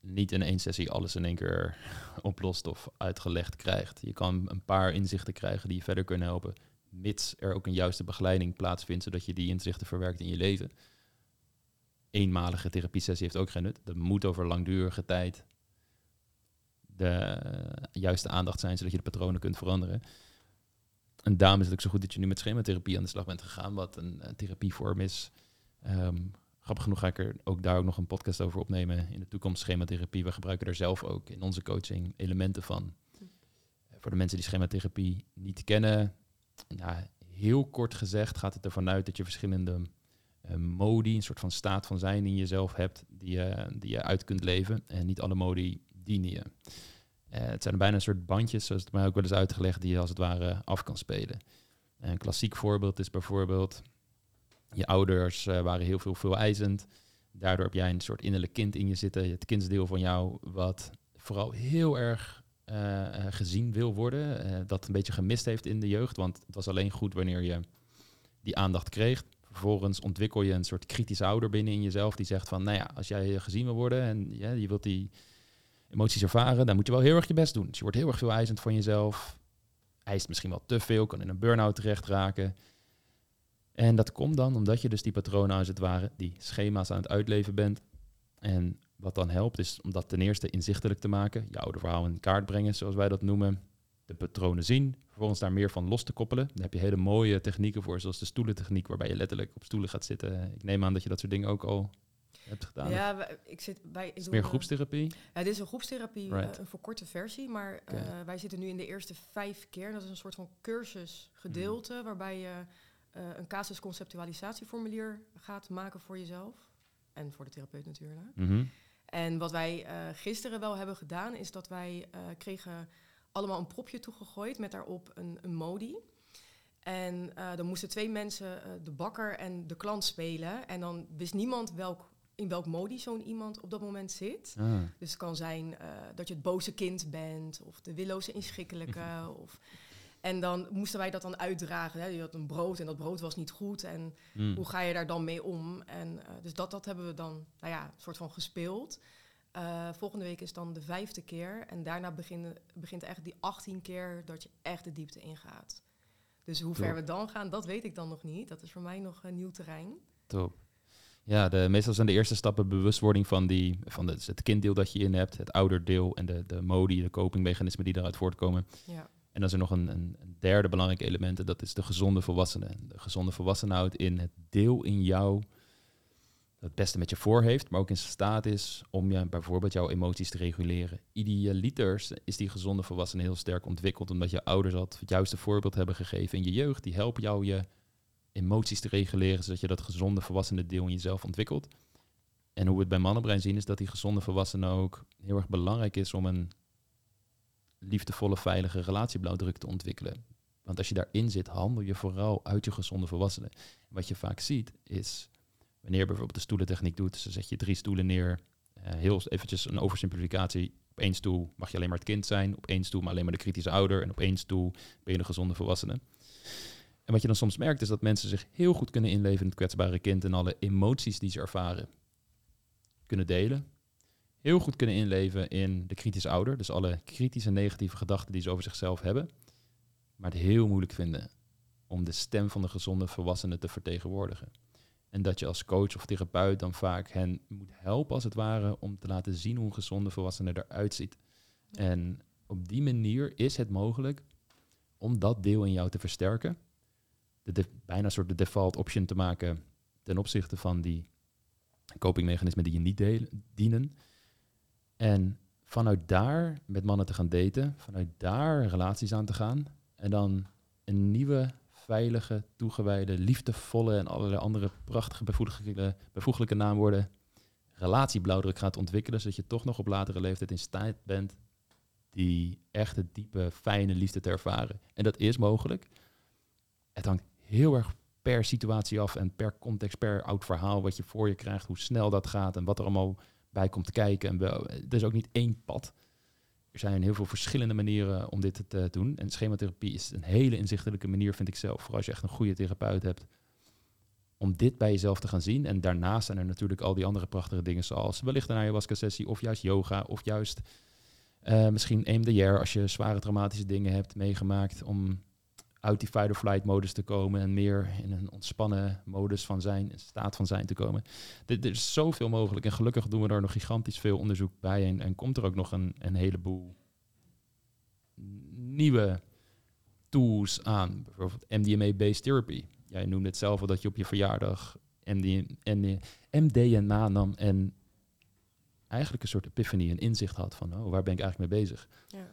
niet in één sessie alles in één keer *laughs* oplost of uitgelegd krijgt. Je kan een paar inzichten krijgen die je verder kunnen helpen, mits er ook een juiste begeleiding plaatsvindt, zodat je die inzichten verwerkt in je leven. Eenmalige therapiesessie heeft ook geen nut. Dat moet over langdurige tijd de juiste aandacht zijn, zodat je de patronen kunt veranderen. En daarom is het ook zo goed dat je nu met schematherapie aan de slag bent gegaan, wat een, een therapievorm is. Um, grappig genoeg ga ik er ook daar ook nog een podcast over opnemen in de toekomst, schematherapie. We gebruiken er zelf ook in onze coaching elementen van. Hm. Voor de mensen die schematherapie niet kennen, ja, heel kort gezegd gaat het ervan uit dat je verschillende uh, modi, een soort van staat van zijn in jezelf hebt, die je, die je uit kunt leven. En niet alle modi dienen je. Uh, het zijn bijna een soort bandjes, zoals het mij ook wel eens uitgelegd, die je als het ware af kan spelen. Een klassiek voorbeeld is bijvoorbeeld je ouders uh, waren heel veel veel eisend. Daardoor heb jij een soort innerlijk kind in je zitten. Het kindsdeel van jou wat vooral heel erg uh, gezien wil worden. Dat een beetje gemist heeft in de jeugd. Want het was alleen goed wanneer je die aandacht kreeg. Vervolgens ontwikkel je een soort kritische ouder binnen in jezelf. Die zegt van, nou ja, als jij gezien wil worden en ja, je wilt die emoties ervaren, dan moet je wel heel erg je best doen. Dus je wordt heel erg veel eisend van jezelf. Eist misschien wel te veel, kan in een burn-out terecht raken. En dat komt dan omdat je dus die patronen als het ware, die schema's aan het uitleven bent. En wat dan helpt is om dat ten eerste inzichtelijk te maken, je oude verhaal in kaart brengen, zoals wij dat noemen. De patronen zien, vervolgens daar meer van los te koppelen. Daar heb je hele mooie technieken voor, zoals de stoelentechniek, waarbij je letterlijk op stoelen gaat zitten. Ik neem aan dat je dat soort dingen ook al hebt gedaan. Ja, ik zit bij. Ik is het meer groepstherapie? Ja, dit is een groepstherapie, Right. een verkorte versie. Maar uh, wij zitten nu in de eerste vijf keer. Dat is een soort van cursusgedeelte, Hmm. waarbij je uh, een casusconceptualisatieformulier gaat maken voor jezelf. En voor de therapeut natuurlijk. Mhm. En wat wij uh, gisteren wel hebben gedaan, is dat wij uh, kregen allemaal een propje toegegooid met daarop een, een modi. En uh, dan moesten twee mensen, de bakker en de klant, spelen. En dan wist niemand welk, in welk modi zo'n iemand op dat moment zit. Ah. Dus het kan zijn dat je het boze kind bent, of de willoze inschikkelijke. *laughs* of en dan moesten wij dat dan uitdragen. Hè. Je had een brood en dat brood was niet goed. En Mm. hoe ga je daar dan mee om? En eh, dus dat, dat hebben we dan, nou ja, een soort van gespeeld. Eh, volgende week is dan de vijfde keer. En daarna beginnen, begint echt die 18 keer dat je echt de diepte ingaat. Dus hoe ver we dan gaan, dat weet ik dan nog niet. Dat is voor mij nog een nieuw terrein. Top. Ja, de, meestal zijn de eerste stappen bewustwording van, die, van de, het kinddeel dat je in hebt, het ouderdeel en de, de modi, de copingmechanismen die daaruit voortkomen. Ja. En dan is er nog een, een, derde belangrijk element en dat is de gezonde volwassene. De gezonde volwassene houdt in het deel in jou dat het beste met je voor heeft, maar ook in staat is om je bijvoorbeeld jouw emoties te reguleren. Idealiter is die gezonde volwassene heel sterk ontwikkeld omdat je ouders al het juiste voorbeeld hebben gegeven in je jeugd. Die helpen jou je emoties te reguleren, zodat je dat gezonde volwassene deel in jezelf ontwikkelt. En hoe we het bij mannenbrein zien, is dat die gezonde volwassene ook heel erg belangrijk is om een liefdevolle, veilige relatieblauwdruk te ontwikkelen. Want als je daarin zit, handel je vooral uit je gezonde volwassenen. Wat je vaak ziet, is wanneer je bijvoorbeeld de stoelentechniek doet, dus dan zet je drie stoelen neer, eh, heel eventjes een oversimplificatie. Op één stoel mag je alleen maar het kind zijn, op één stoel maar alleen maar de kritische ouder en op één stoel ben je de gezonde volwassene. En wat je dan soms merkt is dat mensen zich heel goed kunnen inleven in het kwetsbare kind en alle emoties die ze ervaren kunnen delen. Heel goed kunnen inleven in de kritische ouder, dus alle kritische negatieve gedachten die ze over zichzelf hebben. Maar het heel moeilijk vinden om de stem van de gezonde volwassene te vertegenwoordigen. En dat je als coach of therapeut dan vaak hen moet helpen, als het ware, om te laten zien hoe een gezonde volwassene eruit ziet. En op die manier is het mogelijk om dat deel in jou te versterken. De de- bijna een soort de default option te maken ten opzichte van die copingmechanismen die je niet delen, dienen. En vanuit daar met mannen te gaan daten, vanuit daar relaties aan te gaan. En dan een nieuwe, veilige, toegewijde, liefdevolle en allerlei andere prachtige, bevoeglijke, bevoeglijke naamwoorden relatieblauwdruk gaat ontwikkelen, zodat je toch nog op latere leeftijd in staat bent die echte, diepe, fijne liefde te ervaren. En dat is mogelijk. Het hangt heel erg per situatie af en per context, per oud verhaal wat je voor je krijgt, hoe snel dat gaat en wat er allemaal bij komt kijken. En wel, er is ook niet één pad. Er zijn heel veel verschillende manieren om dit te doen. En schematherapie is een hele inzichtelijke manier, vind ik zelf. Vooral als je echt een goede therapeut hebt. Om dit bij jezelf te gaan zien. En daarnaast zijn er natuurlijk al die andere prachtige dingen. Zoals wellicht een ayahuasca-sessie. Of juist yoga. Of juist eh, misschien EMDR. Als je zware traumatische dingen hebt meegemaakt. Om uit die fight-or-flight modus te komen. En meer in een ontspannen modus van zijn. Een staat van zijn te komen. Er, er is zoveel mogelijk. En gelukkig doen we er nog gigantisch veel onderzoek bij. En, en komt er ook nog een, een heleboel nieuwe tools aan. Bijvoorbeeld MDMA-based therapy. Jij noemde het zelf al dat je op je verjaardag MD, en, MDMA nam en eigenlijk een soort epiphany, een inzicht had van, oh, waar ben ik eigenlijk mee bezig? Ja.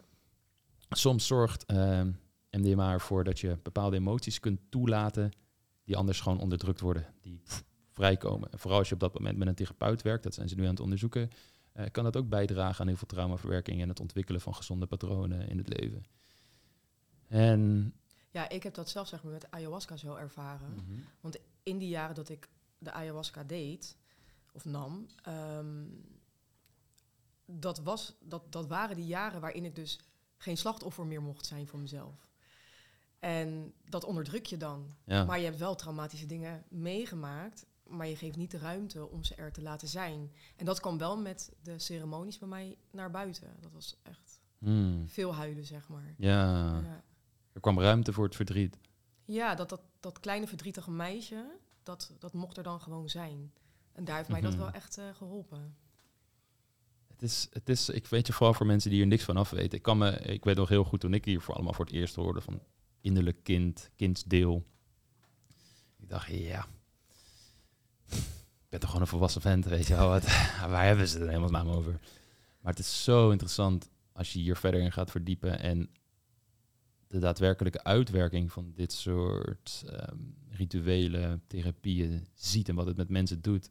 Soms zorgt ehm, MDMA ervoor dat je bepaalde emoties kunt toelaten die anders gewoon onderdrukt worden, die vrijkomen. En vooral als je op dat moment met een therapeut werkt, dat zijn ze nu aan het onderzoeken, eh, kan dat ook bijdragen aan heel veel traumaverwerking en het ontwikkelen van gezonde patronen in het leven. En ja, ik heb dat zelf zeg maar, met ayahuasca zo ervaren. Mhm. in die jaren dat ik de ayahuasca deed, of nam, ehm, dat, was, dat, dat waren die jaren waarin ik dus geen slachtoffer meer mocht zijn voor mezelf. En dat onderdruk je dan. ja. Maar je hebt wel traumatische dingen meegemaakt, maar je geeft niet de ruimte om ze er te laten zijn. En dat kwam wel met de ceremonies bij mij naar buiten. Dat was echt Hmm. veel huilen, zeg maar. ja, Ja. er kwam ruimte voor het verdriet. Ja, dat, dat, dat kleine verdrietige meisje, dat, dat mocht er dan gewoon zijn. En daar heeft mij dat Mhm. wel echt eh, geholpen. Het is, het is, ik weet je vooral voor mensen die hier niks van af weten. Ik, kan me, ik weet nog heel goed toen ik hier voor allemaal voor het eerst hoorde van innerlijk kind, kindsdeel. Ik dacht, ja, ik ben toch gewoon een volwassen vent, weet je wel. Wat, *laughs* waar hebben ze het in hemelsnaam over? Maar het is zo interessant als je hier verder in gaat verdiepen en de daadwerkelijke uitwerking van dit soort ehm, rituele therapieën ziet en wat het met mensen doet.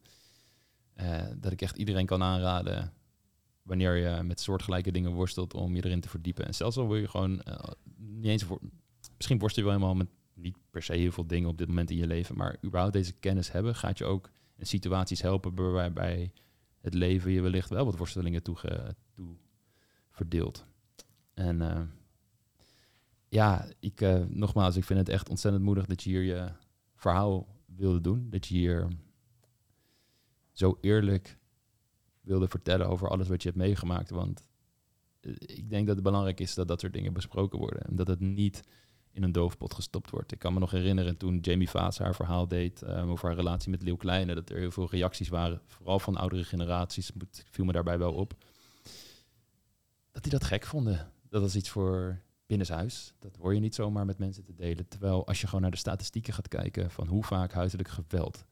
Eh, dat ik echt iedereen kan aanraden wanneer je met soortgelijke dingen worstelt om je erin te verdiepen. En zelfs al wil je gewoon uh, niet eens voor, misschien worstel je wel helemaal met niet per se heel veel dingen op dit moment in je leven, maar überhaupt deze kennis hebben, gaat je ook in situaties helpen waarbij het leven je wellicht wel wat worstelingen toe, toe verdeelt. En uh, ja, ik, uh, nogmaals, ik vind het echt ontzettend moedig dat je hier je verhaal wilde doen. Dat je hier zo eerlijk wilde vertellen over alles wat je hebt meegemaakt. Want eh, ik denk dat het belangrijk is dat dat soort dingen besproken worden. En dat het niet in een doofpot gestopt wordt. Ik kan me nog herinneren toen Jamie Vaas haar verhaal deed um, over haar relatie met Leeuw Kleine, dat er heel veel reacties waren, vooral van oudere generaties, viel me daarbij wel op. Dat die dat gek vonden. Dat was iets voor binnenshuis. Dat hoor je niet zomaar met mensen te delen. Terwijl als je gewoon naar de statistieken gaat kijken van hoe vaak huiselijk geweld,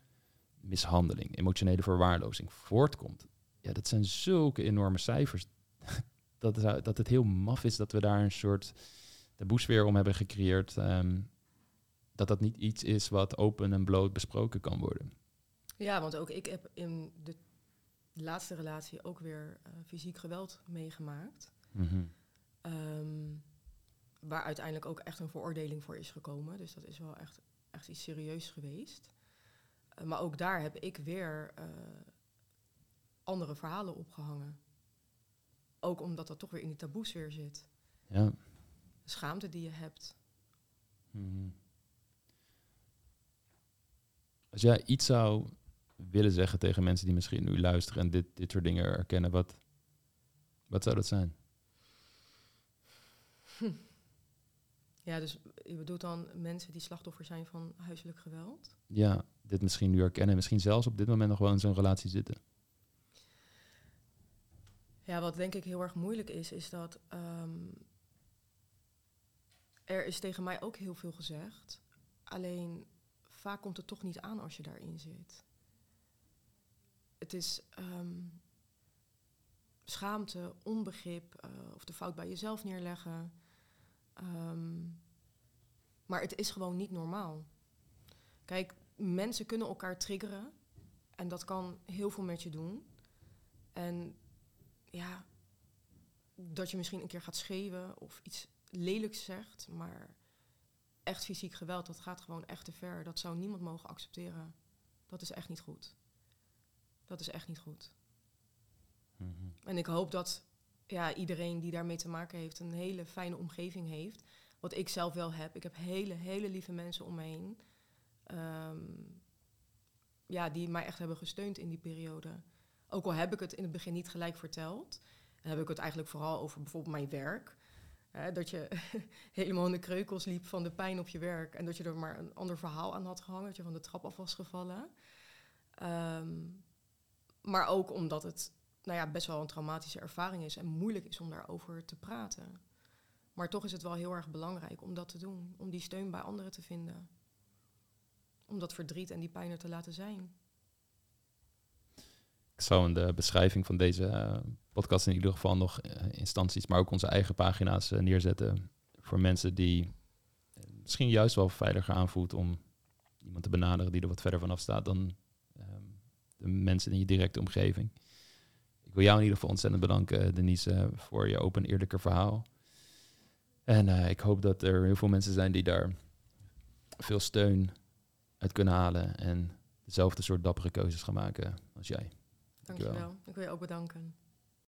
mishandeling, emotionele verwaarlozing voortkomt. Ja, dat zijn zulke enorme cijfers. *laughs* dat, dat het heel maf is dat we daar een soort taboesfeer om hebben gecreëerd. Ehm, dat dat niet iets is wat open en bloot besproken kan worden. Ja, want ook ik heb in de laatste relatie ook weer uh, fysiek geweld meegemaakt. Mhm. Ehm, waar uiteindelijk ook echt een veroordeling voor is gekomen. Dus dat is wel echt, echt iets serieus geweest. Uh, maar ook daar heb ik weer uh, andere verhalen opgehangen. Ook omdat dat toch weer in die taboesfeer zit. Ja. De schaamte die je hebt. Mhm. Als jij iets zou willen zeggen tegen mensen die misschien nu luisteren en dit, dit soort dingen herkennen, wat, wat zou dat zijn? Hm. *laughs* Ja, dus je bedoelt dan mensen die slachtoffer zijn van huiselijk geweld? Ja, dit misschien nu herkennen, misschien zelfs op dit moment nog wel in zo'n relatie zitten. Ja, wat denk ik heel erg moeilijk is, is dat ehm, er is tegen mij ook heel veel gezegd. Alleen vaak komt het toch niet aan als je daarin zit. Het is ehm, schaamte, onbegrip uh, of de fout bij jezelf neerleggen. Ehm, maar het is gewoon niet normaal. Kijk, mensen kunnen elkaar triggeren. En dat kan heel veel met je doen. En ja, dat je misschien een keer gaat schreeuwen of iets lelijks zegt, maar echt fysiek geweld, dat gaat gewoon echt te ver. Dat zou niemand mogen accepteren. Dat is echt niet goed. Dat is echt niet goed. Mhm. En ik hoop dat ja, iedereen die daarmee te maken heeft een hele fijne omgeving heeft. Wat ik zelf wel heb. Ik heb hele, hele lieve mensen om me heen. Ehm, ja, die mij echt hebben gesteund in die periode. Ook al heb ik het in het begin niet gelijk verteld. En heb ik het eigenlijk vooral over bijvoorbeeld mijn werk. Dat je *laughs* helemaal in de kreukels liep van de pijn op je werk. En dat je er maar een ander verhaal aan had gehangen. Dat je van de trap af was gevallen. Ehm, maar ook omdat het nou ja, best wel een traumatische ervaring is. En moeilijk is om daarover te praten. Maar toch is het wel heel erg belangrijk om dat te doen. Om die steun bij anderen te vinden. Om dat verdriet en die pijn er te laten zijn. Ik zou in de beschrijving van deze uh, podcast in ieder geval nog uh, instanties, maar ook onze eigen pagina's uh, neerzetten. Voor mensen die misschien juist wel veiliger aanvoelt om iemand te benaderen die er wat verder vanaf staat dan ehm, de mensen in je directe omgeving. Ik wil jou in ieder geval ontzettend bedanken, Denise, voor je open eerlijke verhaal. En ik hoop dat er heel veel mensen zijn die daar veel steun uit kunnen halen en dezelfde soort dappere keuzes gaan maken als jij. Dankjewel. Dankjewel. Ik wil je ook bedanken.